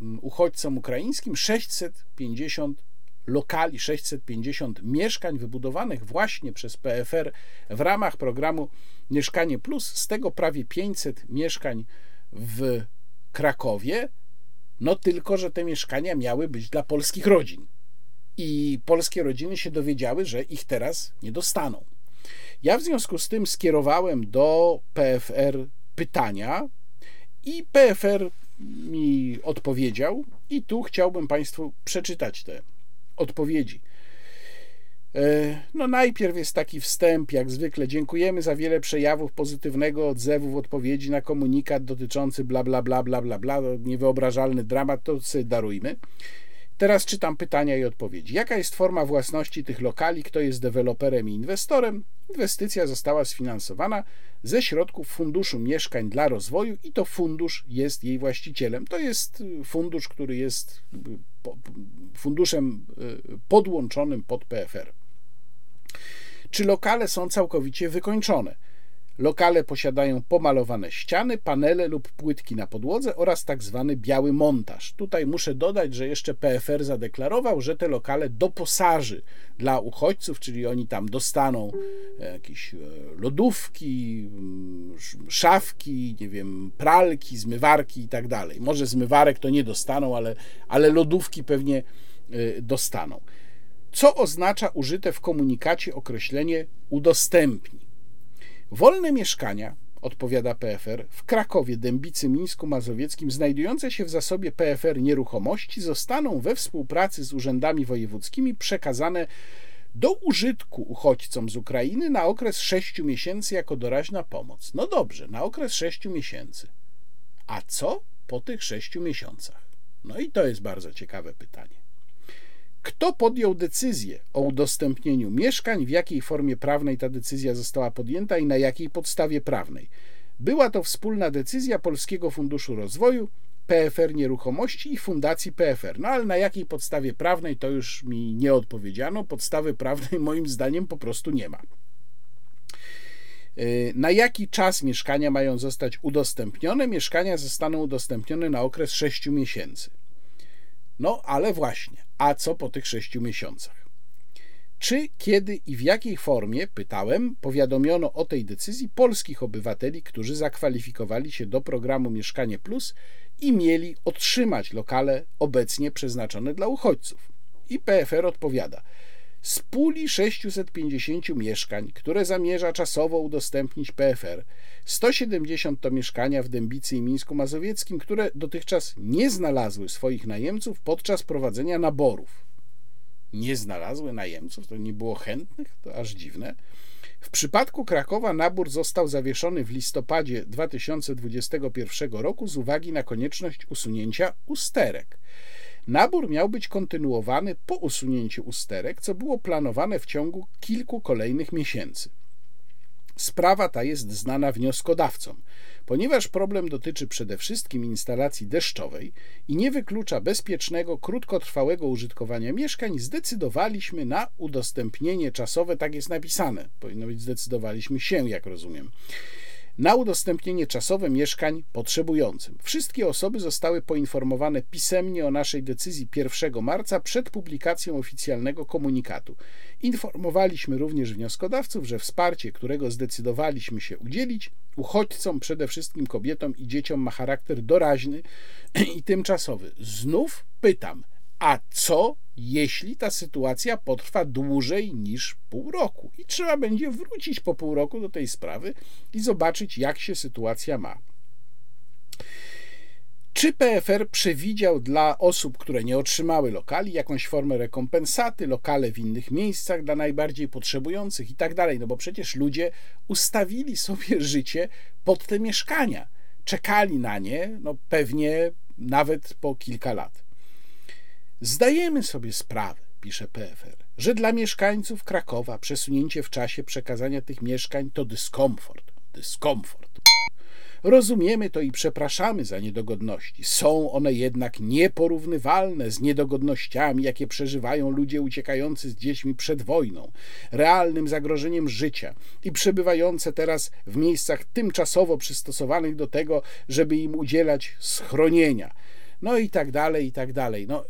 mm, uchodźcom ukraińskim 650 lokali, 650 mieszkań wybudowanych właśnie przez PFR w ramach programu Mieszkanie Plus, z tego prawie 500 mieszkań w Krakowie, no tylko, że te mieszkania miały być dla polskich rodzin. I polskie rodziny się dowiedziały, że ich teraz nie dostaną. Ja w związku z tym skierowałem do PFR pytania i PFR mi odpowiedział, i tu chciałbym Państwu przeczytać te odpowiedzi. E, no, najpierw jest taki wstęp, jak zwykle. Dziękujemy za wiele przejawów pozytywnego odzewu w odpowiedzi na komunikat dotyczący bla, bla, bla, bla, bla, bla. Niewyobrażalny dramat, to sobie darujmy. Teraz czytam pytania i odpowiedzi. Jaka jest forma własności tych lokali? Kto jest deweloperem i inwestorem? Inwestycja została sfinansowana ze środków Funduszu Mieszkań dla Rozwoju i to fundusz jest jej właścicielem. To jest y, fundusz, który jest y, funduszem y, podłączonym pod PFR. Czy lokale są całkowicie wykończone? Lokale posiadają pomalowane ściany, panele lub płytki na podłodze oraz tak zwany biały montaż. Tutaj muszę dodać, że jeszcze PFR zadeklarował, że te lokale doposaży dla uchodźców, czyli oni tam dostaną jakieś e, lodówki, mm, szafki, nie wiem, pralki, zmywarki i tak dalej. Może zmywarek to nie dostaną, ale, ale lodówki pewnie e, dostaną. Co oznacza użyte w komunikacie określenie udostępni? Wolne mieszkania, odpowiada PFR, w Krakowie, Dębicy, Mińsku Mazowieckim, znajdujące się w zasobie PFR nieruchomości zostaną we współpracy z urzędami wojewódzkimi przekazane do użytku uchodźcom z Ukrainy na okres 6 miesięcy jako doraźna pomoc. No dobrze, na okres 6 miesięcy. A co po tych 6 miesiącach? No i to jest bardzo ciekawe pytanie. Kto podjął decyzję o udostępnieniu mieszkań, w jakiej formie prawnej ta decyzja została podjęta i na jakiej podstawie prawnej? Była to wspólna decyzja Polskiego Funduszu Rozwoju, PFR Nieruchomości i Fundacji PFR. No ale na jakiej podstawie prawnej to już mi nie odpowiedziano. Podstawy prawnej moim zdaniem po prostu nie ma. Y, na jaki czas mieszkania mają zostać udostępnione? Mieszkania zostaną udostępnione na okres 6 miesięcy. No ale właśnie, a co po tych sześciu miesiącach? Czy, kiedy i w jakiej formie, pytałem, powiadomiono o tej decyzji polskich obywateli, którzy zakwalifikowali się do programu Mieszkanie Plus i mieli otrzymać lokale obecnie przeznaczone dla uchodźców? I PFR odpowiada: Z puli 650 mieszkań, które zamierza czasowo udostępnić PFR, 170 to mieszkania w Dębicy i Mińsku Mazowieckim, które dotychczas nie znalazły swoich najemców podczas prowadzenia naborów. Nie znalazły najemców? To nie było chętnych? To aż dziwne. W przypadku Krakowa nabór został zawieszony w listopadzie 2021 roku z uwagi na konieczność usunięcia usterek. Nabór miał być kontynuowany po usunięciu usterek, co było planowane w ciągu kilku kolejnych miesięcy. Sprawa ta jest znana wnioskodawcom, ponieważ problem dotyczy przede wszystkim instalacji deszczowej i nie wyklucza bezpiecznego, krótkotrwałego użytkowania mieszkań, zdecydowaliśmy na udostępnienie czasowe, tak jest napisane. Powinno być zdecydowaliśmy się, jak rozumiem na udostępnienie czasowe mieszkań potrzebującym. Wszystkie osoby zostały poinformowane pisemnie o naszej decyzji 1 marca przed publikacją oficjalnego komunikatu. Informowaliśmy również wnioskodawców, że wsparcie, którego zdecydowaliśmy się udzielić, uchodźcom, przede wszystkim kobietom i dzieciom, ma charakter doraźny i tymczasowy. Znów pytam, a co, jeśli ta sytuacja potrwa dłużej niż pół roku? I trzeba będzie wrócić po pół roku do tej sprawy i zobaczyć, jak się sytuacja ma. Czy PFR przewidział dla osób, które nie otrzymały lokali, jakąś formę rekompensaty, lokale w innych miejscach dla najbardziej potrzebujących i tak dalej? No bo przecież ludzie ustawili sobie życie pod te mieszkania. Czekali na nie, no pewnie nawet po kilka lat. Zdajemy sobie sprawę, pisze PFR, że dla mieszkańców Krakowa przesunięcie w czasie przekazania tych mieszkań to dyskomfort. Dyskomfort. Rozumiemy to i przepraszamy za niedogodności. Są one jednak nieporównywalne z niedogodnościami, jakie przeżywają ludzie uciekający z dziećmi przed wojną, realnym zagrożeniem życia i przebywające teraz w miejscach tymczasowo przystosowanych do tego, żeby im udzielać schronienia. No i tak dalej, i tak dalej. No,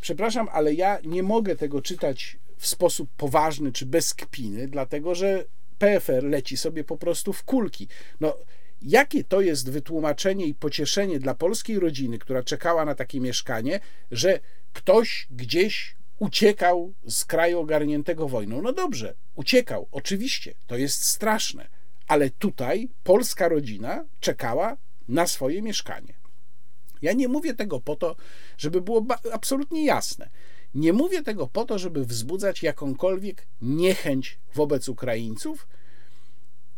Przepraszam, ale ja nie mogę tego czytać w sposób poważny czy bez kpiny, dlatego że PFR leci sobie po prostu w kulki. No, jakie to jest wytłumaczenie i pocieszenie dla polskiej rodziny, która czekała na takie mieszkanie, że ktoś gdzieś uciekał z kraju ogarniętego wojną? No dobrze, uciekał, oczywiście, to jest straszne, ale tutaj polska rodzina czekała na swoje mieszkanie. Ja nie mówię tego po to, żeby było absolutnie jasne. Nie mówię tego po to, żeby wzbudzać jakąkolwiek niechęć wobec Ukraińców.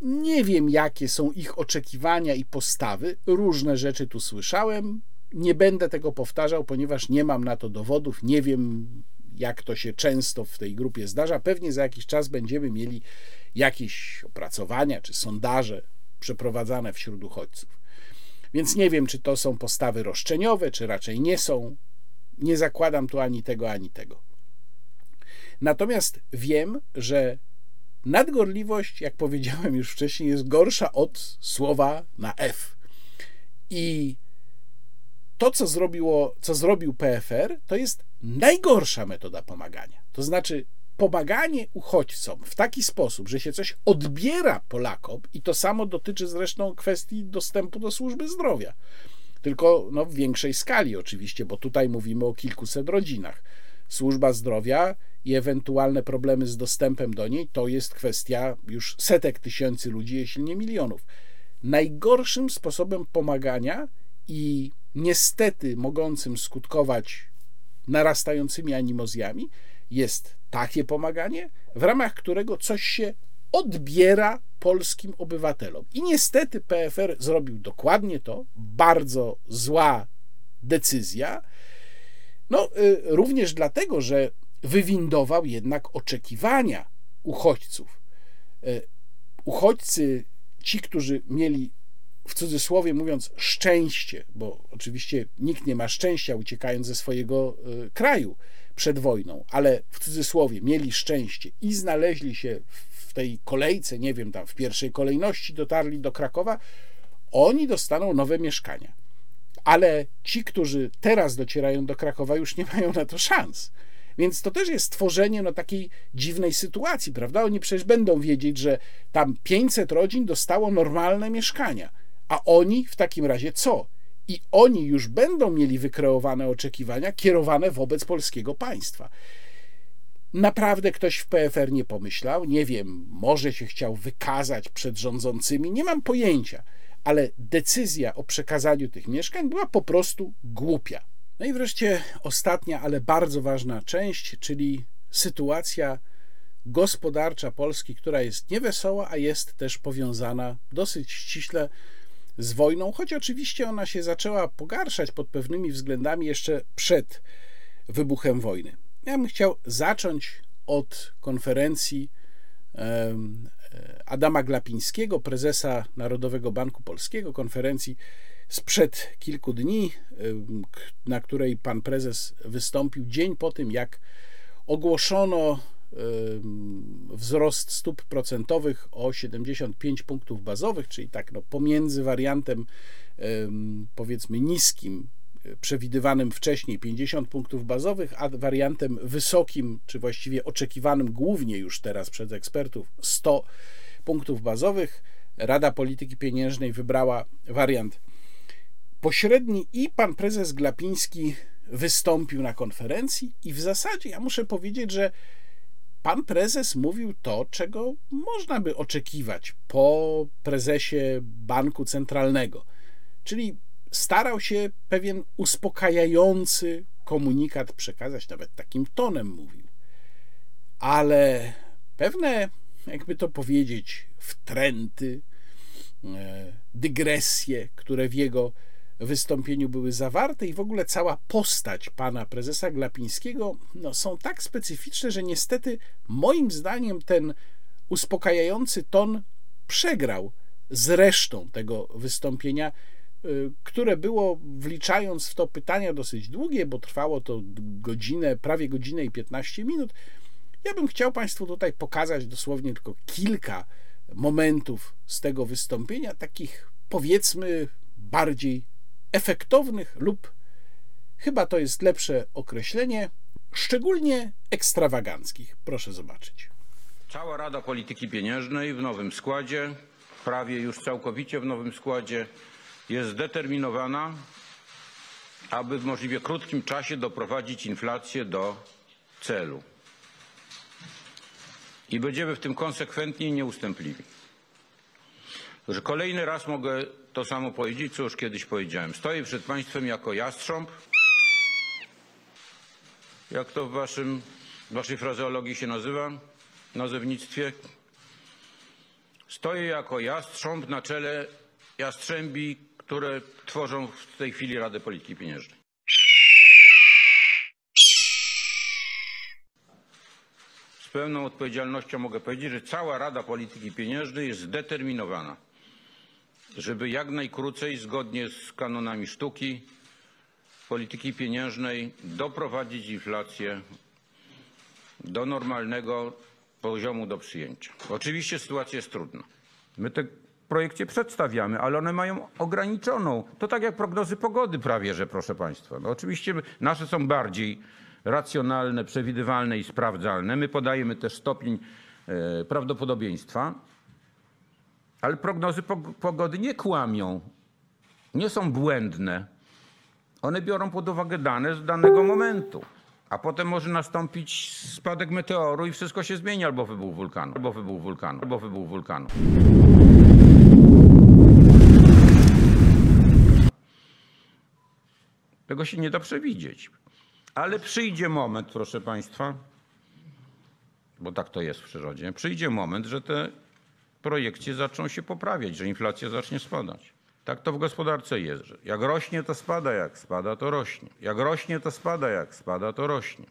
Nie wiem, jakie są ich oczekiwania i postawy. Różne rzeczy tu słyszałem. Nie będę tego powtarzał, ponieważ nie mam na to dowodów. Nie wiem, jak to się często w tej grupie zdarza. Pewnie za jakiś czas będziemy mieli jakieś opracowania czy sondaże przeprowadzane wśród uchodźców. Więc nie wiem, czy to są postawy roszczeniowe, czy raczej nie są. Nie zakładam tu ani tego, ani tego. Natomiast wiem, że nadgorliwość, jak powiedziałem już wcześniej, jest gorsza od słowa na F. I to, co, zrobiło, co zrobił PFR, to jest najgorsza metoda pomagania. To znaczy, pomaganie uchodźcom w taki sposób, że się coś odbiera Polakom, i to samo dotyczy zresztą kwestii dostępu do służby zdrowia, tylko no, w większej skali oczywiście, bo tutaj mówimy o kilkuset rodzinach. Służba zdrowia i ewentualne problemy z dostępem do niej to jest kwestia już setek tysięcy ludzi, jeśli nie milionów. Najgorszym sposobem pomagania i niestety mogącym skutkować narastającymi animozjami jest takie pomaganie, w ramach którego coś się odbiera polskim obywatelom. I niestety PFR zrobił dokładnie to, bardzo zła decyzja. No, y, również dlatego, że wywindował jednak oczekiwania uchodźców. Y, uchodźcy, ci, którzy mieli w cudzysłowie mówiąc szczęście, bo oczywiście nikt nie ma szczęścia uciekając ze swojego y, kraju, przed wojną, ale w cudzysłowie mieli szczęście i znaleźli się w tej kolejce, nie wiem, tam w pierwszej kolejności dotarli do Krakowa, oni dostaną nowe mieszkania. Ale ci, którzy teraz docierają do Krakowa, już nie mają na to szans. Więc to też jest stworzenie no, takiej dziwnej sytuacji, prawda? Oni przecież będą wiedzieć, że tam 500 rodzin dostało normalne mieszkania, a oni w takim razie co? I oni już będą mieli wykreowane oczekiwania kierowane wobec polskiego państwa. Naprawdę ktoś w PFR nie pomyślał, nie wiem, może się chciał wykazać przed rządzącymi, nie mam pojęcia, ale decyzja o przekazaniu tych mieszkań była po prostu głupia. No i wreszcie ostatnia, ale bardzo ważna część, czyli sytuacja gospodarcza Polski, która jest niewesoła, a jest też powiązana dosyć ściśle z wojną, choć oczywiście ona się zaczęła pogarszać pod pewnymi względami jeszcze przed wybuchem wojny. Ja bym chciał zacząć od konferencji Adama Glapińskiego, prezesa Narodowego Banku Polskiego, konferencji sprzed kilku dni, na której pan prezes wystąpił dzień po tym, jak ogłoszono wzrost stóp procentowych o 75 punktów bazowych, czyli tak no, pomiędzy wariantem powiedzmy niskim, przewidywanym wcześniej 50 punktów bazowych, a wariantem wysokim, czy właściwie oczekiwanym głównie już teraz przez ekspertów 100 punktów bazowych. Rada Polityki Pieniężnej wybrała wariant pośredni i pan prezes Glapiński wystąpił na konferencji i w zasadzie ja muszę powiedzieć, że pan prezes mówił to, czego można by oczekiwać po prezesie banku centralnego. Czyli starał się pewien uspokajający komunikat przekazać, nawet takim tonem mówił. Ale pewne, jakby to powiedzieć, wtręty, e, dygresje, które w jego wystąpieniu były zawarte i w ogóle cała postać pana prezesa Glapińskiego no, są tak specyficzne, że niestety moim zdaniem ten uspokajający ton przegrał z resztą tego wystąpienia, y, które było, wliczając w to pytania dosyć długie, bo trwało to godzinę, prawie godzinę i 15 minut. Ja bym chciał Państwu tutaj pokazać dosłownie tylko kilka momentów z tego wystąpienia, takich powiedzmy bardziej efektownych lub, chyba to jest lepsze określenie, szczególnie ekstrawaganckich. Proszę zobaczyć. Cała Rada Polityki Pieniężnej w nowym składzie, prawie już całkowicie w nowym składzie, jest zdeterminowana, aby w możliwie krótkim czasie doprowadzić inflację do celu. I będziemy w tym konsekwentni i nieustępliwi. Że kolejny raz mogę to samo powiedzieć, co już kiedyś powiedziałem. Stoję przed Państwem jako jastrząb. Jak to w waszym, waszej frazeologii się nazywa? Nazewnictwie? Stoję jako jastrząb na czele jastrzębi, które tworzą w tej chwili Radę Polityki Pieniężnej. Z pełną odpowiedzialnością mogę powiedzieć, że cała Rada Polityki Pieniężnej jest zdeterminowana żeby jak najkrócej, zgodnie z kanonami sztuki, polityki pieniężnej, doprowadzić inflację do normalnego poziomu do przyjęcia. Oczywiście sytuacja jest trudna. My te projekcie przedstawiamy, ale one mają ograniczoną. To tak jak prognozy pogody prawie, że proszę Państwa. No oczywiście nasze są bardziej racjonalne, przewidywalne i sprawdzalne. My podajemy też stopień e, prawdopodobieństwa. Ale prognozy pogody nie kłamią, nie są błędne. One biorą pod uwagę dane z danego momentu. A potem może nastąpić spadek meteoru i wszystko się zmieni, albo wybuch wulkanu, albo wybuch wulkanu, albo wybuch wulkanu. Tego się nie da przewidzieć. Ale przyjdzie moment, proszę Państwa, bo tak to jest w przyrodzie, przyjdzie moment, że te projekcie zaczną się poprawiać, że inflacja zacznie spadać. Tak to w gospodarce jest, że jak rośnie, to spada, jak spada, to rośnie. Jak rośnie, to spada, jak spada, to rośnie.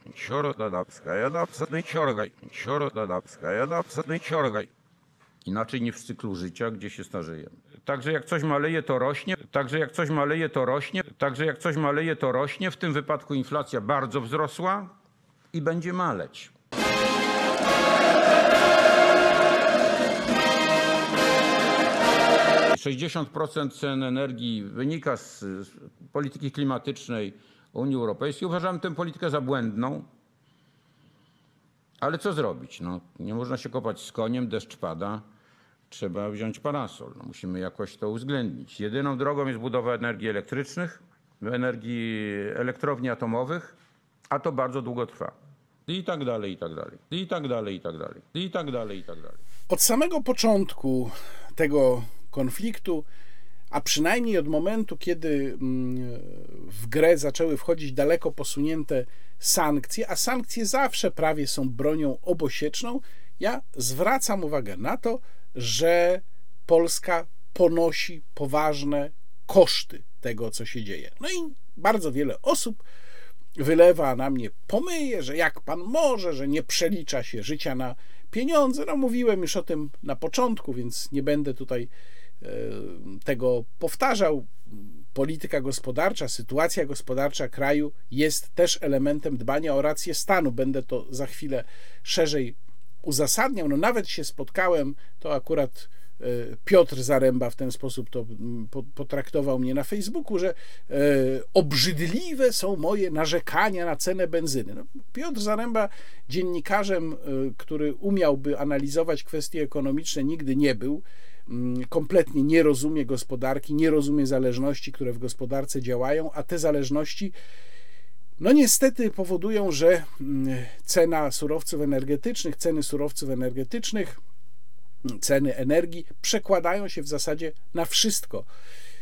Inaczej niż w cyklu życia, gdzie się starzejemy. Także jak coś maleje, to rośnie. Także jak coś maleje, to rośnie. Także jak coś maleje, to rośnie. W tym wypadku inflacja bardzo wzrosła i będzie maleć. 60% cen energii wynika z, polityki klimatycznej Unii Europejskiej. Uważam tę politykę za błędną. Ale co zrobić? No, nie można się kopać z koniem, deszcz pada, trzeba wziąć parasol. No, musimy jakoś to uwzględnić. Jedyną drogą jest budowa energii elektrycznych, energii elektrowni atomowych, a to bardzo długo trwa. I tak dalej, i tak dalej. I tak dalej, i tak dalej. I tak dalej, i tak dalej. Od samego początku tego konfliktu, a przynajmniej od momentu, kiedy mm, w grę zaczęły wchodzić daleko posunięte sankcje, a sankcje zawsze prawie są bronią obosieczną, ja zwracam uwagę na to, że Polska ponosi poważne koszty tego, co się dzieje. No i bardzo wiele osób wylewa na mnie pomyje, że jak pan może, że nie przelicza się życia na pieniądze. No mówiłem już o tym na początku, więc nie będę tutaj tego powtarzał. Polityka gospodarcza, sytuacja gospodarcza kraju jest też elementem dbania o rację stanu. Będę to za chwilę szerzej uzasadniał. No nawet się spotkałem, to akurat e, Piotr Zaręba w ten sposób to potraktował mnie na Facebooku, że e, obrzydliwe są moje narzekania na cenę benzyny. No, Piotr Zaręba dziennikarzem, e, który umiałby analizować kwestie ekonomiczne, nigdy nie był. Mm, kompletnie nie rozumie gospodarki, nie rozumie zależności, które w gospodarce działają, a te zależności no niestety powodują, że mm, cena surowców energetycznych, ceny surowców energetycznych, ceny energii przekładają się w zasadzie na wszystko,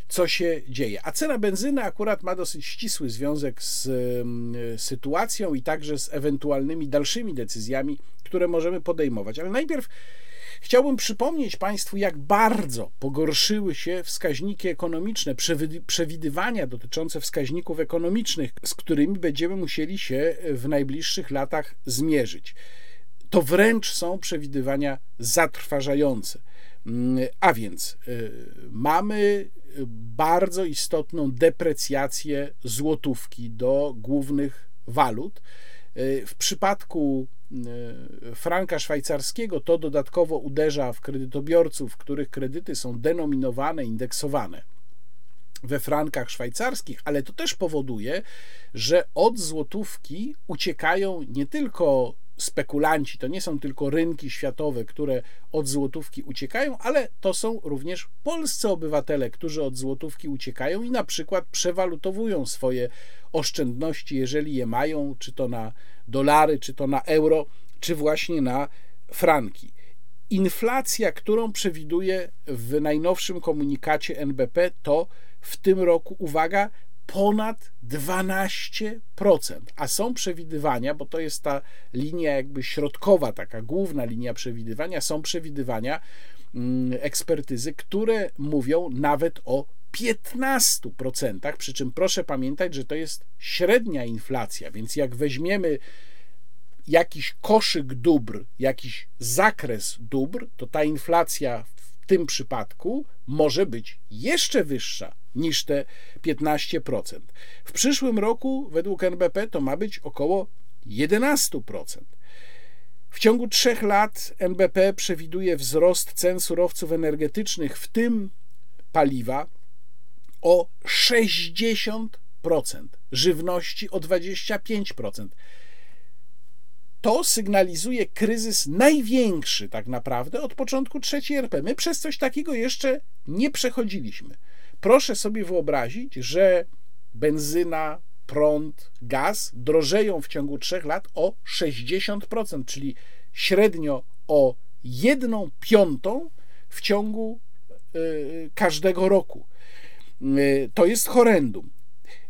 co się dzieje. A cena benzyny akurat ma dosyć ścisły związek z mm, sytuacją i także z ewentualnymi dalszymi decyzjami, które możemy podejmować. Ale najpierw Chciałbym przypomnieć Państwu, jak bardzo pogorszyły się wskaźniki ekonomiczne, przewidywania dotyczące wskaźników ekonomicznych, z którymi będziemy musieli się w najbliższych latach zmierzyć. To wręcz są przewidywania zatrważające. Mm, a więc y, mamy bardzo istotną deprecjację złotówki do głównych walut. Y, w przypadku franka szwajcarskiego, to dodatkowo uderza w kredytobiorców, których kredyty są denominowane, indeksowane we frankach szwajcarskich, ale to też powoduje, że od złotówki uciekają nie tylko spekulanci, to nie są tylko rynki światowe, które od złotówki uciekają, ale to są również polscy obywatele, którzy od złotówki uciekają i na przykład przewalutowują swoje oszczędności, jeżeli je mają, czy to na dolary, czy to na euro, czy właśnie na franki. Inflacja, którą przewiduje w najnowszym komunikacie NBP, to w tym roku, uwaga, ponad 12%. A są przewidywania, bo to jest ta linia jakby środkowa, taka główna linia przewidywania, są przewidywania mm, ekspertyzy, które mówią nawet o 15%, przy czym proszę pamiętać, że to jest średnia inflacja, więc jak weźmiemy jakiś koszyk dóbr, jakiś zakres dóbr, to ta inflacja w tym przypadku może być jeszcze wyższa niż te 15%. W przyszłym roku według NBP to ma być około 11%. W ciągu trzech lat NBP przewiduje wzrost cen surowców energetycznych, w tym paliwa, o 60%, żywności o 25%. To sygnalizuje kryzys największy tak naprawdę od początku trzeciej RP. My przez coś takiego jeszcze nie przechodziliśmy. Proszę sobie wyobrazić, że benzyna, prąd, gaz drożeją w ciągu trzech lat o 60%, czyli średnio o jedną piątą w ciągu y, każdego roku. Y, to jest horrendum.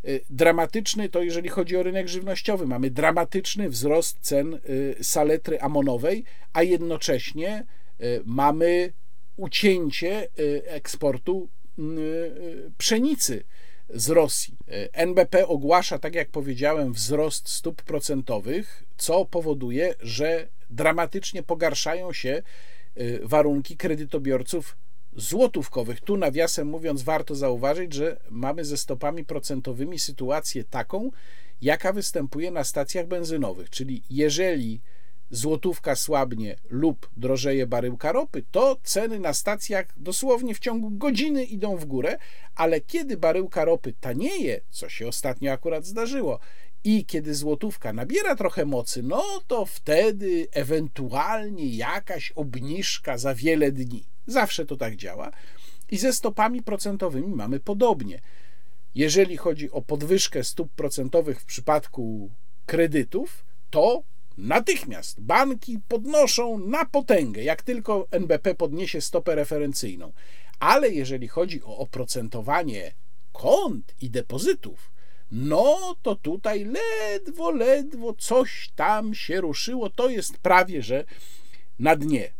Y, dramatyczny to jeżeli chodzi o rynek żywnościowy. Mamy dramatyczny wzrost cen saletry amonowej, a jednocześnie mamy ucięcie eksportu pszenicy z Rosji. NBP ogłasza, tak jak powiedziałem, wzrost stóp procentowych, co powoduje, że dramatycznie pogarszają się warunki kredytobiorców złotówkowych. Tu nawiasem mówiąc, warto zauważyć, że mamy ze stopami procentowymi sytuację taką, jaka występuje na stacjach benzynowych, czyli jeżeli złotówka słabnie lub drożeje baryłka ropy, to ceny na stacjach dosłownie w ciągu godziny idą w górę, ale kiedy baryłka ropy tanieje, co się ostatnio akurat zdarzyło, i kiedy złotówka nabiera trochę mocy, no to wtedy ewentualnie jakaś obniżka za wiele dni. Zawsze to tak działa. I ze stopami procentowymi mamy podobnie. Jeżeli chodzi o podwyżkę stóp procentowych w przypadku kredytów, to natychmiast banki podnoszą na potęgę, jak tylko NBP podniesie stopę referencyjną. Ale jeżeli chodzi o oprocentowanie kont i depozytów, no to tutaj ledwo, ledwo coś tam się ruszyło. To jest prawie że na dnie.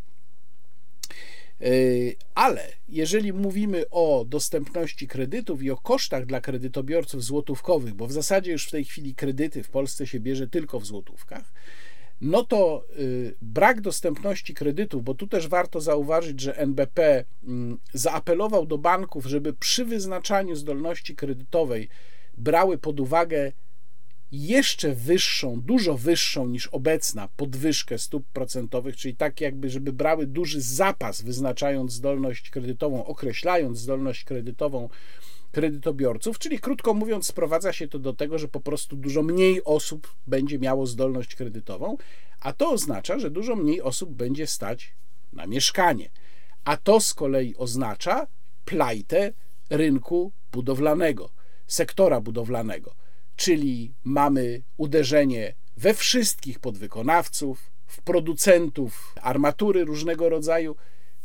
Yy, ale jeżeli mówimy o dostępności kredytów i o kosztach dla kredytobiorców złotówkowych, bo w zasadzie już w tej chwili kredyty w Polsce się bierze tylko w złotówkach, no to yy, brak dostępności kredytów, bo tu też warto zauważyć, że NBP mm, zaapelował do banków, żeby przy wyznaczaniu zdolności kredytowej brały pod uwagę jeszcze wyższą, dużo wyższą niż obecna podwyżkę stóp procentowych, czyli tak jakby, żeby brały duży zapas, wyznaczając zdolność kredytową, określając zdolność kredytową kredytobiorców, czyli krótko mówiąc, sprowadza się to do tego, że po prostu dużo mniej osób będzie miało zdolność kredytową, a to oznacza, że dużo mniej osób będzie stać na mieszkanie. A to z kolei oznacza plajtę rynku budowlanego, sektora budowlanego czyli mamy uderzenie we wszystkich podwykonawców, w producentów armatury różnego rodzaju.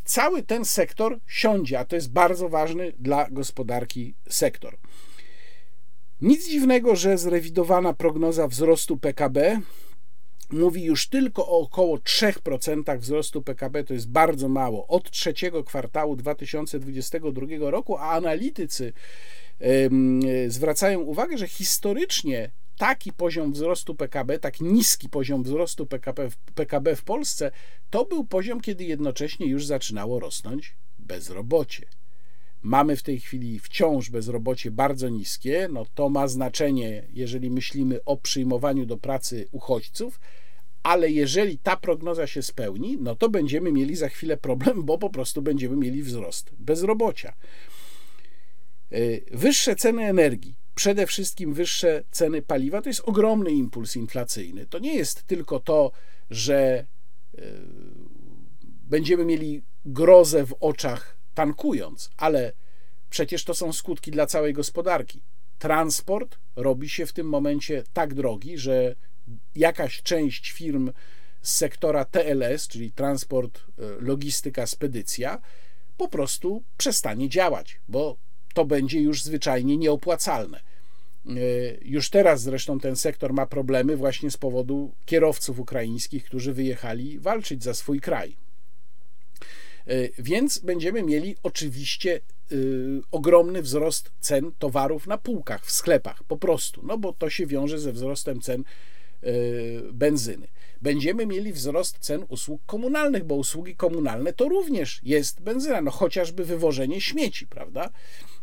Cały ten sektor siądzie, a to jest bardzo ważny dla gospodarki sektor. Nic dziwnego, że zrewidowana prognoza wzrostu PKB mówi już tylko o około 3% wzrostu PKB, to jest bardzo mało, od trzeciego kwartału 2022 roku, a analitycy zwracają uwagę, że historycznie taki poziom wzrostu PKB, tak niski poziom wzrostu PKB, PKB w Polsce, to był poziom, kiedy jednocześnie już zaczynało rosnąć bezrobocie. Mamy w tej chwili wciąż bezrobocie bardzo niskie. No to ma znaczenie, jeżeli myślimy o przyjmowaniu do pracy uchodźców, ale jeżeli ta prognoza się spełni, no to będziemy mieli za chwilę problem, bo po prostu będziemy mieli wzrost bezrobocia. Y, wyższe ceny energii, przede wszystkim wyższe ceny paliwa, to jest ogromny impuls inflacyjny. To nie jest tylko to, że y, będziemy mieli grozę w oczach tankując, ale przecież to są skutki dla całej gospodarki. Transport robi się w tym momencie tak drogi, że jakaś część firm z sektora TLS, czyli transport, y, logistyka, spedycja, po prostu przestanie działać, bo to będzie już zwyczajnie nieopłacalne. E, już teraz zresztą ten sektor ma problemy właśnie z powodu kierowców ukraińskich, którzy wyjechali walczyć za swój kraj. E, więc będziemy mieli oczywiście e, ogromny wzrost cen towarów na półkach, w sklepach, po prostu, no bo to się wiąże ze wzrostem cen benzyny. Będziemy mieli wzrost cen usług komunalnych, bo usługi komunalne to również jest benzyna, no chociażby wywożenie śmieci, prawda?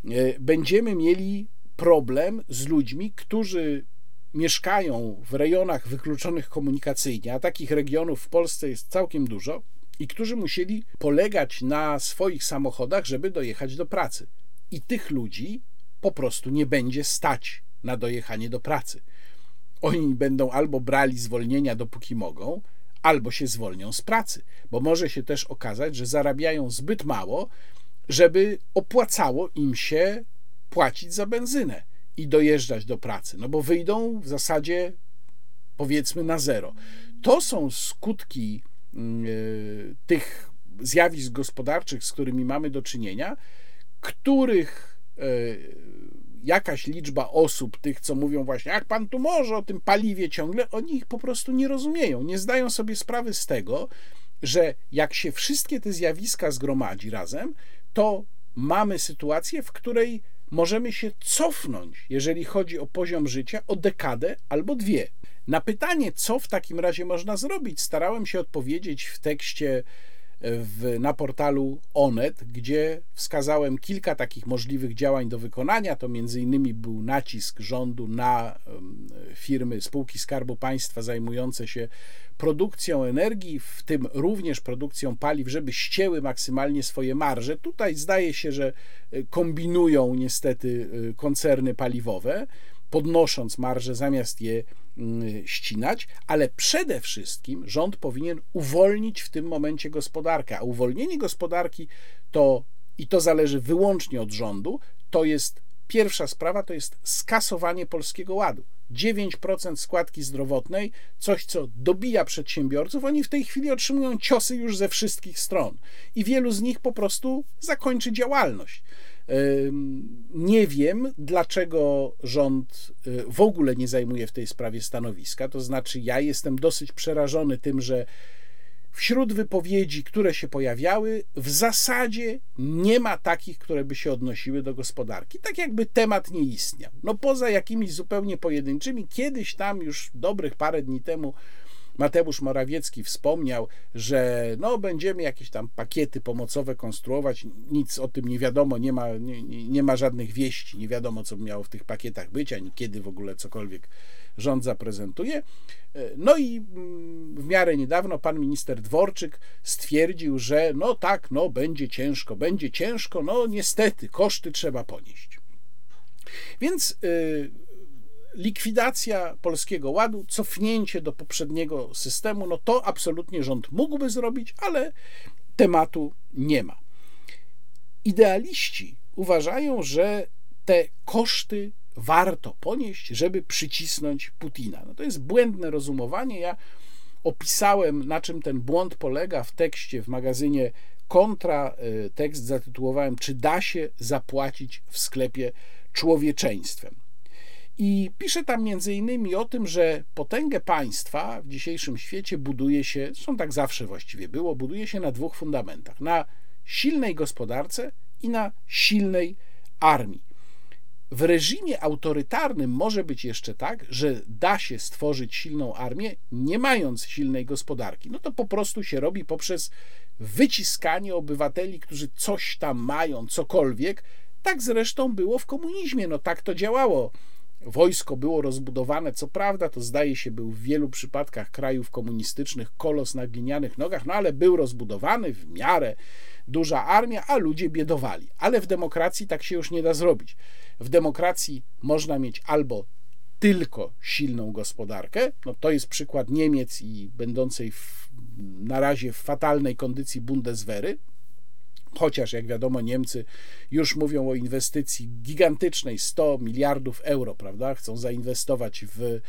E, będziemy mieli problem z ludźmi, którzy mieszkają w rejonach wykluczonych komunikacyjnie, a takich regionów w Polsce jest całkiem dużo, i którzy musieli polegać na swoich samochodach, żeby dojechać do pracy. I tych ludzi po prostu nie będzie stać na dojechanie do pracy. Oni będą albo brali zwolnienia, dopóki mogą, albo się zwolnią z pracy, bo może się też okazać, że zarabiają zbyt mało, żeby opłacało im się płacić za benzynę i dojeżdżać do pracy, no bo wyjdą w zasadzie powiedzmy na zero. To są skutki yy, tych zjawisk gospodarczych, z którymi mamy do czynienia, których yy, jakaś liczba osób, tych, co mówią właśnie, jak pan tu może o tym paliwie ciągle, oni ich po prostu nie rozumieją, nie zdają sobie sprawy z tego, że jak się wszystkie te zjawiska zgromadzi razem, to mamy sytuację, w której możemy się cofnąć, jeżeli chodzi o poziom życia, o dekadę albo dwie. Na pytanie, co w takim razie można zrobić, starałem się odpowiedzieć w tekście w, na portalu Onet, gdzie wskazałem kilka takich możliwych działań do wykonania. To między innymi był nacisk rządu na firmy, spółki Skarbu Państwa zajmujące się produkcją energii, w tym również produkcją paliw, żeby ścięły maksymalnie swoje marże. Tutaj zdaje się, że e, kombinują niestety e, koncerny paliwowe, podnosząc marże zamiast je ścinać, ale przede wszystkim rząd powinien uwolnić w tym momencie gospodarkę, a uwolnienie gospodarki to i to zależy wyłącznie od rządu, to jest Pierwsza sprawa to jest skasowanie polskiego ładu. 9% składki zdrowotnej, coś co dobija przedsiębiorców, oni w tej chwili otrzymują ciosy już ze wszystkich stron i wielu z nich po prostu zakończy działalność. Nie wiem, dlaczego rząd y, w ogóle nie zajmuje w tej sprawie stanowiska. To znaczy, ja jestem dosyć przerażony tym, że wśród wypowiedzi, które się pojawiały, w zasadzie nie ma takich, które by się odnosiły do gospodarki. Tak jakby temat nie istniał. No poza jakimiś zupełnie pojedynczymi, kiedyś tam już dobrych parę dni temu Mateusz Morawiecki wspomniał, że no, będziemy jakieś tam pakiety pomocowe konstruować. Nic o tym nie wiadomo, nie ma, nie, nie ma żadnych wieści, nie wiadomo, co miało w tych pakietach być, ani kiedy w ogóle cokolwiek rząd zaprezentuje. No i mm, w miarę niedawno pan minister Dworczyk stwierdził, że no tak, no będzie ciężko, będzie ciężko, no niestety, koszty trzeba ponieść. Więc y, likwidacja polskiego ładu, cofnięcie do poprzedniego systemu, no to absolutnie rząd mógłby zrobić, ale tematu nie ma. Idealiści uważają, że te koszty warto ponieść, żeby przycisnąć Putina. No to jest błędne rozumowanie. Ja opisałem, na czym ten błąd polega w tekście w magazynie Kontra. Y, tekst zatytułowałem Czy da się zapłacić w sklepie człowieczeństwem? I pisze tam między innymi o tym, że potęgę państwa w dzisiejszym świecie buduje się, zresztą tak zawsze właściwie było, buduje się na dwóch fundamentach: na silnej gospodarce i na silnej armii. W reżimie autorytarnym może być jeszcze tak, że da się stworzyć silną armię, nie mając silnej gospodarki. No to po prostu się robi poprzez wyciskanie obywateli, którzy coś tam mają, cokolwiek. Tak zresztą było w komunizmie, no tak to działało Wojsko było rozbudowane, co prawda, to zdaje się był w wielu przypadkach krajów komunistycznych kolos na glinianych nogach, no ale był rozbudowany w miarę duża armia, a ludzie biedowali. Ale w demokracji tak się już nie da zrobić. W demokracji można mieć albo tylko silną gospodarkę, no to jest przykład Niemiec i będącej w, na razie w fatalnej kondycji Bundeswehry, Chociaż, jak wiadomo, Niemcy już mówią o inwestycji gigantycznej 100 miliardów euro, prawda? Chcą zainwestować w,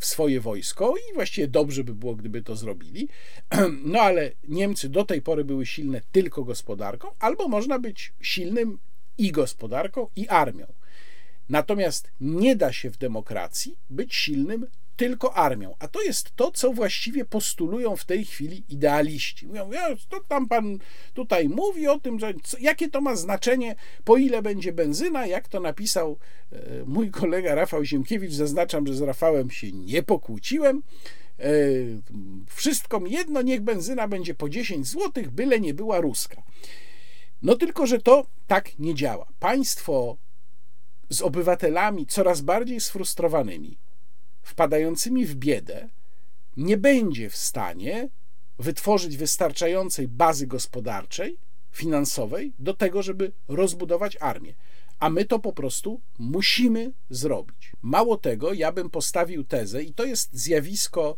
w swoje wojsko i właściwie dobrze by było, gdyby to zrobili. No ale Niemcy do tej pory były silne tylko gospodarką, albo można być silnym i gospodarką, i armią. Natomiast nie da się w demokracji być silnym tylko armią. A to jest to, co właściwie postulują w tej chwili idealiści. Mówią, to tam pan tutaj mówi o tym, że co, jakie to ma znaczenie, po ile będzie benzyna, jak to napisał e, mój kolega Rafał Ziemkiewicz. Zaznaczam, że z Rafałem się nie pokłóciłem. E, wszystko mi jedno, niech benzyna będzie po 10 zł, byle nie była ruska. No tylko, że to tak nie działa. Państwo z obywatelami coraz bardziej sfrustrowanymi, wpadającymi w biedę nie będzie w stanie wytworzyć wystarczającej bazy gospodarczej, finansowej do tego, żeby rozbudować armię. A my to po prostu musimy zrobić. Mało tego, ja bym postawił tezę, i to jest zjawisko,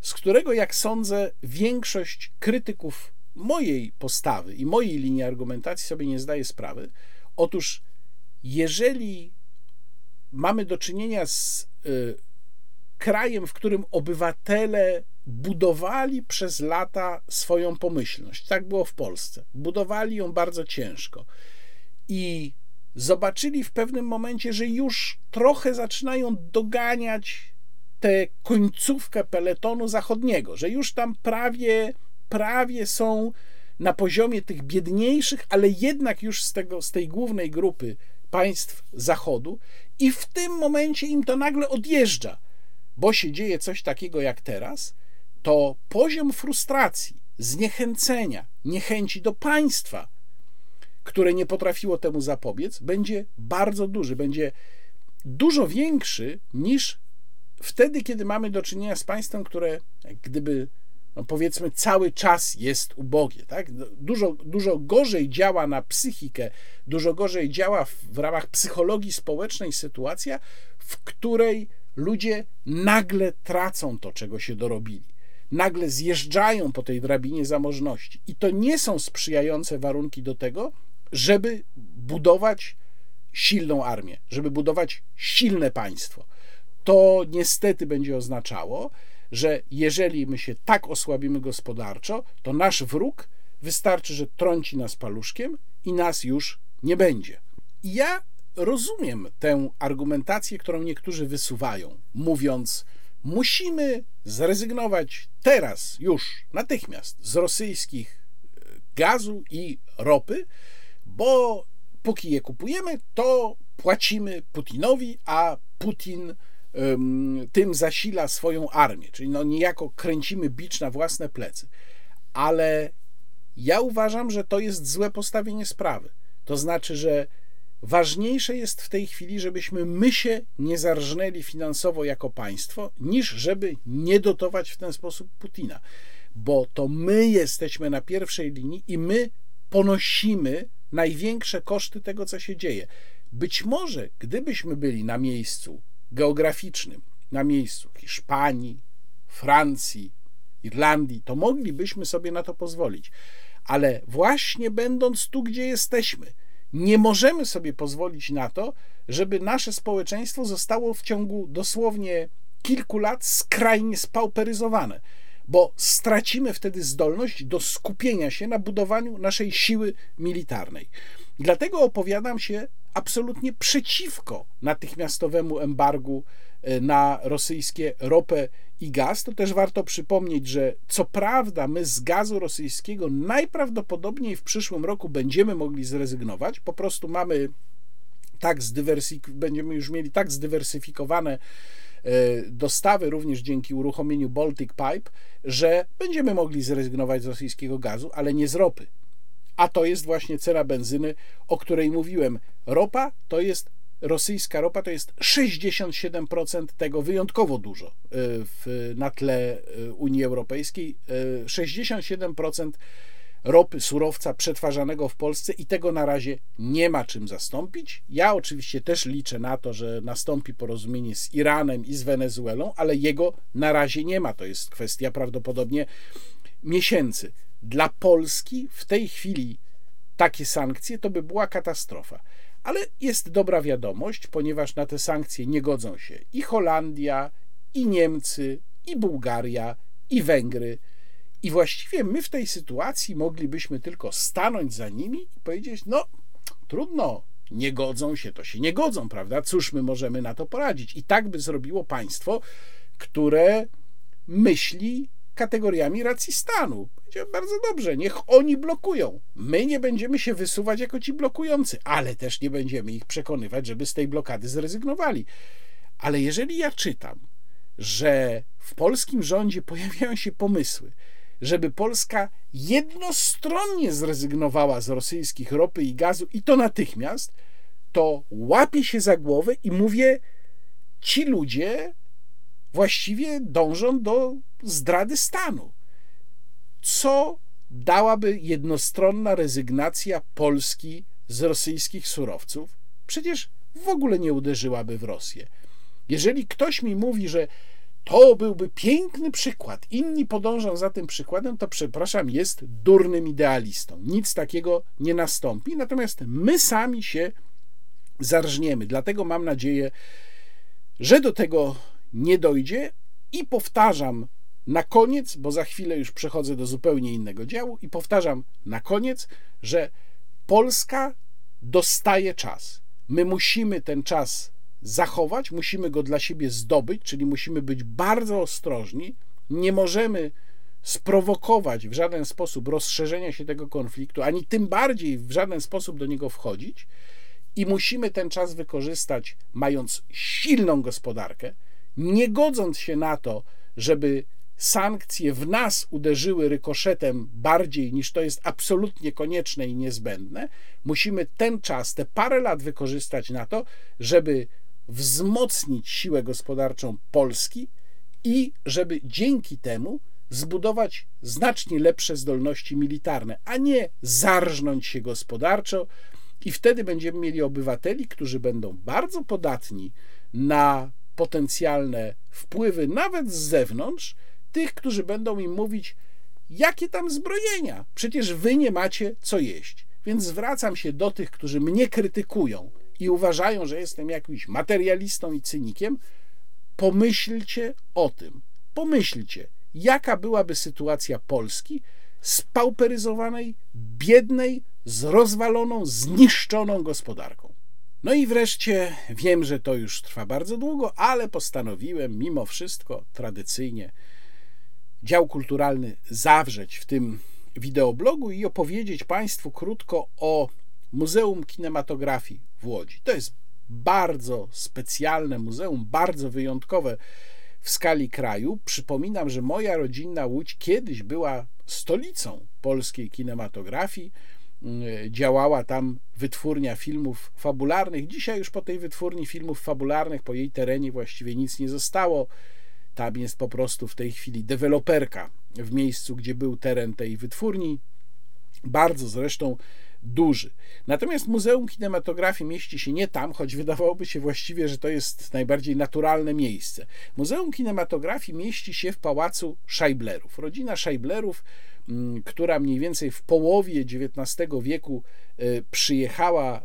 z którego, jak sądzę, większość krytyków mojej postawy i mojej linii argumentacji sobie nie zdaje sprawy. Otóż, jeżeli mamy do czynienia z y, krajem, w którym obywatele budowali przez lata swoją pomyślność. Tak było w Polsce. Budowali ją bardzo ciężko. I zobaczyli w pewnym momencie, że już trochę zaczynają doganiać tę końcówkę peletonu zachodniego, że już tam prawie, prawie są na poziomie tych biedniejszych, ale jednak już z, tego, z tej głównej grupy państw Zachodu, i w tym momencie im to nagle odjeżdża bo się dzieje coś takiego jak teraz, to poziom frustracji, zniechęcenia, niechęci do państwa, które nie potrafiło temu zapobiec, będzie bardzo duży, będzie dużo większy niż wtedy, kiedy mamy do czynienia z państwem, które gdyby no powiedzmy cały czas jest ubogie, tak? Dużo, dużo gorzej działa na psychikę, dużo gorzej działa w, w ramach psychologii społecznej sytuacja, w której ludzie nagle tracą to, czego się dorobili. Nagle zjeżdżają po tej drabinie zamożności. I to nie są sprzyjające warunki do tego, żeby budować silną armię, żeby budować silne państwo, to niestety będzie oznaczało, że jeżeli my się tak osłabimy gospodarczo, to nasz wróg wystarczy, że trąci nas paluszkiem i nas już nie będzie. I ja rozumiem tę argumentację, którą niektórzy wysuwają, mówiąc, musimy zrezygnować teraz, już, natychmiast z rosyjskich e, gazu i ropy, bo póki je kupujemy, to płacimy Putinowi, a Putin tym zasila swoją armię, czyli no niejako kręcimy bicz na własne plecy. Ale ja uważam, że to jest złe postawienie sprawy. To znaczy, że ważniejsze jest w tej chwili, żebyśmy my się nie zarżnęli finansowo jako państwo, niż żeby nie dotować w ten sposób Putina. Bo to my jesteśmy na pierwszej linii i my ponosimy największe koszty tego, co się dzieje. Być może, gdybyśmy byli na miejscu geograficznym, na miejscu Hiszpanii, Francji, Irlandii, to moglibyśmy sobie na to pozwolić. Ale właśnie będąc tu, gdzie jesteśmy, nie możemy sobie pozwolić na to, żeby nasze społeczeństwo zostało w ciągu dosłownie kilku lat skrajnie spauperyzowane, bo stracimy wtedy zdolność do skupienia się na budowaniu naszej siły militarnej. Dlatego opowiadam się absolutnie przeciwko natychmiastowemu embargu na rosyjskie ropę i gaz. To też warto przypomnieć, że co prawda my z gazu rosyjskiego najprawdopodobniej w przyszłym roku będziemy mogli zrezygnować. Po prostu mamy tak zdywersyk- będziemy już mieli tak zdywersyfikowane e, dostawy również dzięki uruchomieniu Baltic Pipe, że będziemy mogli zrezygnować z rosyjskiego gazu, ale nie z ropy. A to jest właśnie cena benzyny, o której mówiłem. Ropa to jest rosyjska ropa to jest 67% tego wyjątkowo dużo y, w, na tle y, Unii Europejskiej. 67% y, ropy, surowca przetwarzanego w Polsce i tego na razie nie ma czym zastąpić. Ja oczywiście też liczę na to, że nastąpi porozumienie z Iranem i z Wenezuelą, ale jego na razie nie ma. To jest kwestia prawdopodobnie miesięcy. Dla Polski w tej chwili takie sankcje to by była katastrofa. Ale jest dobra wiadomość, ponieważ na te sankcje nie godzą się i Holandia, i Niemcy, i Bułgaria, i Węgry. I właściwie my w tej sytuacji moglibyśmy tylko stanąć za nimi i powiedzieć: No, trudno, nie godzą się, to się nie godzą, prawda? Cóż my możemy na to poradzić? I tak by zrobiło państwo, które myśli kategoriami racji stanu. Będzie bardzo dobrze, niech oni blokują. My nie będziemy się wysuwać jako ci blokujący, ale też nie będziemy ich przekonywać, żeby z tej blokady zrezygnowali. Ale jeżeli ja czytam, że w polskim rządzie pojawiają się pomysły, żeby Polska jednostronnie zrezygnowała z rosyjskich ropy i gazu i to natychmiast, to łapię się za głowę i mówię, ci ludzie właściwie dążą do zdrady stanu. Co dałaby jednostronna rezygnacja Polski z rosyjskich surowców? Przecież w ogóle nie uderzyłaby w Rosję. Jeżeli ktoś mi mówi, że to byłby piękny przykład, inni podążą za tym przykładem, to przepraszam, jest durnym idealistą. Nic takiego nie nastąpi, natomiast my sami się zarżniemy. Dlatego mam nadzieję, że do tego nie dojdzie i powtarzam na koniec, bo za chwilę już przechodzę do zupełnie innego działu i powtarzam na koniec, że Polska dostaje czas. My musimy ten czas zachować, musimy go dla siebie zdobyć, czyli musimy być bardzo ostrożni. Nie możemy sprowokować w żaden sposób rozszerzenia się tego konfliktu, ani tym bardziej w żaden sposób do niego wchodzić. I musimy ten czas wykorzystać, mając silną gospodarkę, nie godząc się na to, żeby sankcje w nas uderzyły rykoszetem bardziej niż to jest absolutnie konieczne i niezbędne, musimy ten czas, te parę lat wykorzystać na to, żeby wzmocnić siłę gospodarczą Polski i żeby dzięki temu zbudować znacznie lepsze zdolności militarne, a nie zarżnąć się gospodarczo. I wtedy będziemy mieli obywateli, którzy będą bardzo podatni na potencjalne wpływy, nawet z zewnątrz, tych, którzy będą im mówić, jakie tam zbrojenia, przecież wy nie macie co jeść. Więc zwracam się do tych, którzy mnie krytykują i uważają, że jestem jakimś materialistą i cynikiem, pomyślcie o tym. Pomyślcie, jaka byłaby sytuacja Polski spauperyzowanej, biednej, z rozwaloną, zniszczoną gospodarką. No i wreszcie wiem, że to już trwa bardzo długo, ale postanowiłem mimo wszystko tradycyjnie dział kulturalny zawrzeć w tym wideoblogu i opowiedzieć Państwu krótko o Muzeum Kinematografii w Łodzi. To jest bardzo specjalne muzeum, bardzo wyjątkowe w skali kraju. Przypominam, że moja rodzinna Łódź kiedyś była stolicą polskiej kinematografii. Działała tam wytwórnia filmów fabularnych. Dzisiaj już po tej wytwórni filmów fabularnych, po jej terenie właściwie nic nie zostało. Tam jest po prostu w tej chwili deweloperka w miejscu, gdzie był teren tej wytwórni. Bardzo zresztą duży. Natomiast Muzeum Kinematografii mieści się nie tam, choć wydawałoby się właściwie, że to jest najbardziej naturalne miejsce. Muzeum Kinematografii mieści się w pałacu Scheiblerów. Rodzina Scheiblerów, która mniej więcej w połowie XIX wieku e, przyjechała e,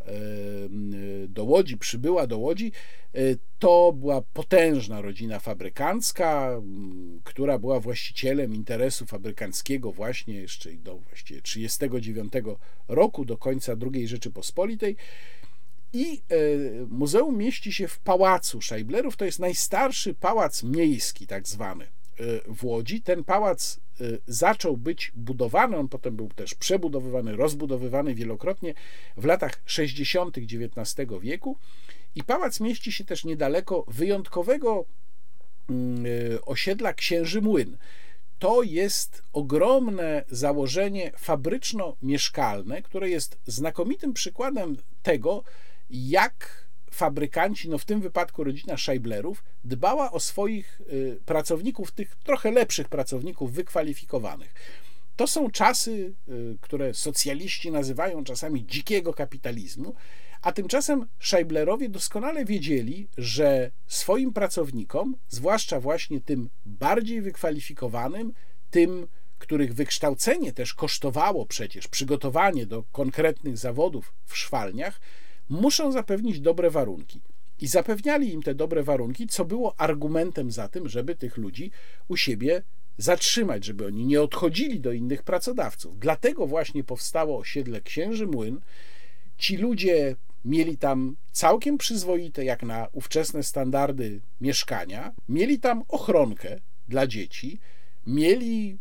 do Łodzi, przybyła do Łodzi, e, to była potężna rodzina fabrykancka, która była właścicielem interesu fabrykanckiego właśnie jeszcze do właściwie 1939 roku, do końca II Rzeczypospolitej. I muzeum mieści się w pałacu Scheiblerów. To jest najstarszy pałac miejski, tak zwany w Łodzi. Ten pałac y, zaczął być budowany, on potem był też przebudowywany, rozbudowywany wielokrotnie w latach 60. XIX wieku. I pałac mieści się też niedaleko wyjątkowego y, osiedla Księży Młyn. To jest ogromne założenie fabryczno-mieszkalne, które jest znakomitym przykładem tego, jak fabrykanci, no w tym wypadku rodzina Scheiblerów, dbała o swoich y, pracowników, tych trochę lepszych pracowników, wykwalifikowanych. To są czasy, y, które socjaliści nazywają czasami dzikiego kapitalizmu, a tymczasem Scheiblerowie doskonale wiedzieli, że swoim pracownikom, zwłaszcza właśnie tym bardziej wykwalifikowanym, tym, których wykształcenie też kosztowało przecież przygotowanie do konkretnych zawodów w szwalniach, muszą zapewnić dobre warunki. I zapewniali im te dobre warunki, co było argumentem za tym, żeby tych ludzi u siebie zatrzymać, żeby oni nie odchodzili do innych pracodawców. Dlatego właśnie powstało osiedle Księży Młyn. Ci ludzie mieli tam całkiem przyzwoite, jak na ówczesne standardy, mieszkania, mieli tam ochronkę dla dzieci, mieli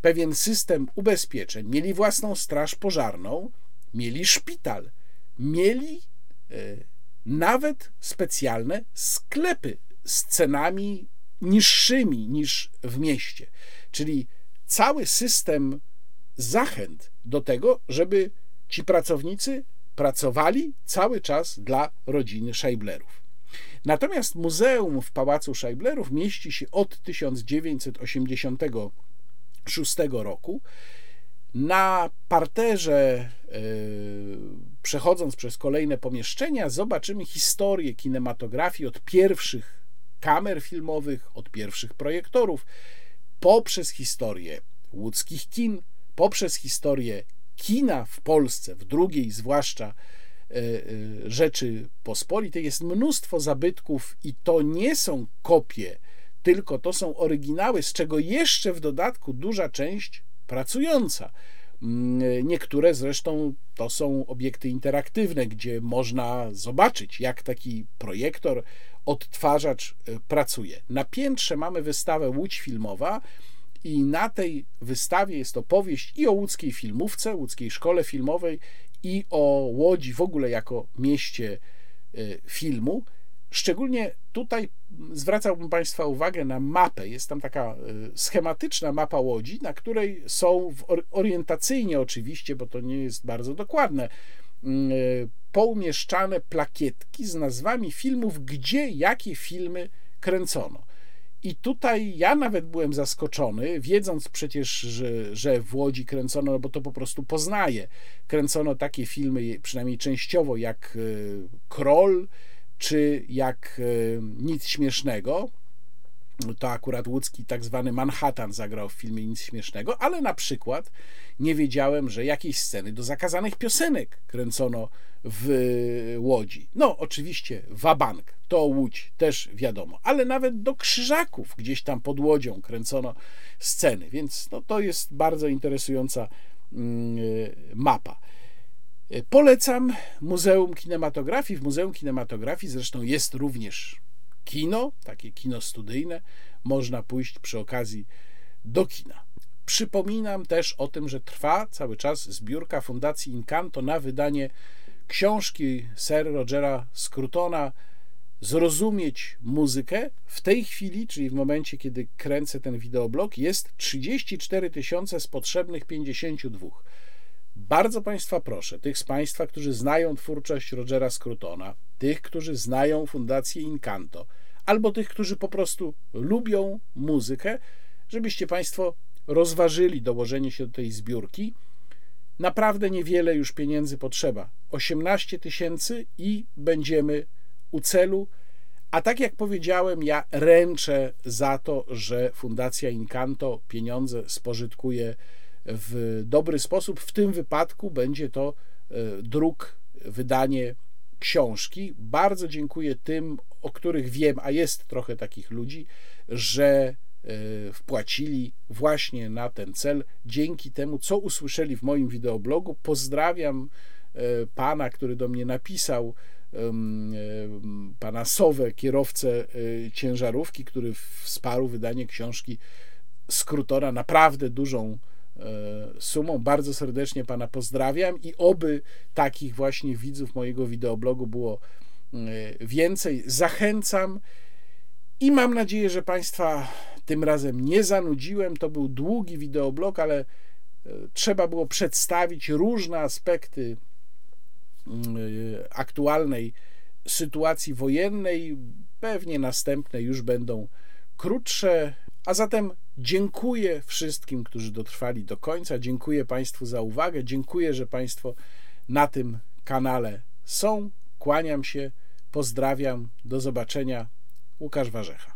pewien system ubezpieczeń, mieli własną straż pożarną, mieli szpital mieli nawet specjalne sklepy z cenami niższymi niż w mieście. Czyli cały system zachęt do tego, żeby ci pracownicy pracowali cały czas dla rodziny Scheiblerów. Natomiast muzeum w pałacu Scheiblerów mieści się od 1986 roku na parterze, e, przechodząc przez kolejne pomieszczenia, zobaczymy historię kinematografii od pierwszych kamer filmowych, od pierwszych projektorów, poprzez historię łódzkich kin, poprzez historię kina w Polsce, w drugiej zwłaszcza e, e, Rzeczy Pospolitej, jest mnóstwo zabytków i to nie są kopie, tylko to są oryginały, z czego jeszcze w dodatku duża część pracująca. Mm, niektóre zresztą to są obiekty interaktywne, gdzie można zobaczyć, jak taki projektor, odtwarzacz e, pracuje. Na piętrze mamy wystawę Łódź Filmowa. I na tej wystawie jest opowieść i o łódzkiej filmówce, łódzkiej szkole filmowej, i o Łodzi w ogóle jako mieście e, filmu. Szczególnie tutaj zwracałbym Państwa uwagę na mapę. Jest tam taka e, schematyczna mapa łodzi, na której są orientacyjnie oczywiście, bo to nie jest bardzo dokładne, e, poumieszczane plakietki z nazwami filmów, gdzie jakie filmy kręcono. I tutaj ja nawet byłem zaskoczony, wiedząc przecież, że, że w Łodzi kręcono, no bo to po prostu poznaję, kręcono takie filmy, przynajmniej częściowo, jak e, Kroll, czy jak e, nic śmiesznego. to akurat łódzki tak zwany Manhattan zagrał w filmie Nic Śmiesznego, ale na przykład nie wiedziałem, że jakieś sceny do zakazanych piosenek kręcono w Łodzi. No, oczywiście Wabank, to Łódź, też wiadomo, ale nawet do Krzyżaków gdzieś tam pod Łodzią kręcono sceny, więc no, to jest bardzo interesująca mm, mapa. Polecam Muzeum Kinematografii. W Muzeum Kinematografii zresztą jest również kino, takie kino studyjne. Można pójść przy okazji do kina. Przypominam też o tym, że trwa cały czas zbiórka Fundacji Incanto na wydanie książki Sir Rogera Scrutona Zrozumieć muzykę. W tej chwili, czyli w momencie, kiedy kręcę ten wideoblog, jest 34 tysiące z potrzebnych 52. Bardzo Państwa proszę, tych z Państwa, którzy znają twórczość Rogera Scrutona, tych, którzy znają Fundację Incanto, albo tych, którzy po prostu lubią muzykę, żebyście Państwo rozważyli dołożenie się do tej zbiórki. Naprawdę niewiele już pieniędzy potrzeba. 18 tysięcy i będziemy u celu. A tak jak powiedziałem, ja ręczę za to, że Fundacja Incanto pieniądze spożytkuje w dobry sposób. W tym wypadku będzie to e, druk, wydanie książki. Bardzo dziękuję tym, o których wiem, a jest trochę takich ludzi, że e, wpłacili właśnie na ten cel dzięki temu, co usłyszeli w moim wideoblogu. Pozdrawiam e, pana, który do mnie napisał, pana Sowę, kierowcę ciężarówki, który wsparł wydanie książki Skrótora, naprawdę dużą sumą. Bardzo serdecznie Pana pozdrawiam i oby takich właśnie widzów mojego wideoblogu było e, więcej. Zachęcam i mam nadzieję, że Państwa tym razem nie zanudziłem. To był długi wideoblog, ale e, trzeba było przedstawić różne aspekty aktualnej sytuacji wojennej. Pewnie następne już będą krótsze. A zatem dziękuję wszystkim, którzy dotrwali do końca. Dziękuję Państwu za uwagę. Dziękuję, że Państwo na tym kanale są. Kłaniam się, pozdrawiam. Do zobaczenia. Łukasz Warzecha.